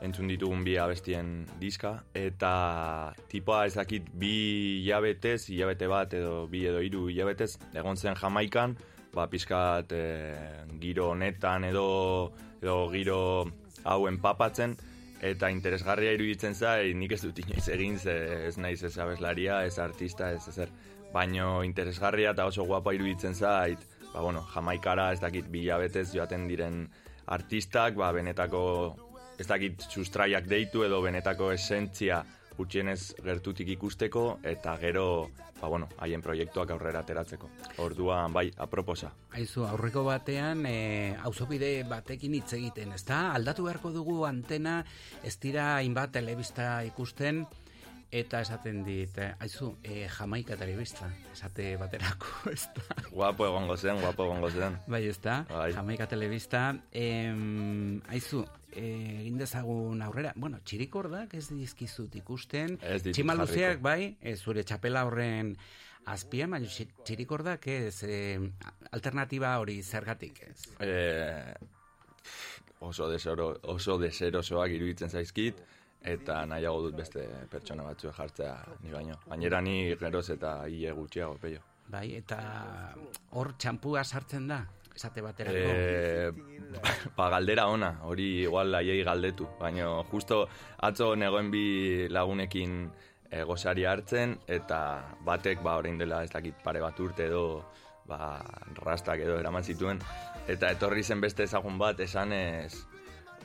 entzun ditugun bi abestien diska, eta tipoa ezakit bi hilabetez, hilabete bat edo bi edo hiru hilabetez, egon zen Jamaikan, ba, pizkat e, giro honetan edo, edo giro hau enpapatzen, eta interesgarria iruditzen zai, nik ez dut inoiz egin, ze ez naiz ez abeslaria, ez artista, ez ezer. Baino interesgarria eta oso guapa iruditzen zait, ba, bueno, jamaikara ez dakit bilabetez joaten diren artistak, ba, benetako ez dakit sustraiak deitu edo benetako esentzia gutxienez gertutik ikusteko eta gero ba bueno, haien proiektuak aurrera ateratzeko. Orduan bai, aproposa. Aizu, aurreko batean e, auzopide batekin hitz egiten, ezta? Aldatu beharko dugu antena, ez dira hainbat telebista ikusten eta esaten dit, eh, aizu, e, Jamaika telebista, esate baterako, ezta? Guapo egongo zen, guapo egongo zen. Bai, ezta? Bai. Jamaika telebista. Em, aizu, eh, egin dezagun aurrera. Bueno, txirikordak ez dizkizut ikusten. Ez Tximaluzeak bai, e, zure txapela horren azpian, baina txi- txirikordak ez, e, alternatiba hori zergatik ez. Eh, oso desero, oso deserosoak iruditzen zaizkit eta nahiago dut beste pertsona batzue jartzea ni baino. Gainera ni geroz eta hile gutxiago peio. Bai, eta hor txampua sartzen da, esate baterako. Eh, ba, galdera ona, hori igual aiei galdetu, baina justo atzo negoen bi lagunekin e, gozari hartzen, eta batek, ba, orain dela ez dakit pare bat urte edo, ba, rastak edo eraman zituen, eta etorri zen beste ezagun bat, esan ez,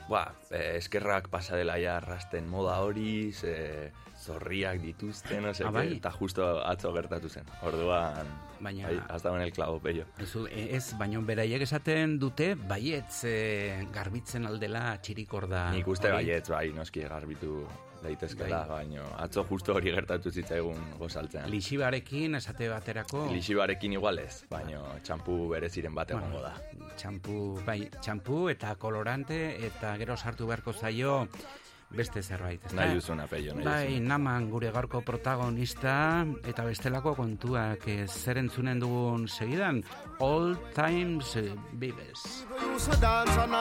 ba, eh, eskerrak pasa dela ja rasten moda hori, ze, zorriak dituzte, no sé, Ah, bai? eta justo atzo gertatu zen. Orduan, Baina- bai, has dado en el clavo, pello. Ez, ez baino beraiek esaten dute baietz e, garbitzen aldela txirikorda. Nik uste baietz, bai, noski garbitu daitezkela, Bai. baino atzo justo hori gertatu zitzaigun gozaltzen. Lixibarekin esate baterako. Lixibarekin igual ez, baino txampu bereziren bat egongo da. Txampu, bai, txampu eta kolorante eta gero sartu beharko zaio beste zerbait, ezta? Nahi duzuna, pello, nahi Bai, naman gure gaurko protagonista eta bestelako kontuak eh, zer entzunen dugun segidan All Times eh,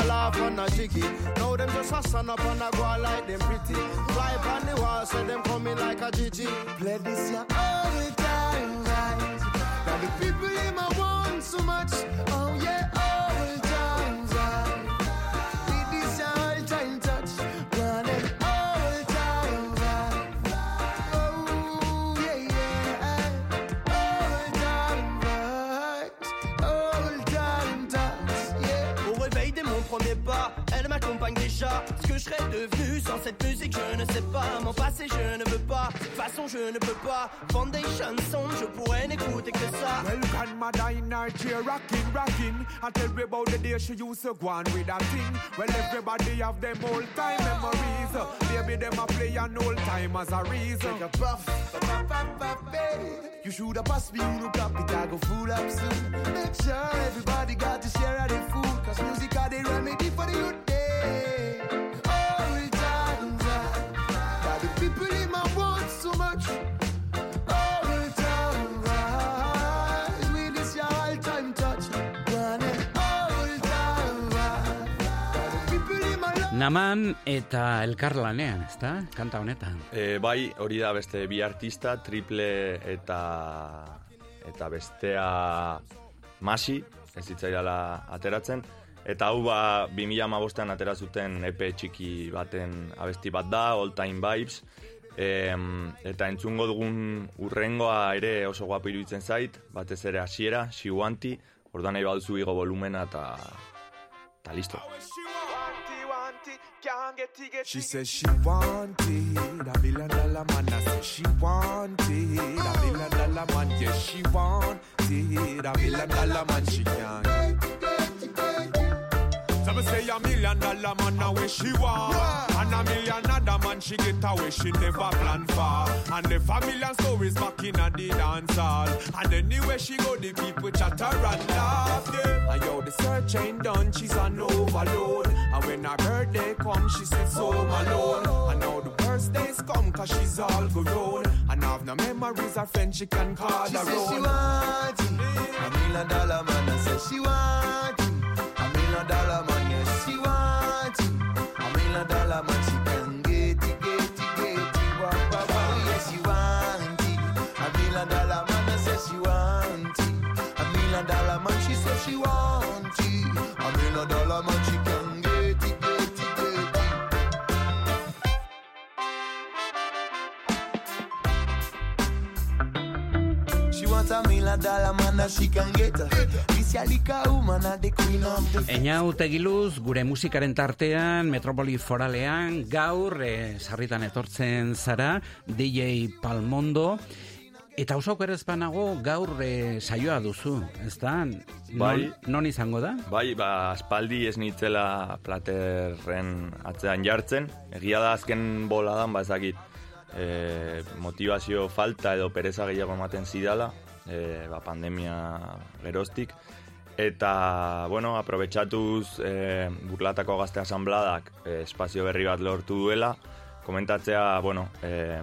laugh a jiggy. Now them just a stand up and a go a like them pretty. Fly on the wall, so them coming like a Gigi. Play this ya all the time, right? Now the people in my want so much. Oh yeah, sans cette musique, je ne sais pas. Mon passé, je ne veux pas. De toute façon, je ne peux pas. Foundation Sound, je pourrais n'écouter que ça. Well, grandmother in her chair rocking, rocking. I tell me about the day she used to go on with that thing. Well, everybody have them old time memories. Baby, them a play an old time as a reason. Take a puff, puff, puff, puff, babe. You should have passed me, you look up, it I go full up soon. Make sure everybody got to share of the food, cause music are the remedy for the youth Naman eta elkarlanean, ezta? Kanta honetan. E, bai, hori da beste bi artista, triple eta eta bestea masi, ez zitzaidala ateratzen. Eta hau ba, 2008an atera zuten EP txiki baten abesti bat da, All Time Vibes. Em, eta entzungo dugun urrengoa ere oso guapo iruditzen zait, batez ere hasiera, She Wanti, ordan nahi baduzu igo volumena eta, eta listo. She says she want it, a million dollar man. I said she want it, a million dollar man. Yes, she want it, a million dollar man. She can't. So me say a million dollar man now where she want. And a million other man she get away she never plan for. And the million stories back in a the dance hall. And anywhere she go the people chatter and laugh yeah. And yo the search ain't done she's on overload. And when her birthday come she sits home alone And now the birthdays come cause she's all grown. And have no memories or friends she can call She her say she own. want it. A million dollar man, I say she want it. She want it. A million dollar man, she can get it, get it, get it. She wants a million dollar man that she can get her. The Eina utegiluz, gure musikaren tartean, Metropoli Foralean, gaur, e, sarritan etortzen zara, DJ Palmondo, eta oso erezpanago gaur e, saioa duzu, ez da? Bai. Non, non izango da? Bai, ba, aspaldi ez nitzela platerren atzean jartzen. Egia da azken boladan, ba ezakit, e, motivazio falta edo pereza gehiago ematen zidala, e, ba, pandemia geroztik. Eta, bueno, aprobetsatuz e, burlatako gazte asambladak e, espazio berri bat lortu duela, komentatzea, bueno, e,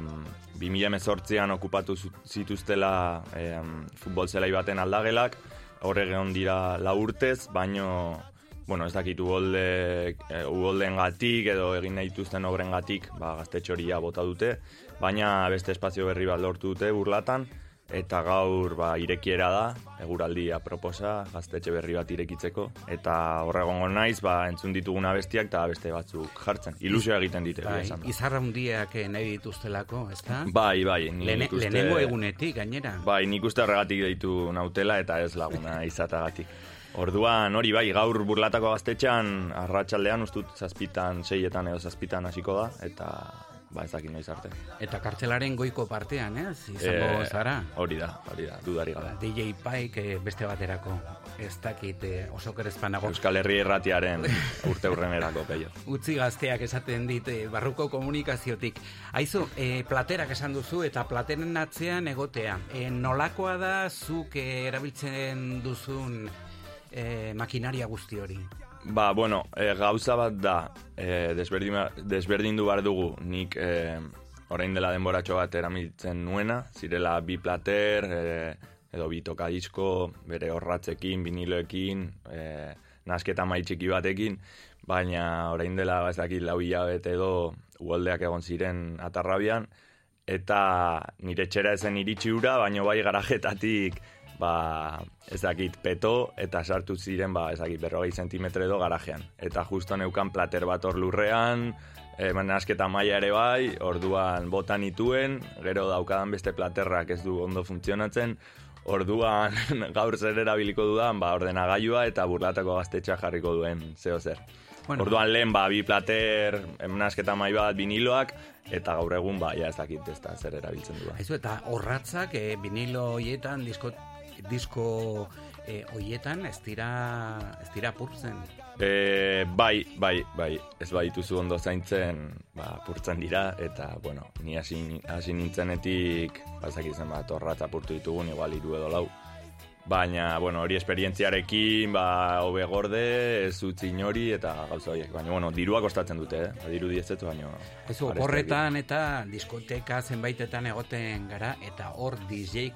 2018an okupatu zituztela e, futbol zelai baten aldagelak, horre egon dira lau urtez, baino, bueno, ez dakit ugolde, e, ugoldeen gatik edo egin nahi dituzten obren gatik, ba, gaztetxoria bota dute, baina beste espazio berri bat lortu dute burlatan, eta gaur ba, irekiera da, eguraldi aproposa, gaztetxe berri bat irekitzeko, eta horregongo naiz, ba, entzun ditugun abestiak eta beste batzuk jartzen. Ilusioa egiten dite, Bai, izarra hundiak eh, nahi dituztelako, ez da? Bai, bai, Lene, uste- Lehenengo egunetik, gainera. Bai, nik uste horregatik deitu nautela eta ez laguna izatagatik. Orduan, hori bai, gaur burlatako gaztetxean, arratsaldean ustut zazpitan, seietan edo zazpitan hasiko da, eta ba ez dakit noiz arte. Eta kartzelaren goiko partean, ez? Izango Eh, zara. Hori da, hori da, dudari gabe. DJ Pike eh, beste baterako. Ez dakit eh, oso kerezpanago. Euskal Herri erratiaren urte urrenerako peio. Utzi gazteak esaten dit eh, barruko komunikaziotik. Aizu, eh, platerak esan duzu eta plateren atzean egotea. Eh, nolakoa da zuk eh, erabiltzen duzun eh, makinaria guzti hori? Ba, bueno, e, gauza bat da, e, desberdin, desberdindu behar dugu, nik e, orain dela denboratxo bat erabiltzen nuena, zirela bi plater, e, edo bi tokadisko, bere horratzekin, viniloekin, e, nasketa mai txiki batekin, baina orain dela, ba, ez dakit, lau hilabete edo uoldeak egon ziren atarrabian, eta nire txera ezen iritsi ura, baina bai garajetatik ba, ez dakit, peto, eta sartu ziren, ba, ez dakit, berrogei zentimetre edo garajean. Eta justo neukan plater bat hor lurrean, e, nasketa maila ere bai, orduan botan ituen, gero daukadan beste platerrak ez du ondo funtzionatzen, orduan gaur zer erabiliko dudan, ba, ordenagailua eta burlatako gaztetxa jarriko duen, zeo zer. Bueno. Orduan lehen, ba, bi plater, nasketa mai bat, viniloak, eta gaur egun, ba, ja ez dakit ez da zer erabiltzen dudan. Aizu, eta horratzak eh, vinilo hoietan, disko, disko eh, hoietan, ez dira, ez dira apurtzen. E, bai, bai, bai, ez badituzu ondo zaintzen, ba, purtzen dira, eta, bueno, ni hasi, hasi nintzenetik, bazak izan bat, horrat apurtu ditugun, igual hiru edo lau. Baina, bueno, hori esperientziarekin, ba, hobe gorde, ez utzi inori, eta gauza horiek. Baina, bueno, dirua kostatzen dute, eh? Ba, diru diezetu, baina... Aizu, oporretan eta diskoteka zenbaitetan egoten gara, eta hor DJ,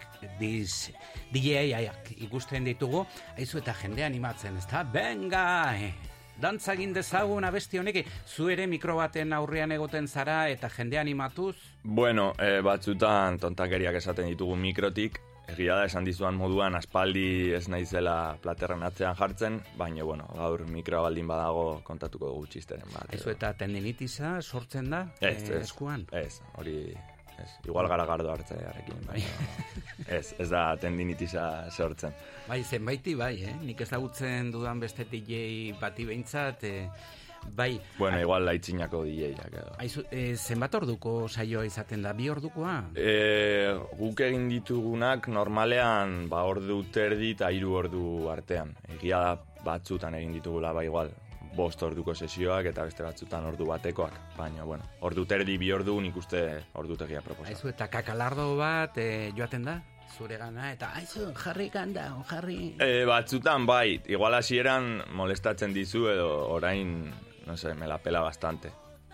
diz, DJ-ak ikusten ditugu, aizu eta jende animatzen, ezta? Venga! Eh. Dantza egin dezagun abesti honek, zu ere mikro baten aurrean egoten zara eta jende animatuz, Bueno, eh, batzutan tontakeriak esaten ditugu mikrotik, egia da esan dizuan moduan aspaldi ez naizela platerren atzean jartzen, baina, bueno, gaur mikroa baldin badago kontatuko dugu txisteren bat. aizu eta tendinitisa sortzen da Ez, eh, ez, eskuan. ez, hori, ez, igual garagardo hartzearekin, baina, ez, ez da tendinitisa sortzen. Bai, zenbaiti bai, eh? Nik ezagutzen dudan beste DJ bati behintzat, eh, bai. Bueno, igual laitzinako DJ-ak edo. Aizu, eh, zenbat orduko saioa izaten da, bi ordukoa? E, guk egin ditugunak normalean ba ordu terdi eta hiru ordu artean. Egia da batzutan egin ditugula ba igual bost orduko sesioak eta beste batzutan ordu batekoak. Baina, bueno, ordu terdi bi ordu nik uste ordutegia proposa. Aizu, eta kakalardo bat eh, joaten da? Zure gana, eta aizu, jarri kanda, jarri... E, batzutan bai, igual hasieran molestatzen dizu edo orain, no sé, me la pela bastante.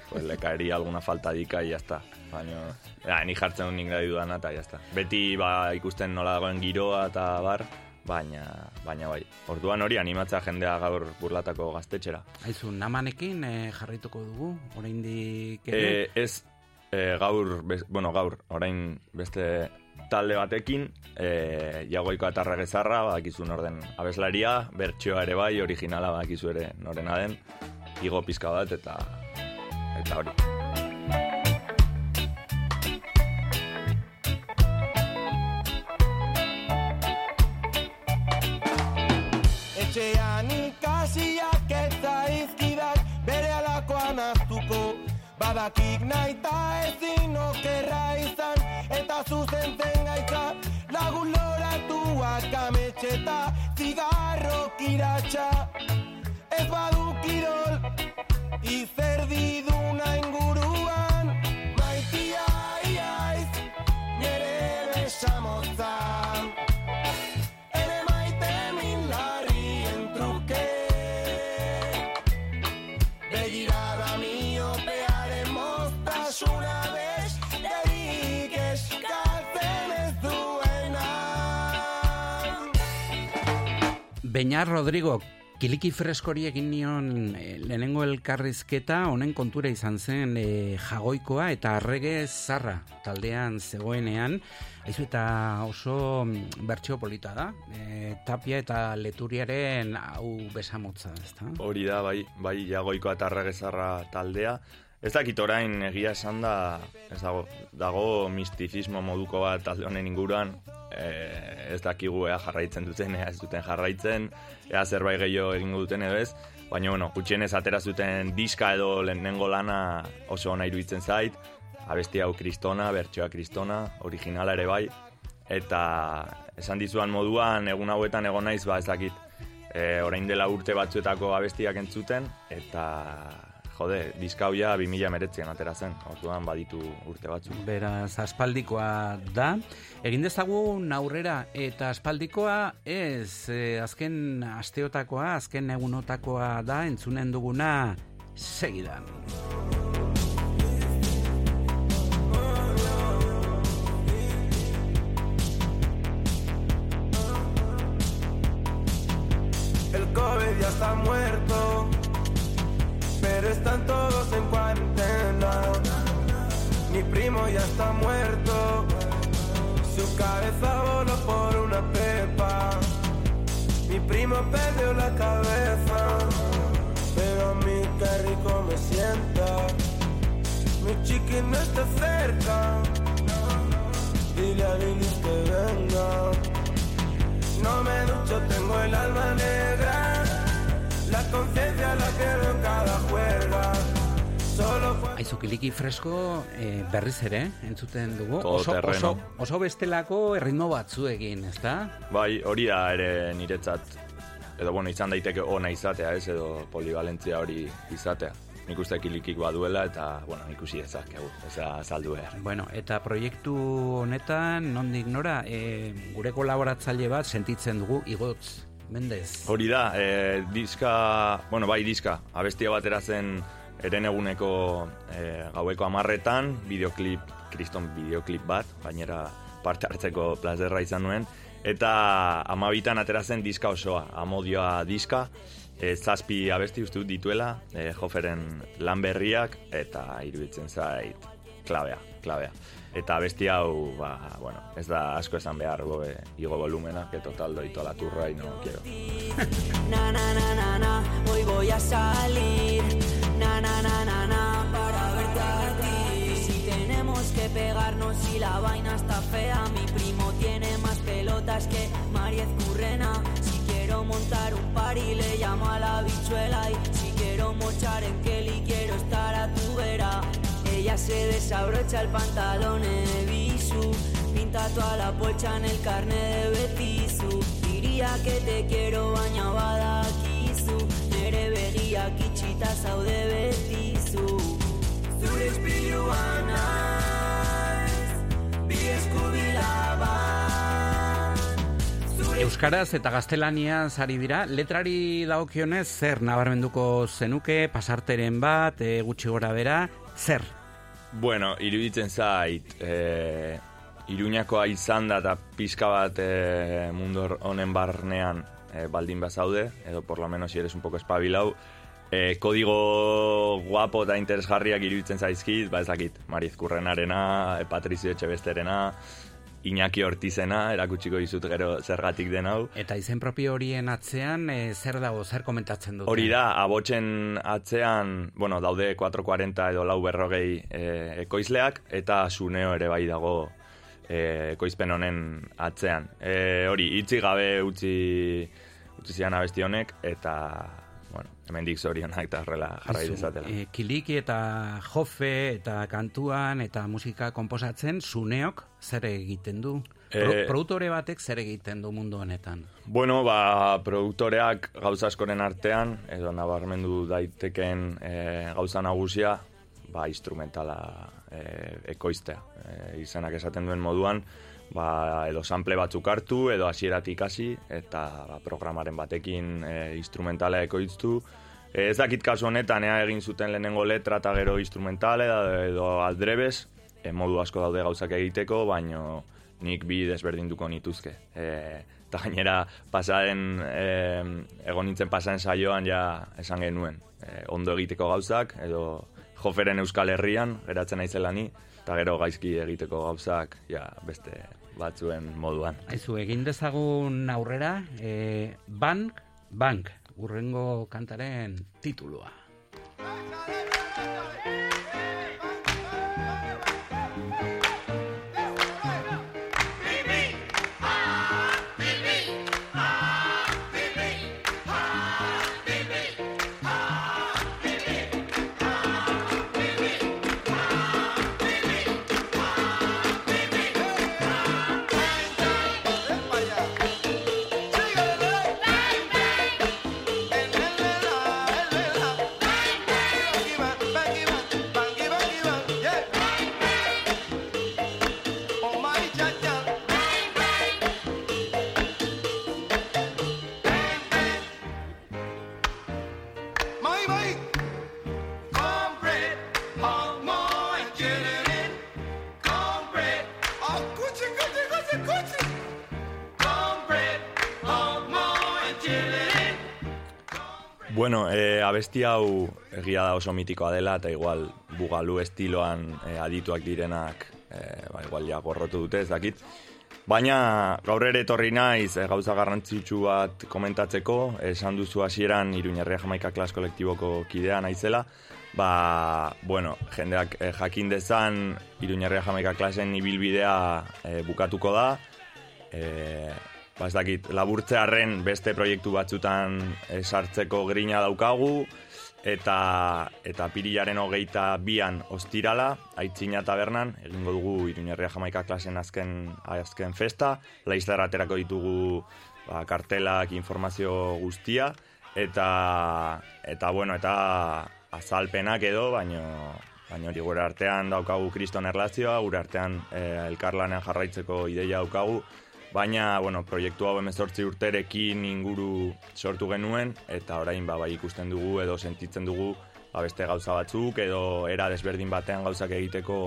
Pues le caería alguna faltadica y ya está. Baina, ja, ni jartzen nik nahi dudana eta ya está. Beti ba, ikusten nola dagoen giroa eta bar, baina, baina bai. Orduan hori animatzea jendea gaur burlatako gaztetxera. Aizu, namanekin eh, jarrituko dugu, oraindik E, ere? ez e, gaur, bez, bueno, gaur, orain beste talde batekin, e, jagoiko atarra gezarra, badakizu norden abeslaria, bertsioa ere bai, originala badakizu ere norena den, igo pizka bat eta eta hori. Etxean ikasiak eta izkidak bere alakoan hartuko Badakik nahi ta ezin okerra izan eta zuzentzen gaitza Lagun loratuak ametxeta zigarro kiratxa Ez badu kirol Beñar Rodrigo, kiliki freskori egin nion eh, lehenengo elkarrizketa honen kontura izan zen eh, jagoikoa eta arrege zarra taldean zegoenean. Aizu eta oso mm, bertsio polita da. Eh, tapia eta leturiaren hau besamotza, ezta? Hori da, bai, bai jagoiko eta regezarra taldea. Ez dakit orain egia esan da, ez dago, dago mistifismo moduko bat talde honen inguruan, e, ez dakigu ea jarraitzen duten, ea ez duten jarraitzen, ea zerbait gehiago egingo duten edo ez, baina bueno, gutxienez atera zuten diska edo lehenengo lana oso ona iruditzen zait, abesti hau kristona, bertsoa kristona, originala ere bai, eta esan dizuan moduan, egun hauetan egon naiz, ba, ez dakit, e, orain dela urte batzuetako abestiak entzuten, eta jode, diska hau ja 2000 meretzian atera zen, orduan baditu urte batzu. Beraz, aspaldikoa da. Egin dezagun aurrera eta aspaldikoa ez eh, azken asteotakoa, azken egunotakoa da entzunen duguna segidan. El COVID ya está muerto, pero están todos en cuarentena. Mi primo ya está muerto, su cabeza voló por una pepa. Mi primo perdió la cabeza, pero a mí qué rico me sienta. Mi chiqui no está cerca, dile a Lili que venga. No me ducho, tengo el alma negra. Conciencia la pierdo en cada juerga. Solo fue Aizu kiliki fresko eh, berriz ere, entzuten dugu. Oso, oso, oso bestelako erritmo batzuekin, ezta? Bai, hori da ere niretzat, edo bueno, izan daiteke ona izatea, ez, edo polivalentzia hori izatea. Nik uste kilikik baduela eta, bueno, ikusi ezakegu, ez da azaldu behar. Bueno, eta proiektu honetan, nondik nora, e, gure kolaboratzaile bat sentitzen dugu igotz, Mendez. Hori da, e, diska, bueno, bai diska, abestia batera zen eren eguneko e, gaueko amarretan, bideoklip, kriston bideoklip bat, gainera parte hartzeko plazerra izan nuen, eta amabitan atera zen diska osoa, amodioa diska, e, zazpi abesti uste dut dituela, e, joferen lan berriak, eta iruditzen zait klabea, klabea. Eta abesti hau, ba, bueno, ez da asko esan behar gobe, igo volumena, que total doito la turra y no quiero. A salir. Na que pegarnos y la la bichuela y si quiero. Ella se desabrocha el pantalón de bisu, pinta toda la polcha en el carne de Betizu. Diría que te quiero baina badakizu, nere begiak itxita zaude betizu. Zure ispiluan naiz, bi eskubilaban. Euskaraz eta gaztelaniaz ari dira, letrari dagokionez zer nabarmenduko zenuke, pasarteren bat, e, gutxi gora bera, zer? Bueno, iruditzen zait, e, Iruñakoa izan da eta pizka bat e, mundu honen barnean e, baldin bazaude, edo por lo menos si eres un poco espabilau, e, kodigo guapo eta interesgarriak iruditzen zaizkit, ba ez dakit, Mariz Kurrenarena, e, Patrizio Etxebesterena, Iñaki Ortizena, erakutsiko dizut gero zergatik den hau. Eta izen propio horien atzean, e, zer dago, zer komentatzen dute? Hori da, abotsen atzean, bueno, daude 440 edo lau berrogei e, ekoizleak, eta suneo ere bai dago e, ekoizpen honen atzean. E, hori, itzi gabe utzi, utzi zian abesti honek, eta, bueno, hemendik zorionak eta horrela jarrai dezatela. e, kiliki eta jofe eta kantuan eta musika komposatzen, zuneok zer egiten du? Pro, E, produktore batek zer egiten du mundu honetan? Bueno, ba, produktoreak gauza askoren artean, edo nabarmendu daitekeen e, gauza nagusia, ba, instrumentala e, ekoiztea. E, izenak esaten duen moduan, ba, edo sample batzuk hartu, edo hasieratik hasi, eta ba, programaren batekin e, instrumentala ekoiztu. E, ez dakit kasu honetan, ea egin zuten lehenengo letra eta gero instrumentale, edo, aldrebes, e, modu asko daude gauzak egiteko, baino nik bi desberdinduko nituzke. E, eta gainera pasaden, e, egon nintzen pasaden saioan ja esan genuen. E, ondo egiteko gauzak, edo joferen euskal herrian, geratzen naizela ni, eta gero gaizki egiteko gauzak, ja, beste batzuen moduan. Aizu, egin dezagun aurrera, e, bank, bank, urrengo kantaren titulua. Abesti hau egia da oso mitikoa dela, eta igual bugalu estiloan e, adituak direnak, e, ba, igual ja gorrotu dute, ez dakit. Baina gaur ere etorri naiz e, gauza garrantzitsu bat komentatzeko, esan duzu hasieran Iruñerria Jamaika Klas kolektiboko kidea naizela, ba, bueno, jendeak e, jakin dezan Iruñerria Jamaika Klasen ibilbidea e, bukatuko da, e, ba ez dakit, laburtzearren beste proiektu batzutan eh, sartzeko grina daukagu, eta eta pirilaren hogeita bian ostirala, aitzina tabernan, egingo dugu Iruñerria Jamaika klasen azken, azken festa, laizzer aterako ditugu ba, kartelak informazio guztia, eta, eta bueno, eta azalpenak edo, baino, baina hori gure artean daukagu kriston erlazioa, gure artean eh, elkarlanean jarraitzeko ideia daukagu, Baina, bueno, proiektu hau emezortzi urterekin inguru sortu genuen, eta orain ba, bai ikusten dugu edo sentitzen dugu ba, beste gauza batzuk edo era desberdin batean gauzak egiteko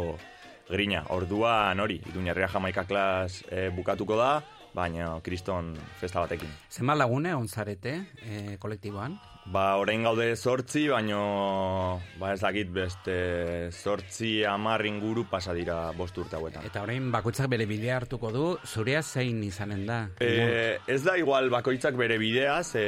grina. Orduan hori, Iruñerria Jamaika klas e, bukatuko da, baina kriston festa batekin. Zenbat lagune onzarete e, kolektiboan? Ba, orain gaude sortzi, baino ba ez dakit beste sortzi amar inguru pasa dira bost urte hauetan. Eta orain bakoitzak bere bidea hartuko du, zurea zein izanen da? E, ez da igual bakoitzak bere bidea, ze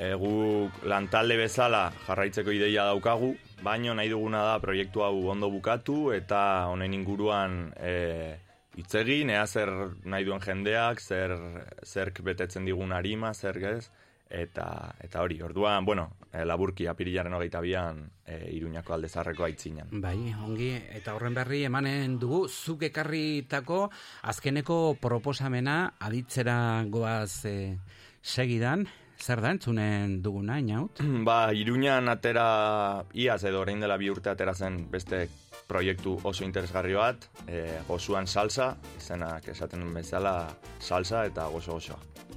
e, guk lantalde bezala jarraitzeko ideia daukagu, baino nahi duguna da proiektu hau ondo bukatu eta honen inguruan e, hitz egin, ea zer nahi duen jendeak, zer zerk betetzen digun arima, zer gez, eta eta hori, orduan, bueno, e, laburki apirilaren hogeita bian e, iruñako aldezarreko aitzinan. Bai, ongi, eta horren berri emanen dugu, zuk ekarritako azkeneko proposamena aditzera goaz e, segidan, zer da entzunen duguna, inaut? Ba, iruñan atera, iaz edo orain dela bi urte atera zen beste proiektu oso interesgarri bat, e, gozuan salsa, izenak esaten bezala salsa eta gozo gozoa.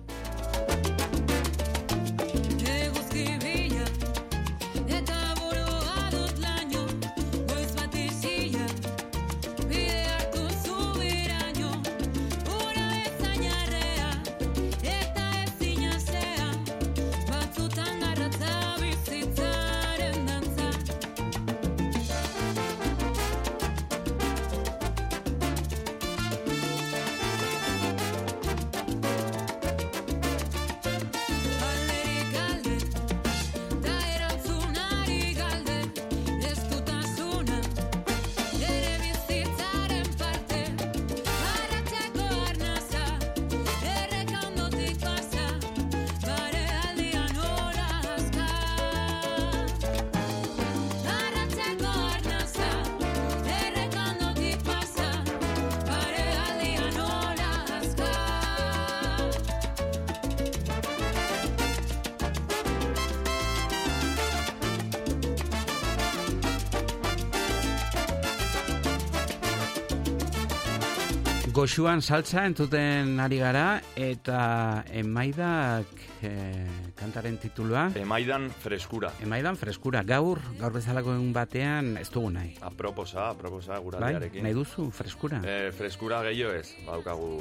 Goxuan saltza entzuten ari gara, eta emaidak eh, kantaren titulua. Emaidan freskura. Emaidan freskura. Gaur, gaur bezalako egun batean ez dugu nahi. Aproposa, aproposa Bai, guraldiarekin. nahi duzu freskura. E, freskura gehiago ez, baukagu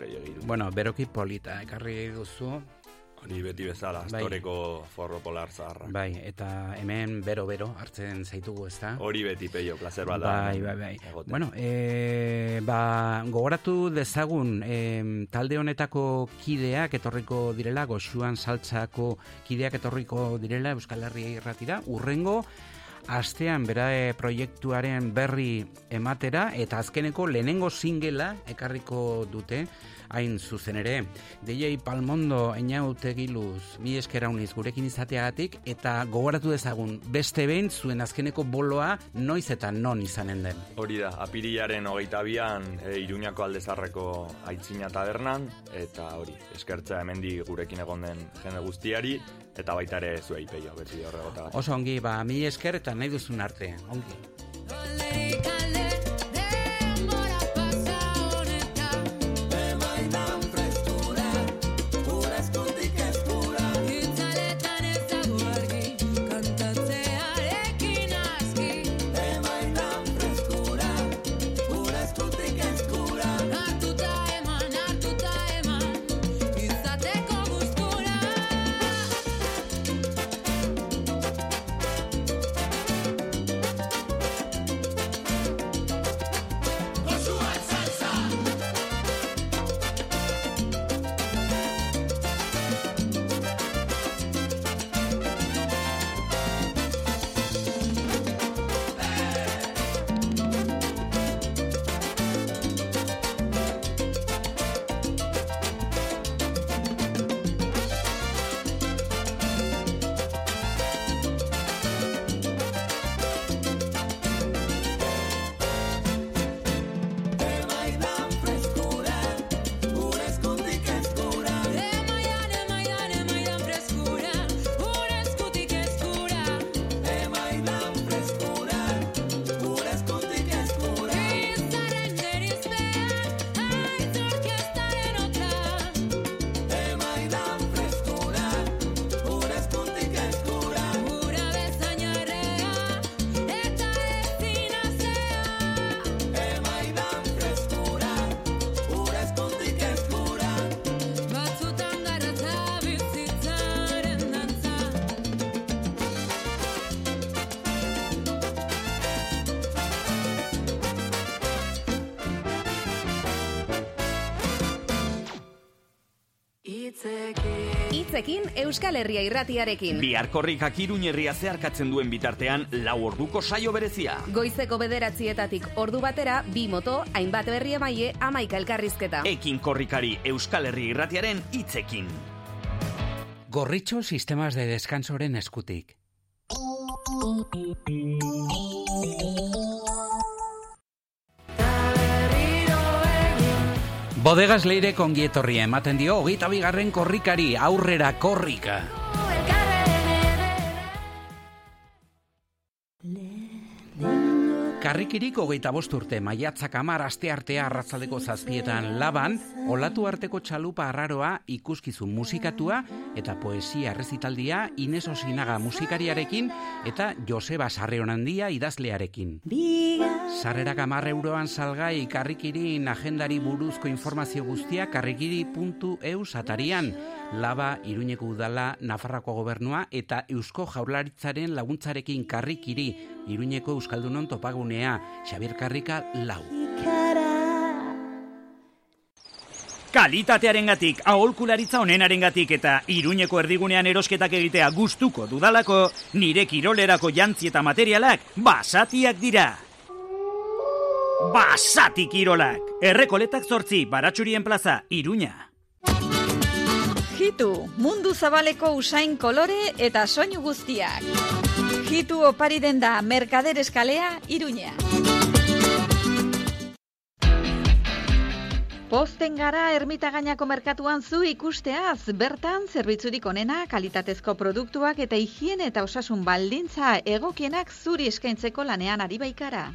gehiago. Bueno, beroki polita, ekarri duzu. Hori beti bezala, Bai. astoreko forro polar zaharra. Bai, eta hemen bero-bero hartzen zaitugu, ezta? Hori beti peio, placer bat da. Bai, bai, bai. egotea. Bueno, e, ba, gogoratu dezagun e, talde honetako kideak etorriko direla, goxuan saltzako kideak etorriko direla Euskal Herria irratira, urrengo astean bera proiektuaren berri ematera eta azkeneko lehenengo singela ekarriko dute hain zuzen ere. DJ Palmondo einaute giluz, mi eskera uniz gurekin izateagatik eta gogoratu dezagun beste behin zuen azkeneko boloa noiz eta non izanen den. Hori da, apirilaren hogeita bian e, Iruñako aldezarreko aitzina tabernan, eta hori, eskertza hemendi gurekin egon den jende guztiari, eta baita ere zuei peio, beti horregota. Oso ongi, ba, mi esker eta nahi duzun arte, ongi. Euskal Herria irratiarekin. Bihar korrikak iruñ herria zeharkatzen duen bitartean, lau orduko saio berezia. Goizeko bederatzietatik ordu batera, bi moto, hainbat berri emaie, amaika elkarrizketa. Ekin korrikari Euskal Herria irratiaren hitzekin. Gorritxo sistemas de descansoren eskutik. Bodegas leire kongietorria ematen dio, hogeita bigarren korrikari, aurrera korrika. Karrikirik hogeita bost urte, maiatzak amar aste artea arratzaldeko zazpietan laban, olatu arteko txalupa arraroa ikuskizun musikatua eta poesia errezitaldia Ines Osinaga musikariarekin eta Joseba Sarreonandia idazlearekin. Sarrerak amar euroan salgai karrikirin agendari buruzko informazio guztia karrikiri.eu satarian. Laba, Iruñeko udala, Nafarrako gobernua eta Eusko Jaurlaritzaren laguntzarekin karrikiri, Iruñeko Euskaldunon topagunea, Xabier Karrika lau. Kalitatearengatik, aholkularitza onenarengatik eta Iruñeko erdigunean erosketak egitea gustuko dudalako, nire kirolerako jantzi eta materialak basatiak dira. Basati kirolak! Errekoletak zortzi, baratxurien plaza, Iruña. Hitu, mundu zabaleko usain kolore eta soinu guztiak. Hitu opari den da Merkader Eskalea, Iruña. Posten gara ermitagainako merkatuan zu ikusteaz, bertan zerbitzurik onena, kalitatezko produktuak eta higiene eta osasun baldintza egokienak zuri eskaintzeko lanean ari baikara.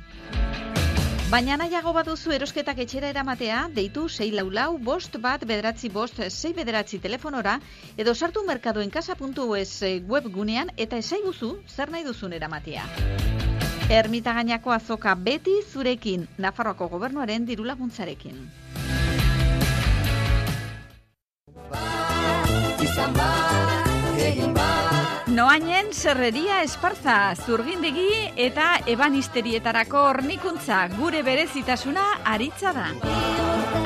Baina nahiago baduzu erosketak etxera eramatea, deitu 6 lau lau, bost bat bederatzi bost 6 bederatzi telefonora, edo sartu merkadoenkasa.es webgunean eta esaiguzu zer nahi duzun eramatea. Ermitagainako azoka beti zurekin, Nafarroako gobernuaren diru laguntzarekin. Izan bat, egin bat Noainen serreria esparza, zurgindegi eta ebanisterietarako hornikuntza gure berezitasuna aritza da.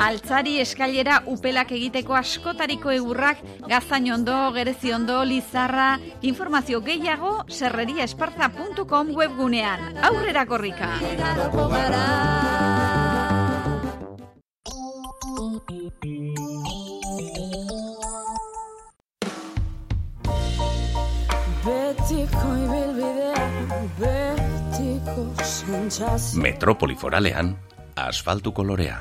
Altzari eskailera upelak egiteko askotariko egurrak, gazain ondo, gerezi ondo, lizarra, informazio gehiago serreriaesparza.com webgunean. Aurrera korrika! Betiko ibilbidea, betiko sentsazio Metropoli foralean, asfaltu kolorea.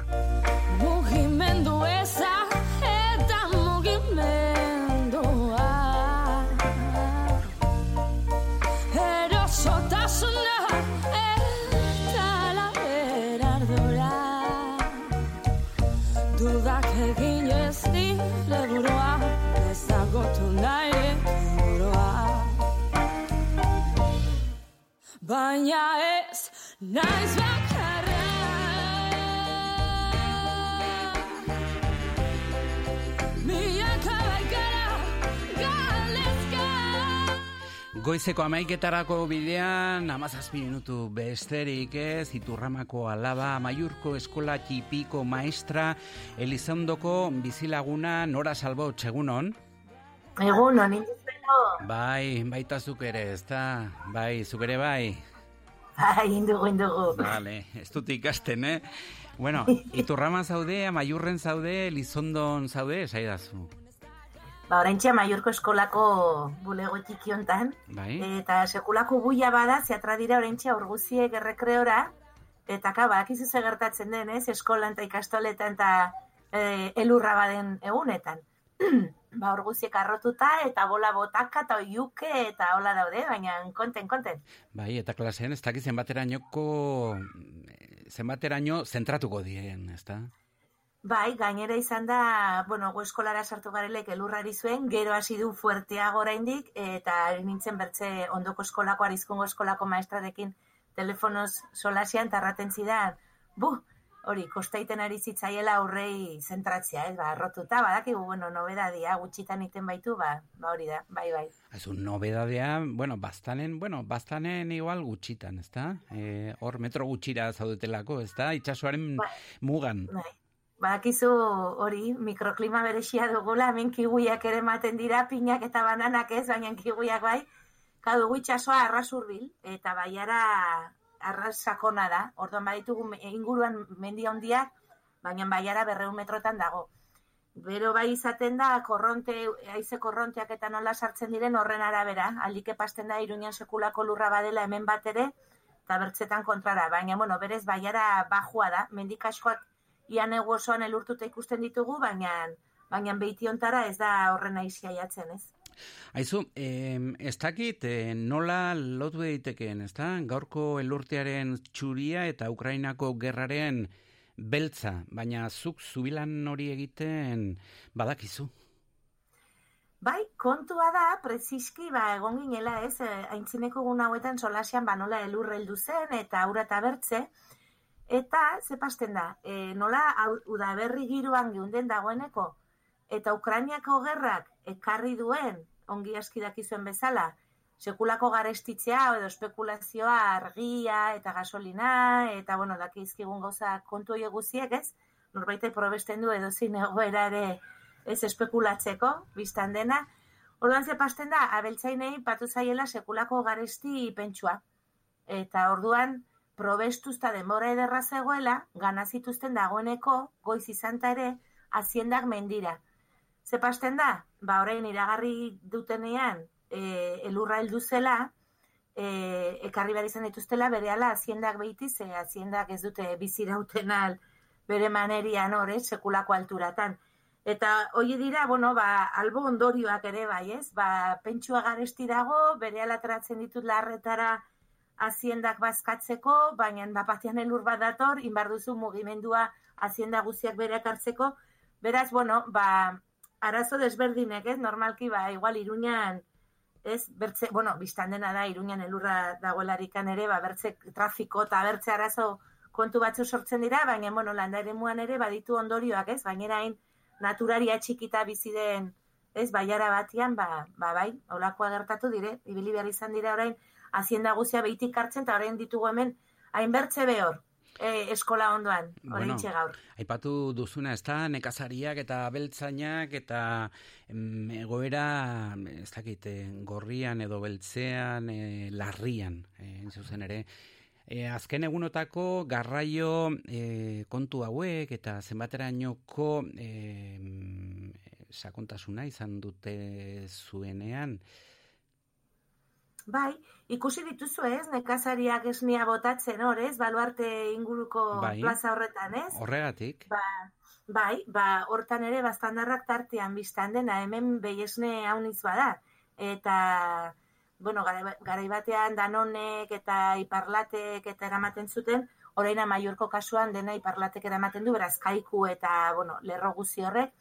Baina ez naiz bakarra Goizeko amaiketarako bidean, amazazpi minutu besterik ez, iturramako alaba, maiurko eskola txipiko maestra, Elizondoko bizilaguna, nora salbo txegunon? Egun, honi duzeno. Bai, baita zuk ere, ez da? Bai, zuk ere bai? Bai, indugu, indugu. Vale, ez dut ikasten, eh? Bueno, iturrama zaude, amaiurren zaude, Elizondon zaude, esaidazu. Ba, oraintxe Maiorko eskolako bulego txiki hontan. Bai? Eta sekulako buia bada, zeatra dira oraintxe aurguziek errekreora. Eta ka, badakizu ze gertatzen den, ez? Eskolan eta ikastoletan eta e, elurra baden egunetan. ba, orguziek arrotuta eta bola botaka eta oiuke eta hola daude, baina konten, konten. Bai, eta klasean ez dakit zenbaterainoko zenbateraino zentratuko dien, ez da? Bai, gainera izan da, bueno, gu eskolara sartu garelek elurrari zuen, gero hasi du fuerteago oraindik eta nintzen bertze ondoko eskolako, arizkongo eskolako maestrarekin telefonoz solasian tarraten zidan, bu, hori, kostaiten ari zitzaiela aurrei zentratzea, ez, ba, arrotuta, badakigu, bueno, nobedadia, gutxitan iten baitu, ba, ba hori da, bai, bai. Ez un nobedadea, bueno, bastanen, bueno, bastanen igual gutxitan, ez da? E, hor metro gutxira zaudetelako, ez da? Itxasoaren Bai. mugan. Bai. badakizu hori mikroklima berexia dugula, hemen kiwiak ere ematen dira, pinak eta bananak ez, baina kiwiak bai, ka dugu itxasoa arras hurbil, eta baiara arras da, orduan baditugu inguruan mendi handiak, baina baiara berreun metrotan dago. Bero bai izaten da, korronte, haize korronteak eta nola sartzen diren horren arabera, aldik epasten da iruñan sekulako lurra badela hemen bat ere, eta bertzetan kontrara, baina, bueno, berez baiara bajua da, mendik askoak ian egu osoan elurtuta ikusten ditugu, baina, baina beitiontara ez da horren aizia jatzen, ez? Aizu, em, ez dakit eh, nola lotu daitekeen, ez da? Gaurko elurtearen txuria eta Ukrainako gerraren beltza, baina zuk zubilan hori egiten badakizu. Bai, kontua da, preziski, ba, egon ginela, ez, eh, aintzineko egun hauetan solasian, ba, nola elur heldu zen, eta aura eta bertze, eta, ze pasten da, e, nola udaberri giroan geunden dagoeneko, eta Ukrainiako gerrak ekarri duen, ongi aski dakizuen bezala, sekulako garestitzea edo espekulazioa argia eta gasolina, eta, bueno, dakizkigun gauza kontu horiek guziek, ez? Norbaitek probesten du edo zin egoera ere ez espekulatzeko, biztan dena. Orduan ze pasten da, abeltzainei patu zaiela sekulako garesti pentsua. Eta orduan, probestuzta denbora ederra zegoela, gana dagoeneko, goiz izanta ere, haziendak mendira. Ze pasten da, ba orain iragarri dutenean, e, elurra heldu zela, e, ekarri behar izan dituztela, berehala haziendak behiti, ze haziendak ez dute bizirauten al bere manerian hori, sekulako alturatan. Eta hoi dira, bueno, ba, albo ondorioak ere bai, ez? Ba, pentsua garesti dago, bere alateratzen ditut larretara haziendak bazkatzeko, baina bapatean elur bat dator, inbar duzu mugimendua hazienda guziak bere hartzeko. Beraz, bueno, ba, arazo desberdinek, ez? Normalki, ba, igual iruñan, ez, bertze, bueno, biztan dena da, iruñan elurra dagoelarikan ere, ba, bertze trafiko eta bertze arazo kontu batzu sortzen dira, baina, bueno, landa ere ere baditu ondorioak, ez? Gainera hain naturaria txikita bizi den, ez, baiara batian, ba, ba bai, olakoa gertatu dire, ibili behar izan dira orain, hazienda guzia behitik hartzen, eta orain ditugu hemen, hain bertze behor, e, eskola ondoan, orain Bueno, gaur. Aipatu duzuna, ez da, nekazariak eta beltzainak eta em, egoera, ez dakit, eh, gorrian edo beltzean, eh, larrian, hain zuzen ere. E, azken egunotako garraio e, kontu hauek eta zenbaterainoko e, sakontasuna izan dute zuenean. Bai, ikusi dituzu ez, nekazariak esnia botatzen hor, ez, baluarte inguruko Bai. plaza horretan, ez? Horregatik, Ba, bai, ba, hortan ere bastandarrak tartean biztan dena, hemen behiesne hauniz bada. Eta, bueno, garai- garai batean danonek eta iparlatek eta eramaten zuten, orain amaiurko kasuan dena iparlatek eramaten du, beraz kaiku eta, bueno, lerro guzi horrek,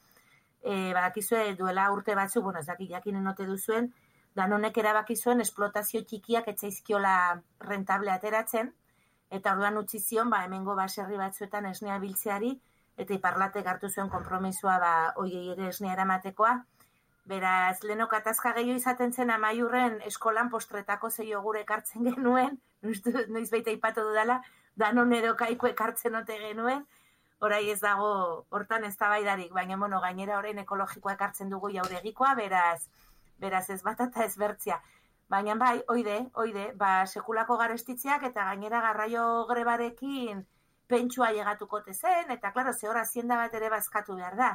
e, badakizue duela urte batzu, bueno, ez dakit jakinen ote duzuen, danonek erabaki zuen esplotazio txikiak etzaizkiola rentable ateratzen, eta orduan utzi zion, ba, hemengo baserri batzuetan esnea biltzeari, eta iparlatek hartu zuen konpromisoa, ba, oiei ere esnea eramatekoa, Beraz, leno katazka gehiago izaten zen amaiurren eskolan postretako zei gure ekartzen genuen, noiz- baita ipatu dudala, danon edo kaiko ekartzen ote genuen, orai ez dago hortan ez baina bueno, gainera orain ekologikoa ekartzen dugu jauregikoa, beraz, beraz ez bat eta ez bertzia. Baina bai, oide, oide, ba, sekulako garestitzeak eta gainera garraio grebarekin pentsua llegatuko zen, eta klaro, ze hor hazienda bat ere bazkatu behar da.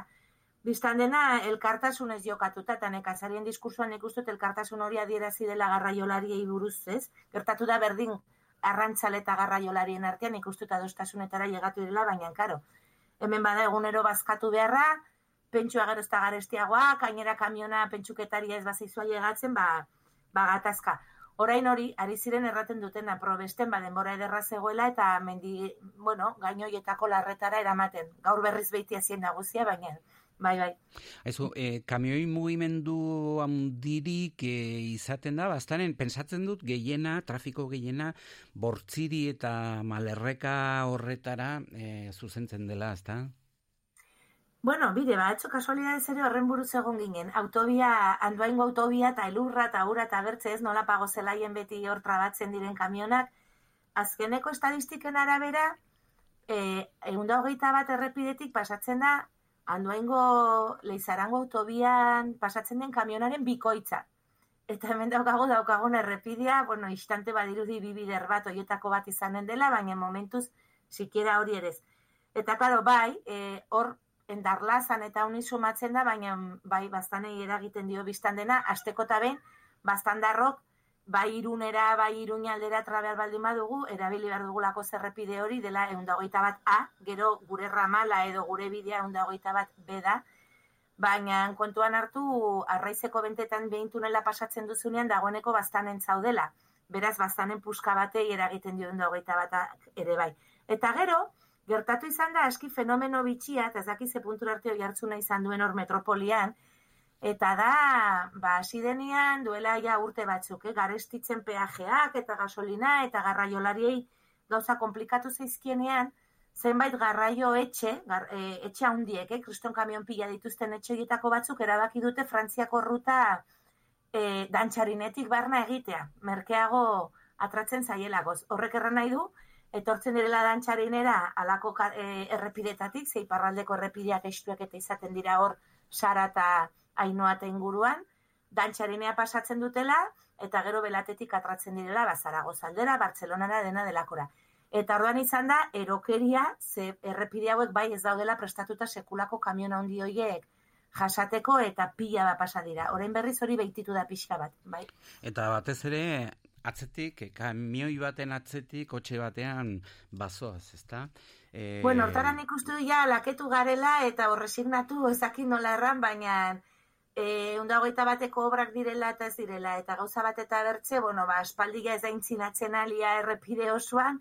Bistan dena, elkartasunez jokatuta, eta nekazarien diskursoan ikustut elkartasun hori adierazi dela garraiolariei buruz, ez? Gertatu da berdin arrantzale eta garraiolarien artean ikustuta adostasunetara llegatu dela, baina, karo, hemen bada egunero bazkatu beharra, pentsua gero ez da garestiagoa, gainera kamiona pentsuketaria ez bazaizua llegatzen, ba, ba gatazka. Orain hori, ari ziren erraten dutena probesten, ba, denbora ederra zegoela, eta mendi, bueno, gainoietako larretara eramaten. Gaur berriz behitia zien nagusia, baina, bai, bai. Aizu, e, kamioi mugimendu handirik e, izaten da, bastanen, pensatzen dut gehiena, trafiko gehiena, bortziri eta malerreka horretara e, zuzentzen dela, ezta? Bueno, bide, ba, etxo kasualidades ere horren buruz egon ginen. Autobia, anduaingo autobia eta elurra eta ura eta bertze ez nola pago zelaien beti hor trabatzen diren kamionak. Azkeneko estadistiken arabera, e, egun hogeita bat errepidetik pasatzen da, anduaingo leizarango autobian pasatzen den kamionaren bikoitza. Eta hemen daukagu daukagun errepidea, bueno, instante badirudi bi bider bat oietako bat izanen dela, baina momentuz sikiera hori ere. Eta claro, bai, e, hor endarlazan eta honi sumatzen da, baina bai bastanei eragiten dio biztan dena, asteko eta behin, bastandarrok, bai irunera, bai iruñaldera trabeal baldin badugu, erabili behar dugulako zerrepide hori, dela eunda hogeita bat A, gero gure ramala edo gure bidea eunda hogeita bat B da, baina kontuan hartu arraizeko bentetan behin tunela pasatzen duzunean dagoeneko bastanen zaudela. Beraz, bastanen puska batei eragiten dio eunda hogeita bat ere bai. Eta gero, gertatu izan da aski fenomeno bitxia, eta ez dakiz ze puntura arte hori hartzuna izan duen hor metropolian, eta da, ba, hasi denean duela ja urte batzuk, eh? garestitzen peajeak eta gasolina eta garraiolariei gauza komplikatu zaizkienean, zenbait garraio etxe, gar, e, etxe handiek, eh? kriston kamion pila dituzten etxegietako batzuk erabaki dute Frantziako ruta e, dantxarinetik barna egitea, merkeago atratzen zaielagoz. Horrek erran nahi du, etortzen direla dantxarinera alako e, errepidetatik, zei parraldeko errepideak estuak eta izaten dira hor sara eta ainoa eta inguruan, dantxarinea pasatzen dutela, eta gero belatetik atratzen direla, ba, Zaragoza aldera, Bartzelonara dena delakora. Eta orduan izan da, erokeria, ze errepide hauek bai ez daudela prestatuta sekulako kamion handi horiek jasateko eta pila bat pasa dira. Orain berriz hori behititu da pixka bat, bai? Eta batez ere, atzetik, eh, kamioi baten atzetik, kotxe batean bazoaz, ezta? E, Bueno, hortara nik uste du ja laketu garela eta horresignatu ezakin nola erran, baina e, undagoita bateko obrak direla eta ez direla, eta gauza bat eta bertze, bueno, ba, espaldia ez da intzinatzen alia errepide osoan,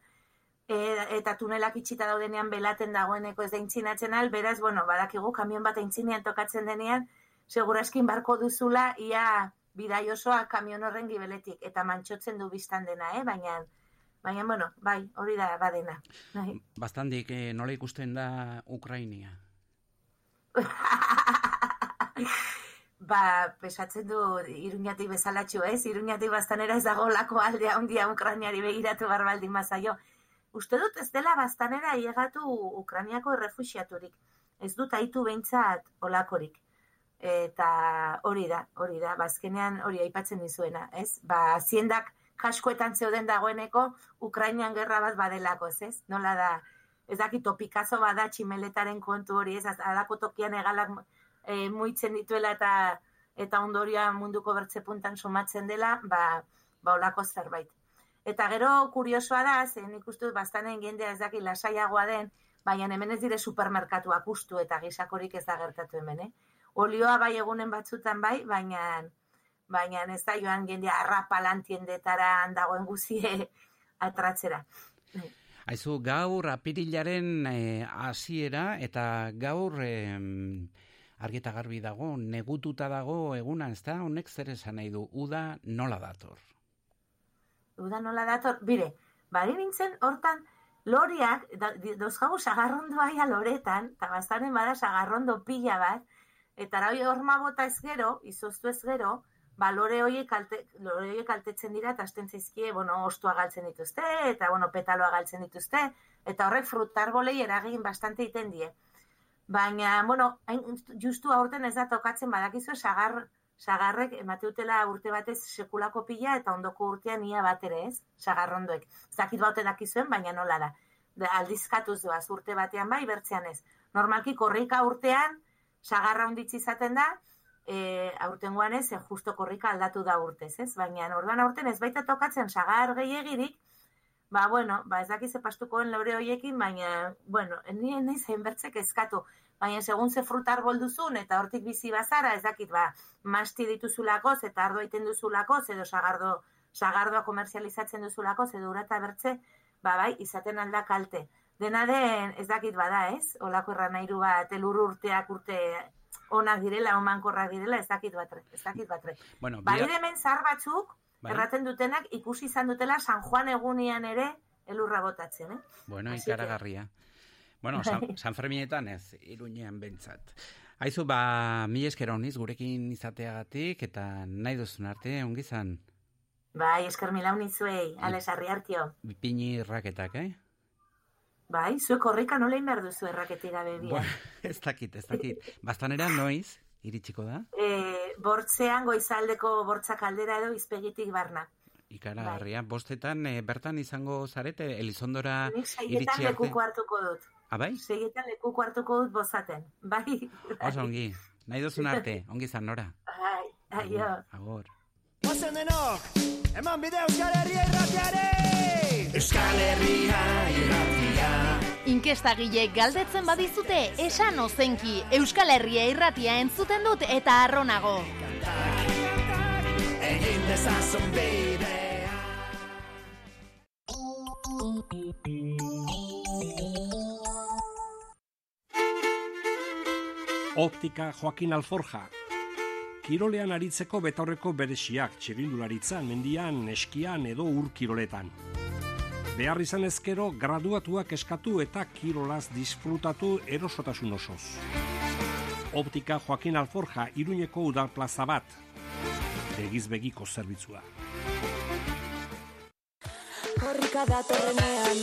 e, eta tunelak itxita daudenean belaten dagoeneko ez da intzinatzen al, beraz, bueno, badakigu kamion bat intzinean tokatzen denean, segurazkin barko duzula, ia bidai osoa kamion horren gibeletik, eta mantxotzen du biztan dena, eh? baina, baina, bueno, bai, hori da badena. Bai. Bastandik, eh, nola ikusten da Ukrainia? ba, pesatzen du iruñatik bezalatxo, ez? Iruñatik bastanera ez dago lako aldea handia Ukrainiari begiratu barbaldin mazaio. Uste dut ez dela bastanera iegatu Ukrainiako errefuxiaturik. Ez dut aitu behintzat olakorik. Eta hori da, hori da, bazkenean hori aipatzen dizuena, ez? Ba, ziendak kaskoetan zeuden dagoeneko Ukrainian gerra bat badelako, ez? Nola da, ez dakit topikazo bada tximeletaren kontu hori, ez? Alako tokian egalak e, muitzen dituela eta eta ondoria munduko bertze puntan sumatzen dela, ba, ba olako zerbait. Eta gero kuriosoa da, ze nik uste dut bastanen jendea ez daki lasaiagoa den, baina hemen ez dire supermerkatuak ustu eta gisakorik ez da gertatu hemen, eh? Olioa bai egunen batzutan bai, baina baina ez da joan jendea arrapalan tiendetara dagoen guzie atratzera. Aizu, gaur apirilaren eh, hasiera eta gaur eh, argi eta garbi dago, negututa dago eguna, ez da? Honek zer esan nahi du, uda nola dator? Uda nola dator, bire, bari nintzen hortan loriak, dozkagu sagarrondo aia loretan, eta bastanen bada sagarrondo pila bat, eta arau horma bota ez gero, izoztu ez gero, ba, lore horiek, kalte, kaltetzen dira, eta hasten zaizkie, bueno, ostua galtzen dituzte, eta, bueno, petaloa galtzen dituzte, eta horrek frutarbolei eragin bastante iten die. Baina, bueno, hain, justu aurten ez da tokatzen badakizu sagar, sagarrek emateutela urte batez sekulako pila eta ondoko urtean ia bat ere ez, sagarrondoek. Ez dakit baute dakizuen, baina nola da. Aldizkatuz doaz urte batean bai, bertzean ez. Normalki korrika urtean, sagarra onditzi izaten da, e, aurtengoan ez, e, justo korrika aldatu da urtez, ez? Baina orduan aurten ez baita tokatzen sagar gehiagirik, ba, bueno, ba, ez dakiz pastukoen lore hoiekin, baina, bueno, nien nahi zein bertzek eskatu. Baina, segun ze frutar duzun, eta hortik bizi bazara, ez dakit, ba, masti dituzulakoz, eta ardo egiten duzulakoz, edo sagardo, sagardoa komerzializatzen duzulakoz, edo ura eta bertze, ba, bai, izaten alda kalte. Dena den, ez dakit bada, ez? Olako erran nahiru bat, elur urteak urte onak direla, omankorrak direla, ez dakit batre, ez dakit batre. Bueno, Bai, bihar- hemen zar batzuk, Bai. erraten dutenak, ikusi izan dutela San Juan egunian ere elurra botatzen, eh? Bueno, Así que- ikaragarria. Bueno, San, San Ferminetan ez, iruñean bentsat. Aizu, ba, mi esker honiz gurekin izateagatik, eta nahi duzun arte, ongi zan, Bai, esker milaun izuei, ales harri hartio. pini raketak, eh? Bai, zuek korrika nola egin behar duzu bihar. Bueno, ez dakit, ez dakit. Bastanera noiz, iritsiko da? E, bortzean goizaldeko bortzak aldera edo izpegitik barna. Ikaragarria, bostetan eh, bertan izango zarete, Elizondora seietan iritsi arte. lekuko hartuko dut. Ah, bai? Seietan lekuko hartuko dut bozaten. Bai, Oso ongi, nahi duzun arte, ongi zan nora. bai, aio. Agor. Ozen denok, eman bide Euskal Herria irratiare! Euskal Herria irratia Inkestagile galdetzen badizute, esan ozenki, Euskal Herria irratia entzuten dut eta arronago. Egin dezazun bidea Optika Joaquin Alforja. Kirolean aritzeko betaurreko beresiak txirindularitzan, mendian, eskian edo ur kiroletan. Behar izan ezkero, graduatuak eskatu eta kirolaz disfrutatu erosotasun osoz. Optika Joaquin Alforja, iruñeko udal plaza bat. Begiz begiko zerbitzua. Korrika datorrenean,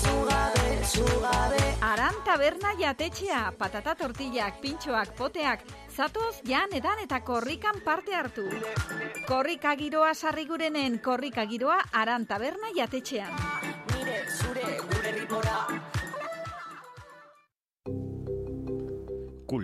zugabe, zugabe. Aran taberna jatetxea, patata tortillak, pintxoak, poteak, zatoz jan edan eta korrikan parte hartu. Korrika giroa sarrigurenen korrika giroa aran taberna jatetxean.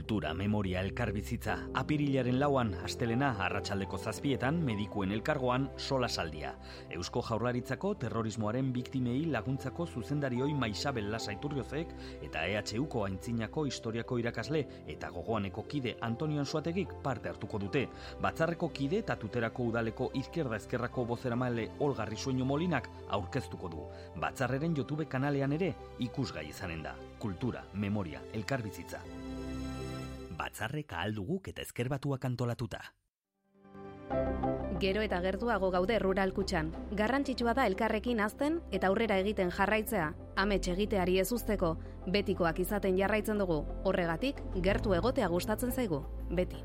Kultura, memoria, elkarbizitza, apirilaren lauan, astelena, arratsaldeko zazpietan, medikuen elkargoan, sola saldia. Eusko jaurlaritzako terrorismoaren biktimei laguntzako zuzendarioi Maisabel Lasaiturriozek eta EHUko aintzinako historiako irakasle eta gogoaneko kide Antonio Ansuategik parte hartuko dute. Batzarreko kide eta tuterako udaleko izquierda ezkerrako bozeramale Olgarri Sueño Molinak aurkeztuko du. Batzarreren YouTube kanalean ere ikusgai izanen da. Kultura, memoria, elkarbizitza. Batzarrek ahal duguk eta ezkerbatuak antolatuta. Gero eta gertuago gaude rural kutxan. Garrantzitsua da elkarrekin azten eta aurrera egiten jarraitzea. Amets egiteari ez usteko, betikoak izaten jarraitzen dugu. Horregatik, gertu egotea gustatzen zaigu. Beti.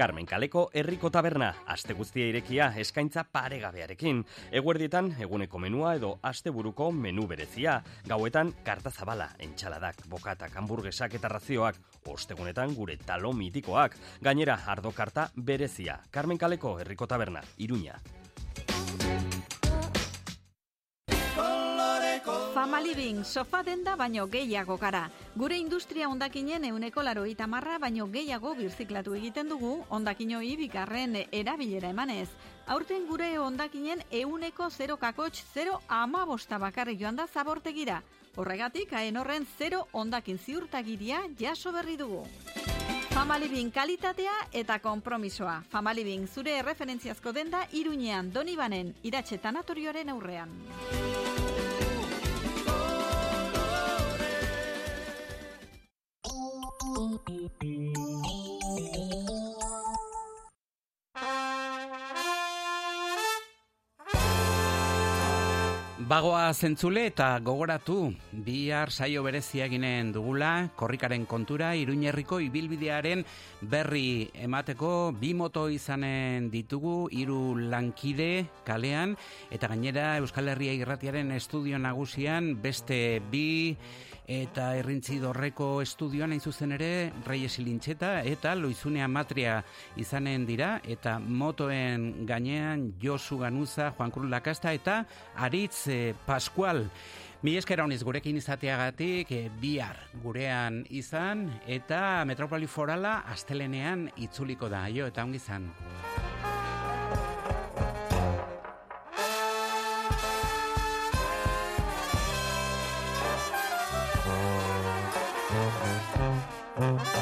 Carmen Kaleko herriko taberna, aste guztia irekia eskaintza paregabearekin. Eguerdietan eguneko menua edo asteburuko menu berezia. Gauetan karta zabala, entxaladak, bokatak, hamburguesak eta razioak. Ostegunetan gure talo mitikoak. Gainera, ardo karta berezia. Carmen Kaleko herriko taberna, Iruña. Famaliving, sofa denda baino gehiago gara. Gure industria ondakinen euneko laroita marra baino gehiago birziklatu egiten dugu ondakinoi bigarren erabilera emanez. Aurten gure ondakinen euneko 0 kakotx 0 amabosta bakarrik joan da zabortegira. Horregatik, haen horren 0 ondakin ziurtagiria jaso berri dugu. Famalibin kalitatea eta konpromisoa. Famalibin zure erreferentziazko denda Iruñean Donibanen iratxe tanatorioaren aurrean. Bagoa zentzule eta gogoratu, bihar saio berezia eginen dugula, korrikaren kontura, iruñerriko ibilbidearen berri emateko, bi moto izanen ditugu, hiru lankide kalean, eta gainera Euskal Herria irratiaren estudio nagusian, beste bi eta errintzi dorreko estudioan hain zuzen ere Reyes Ilintxeta eta Loizunea Matria izanen dira eta motoen gainean Josu Ganuza, Juan Cruz Lakasta eta Aritz eh, Pascual. Mi eskera honiz gurekin izateagatik eh, bihar gurean izan eta Metropoli Forala astelenean itzuliko da. Jo, eta ongi izan. Mm-hmm.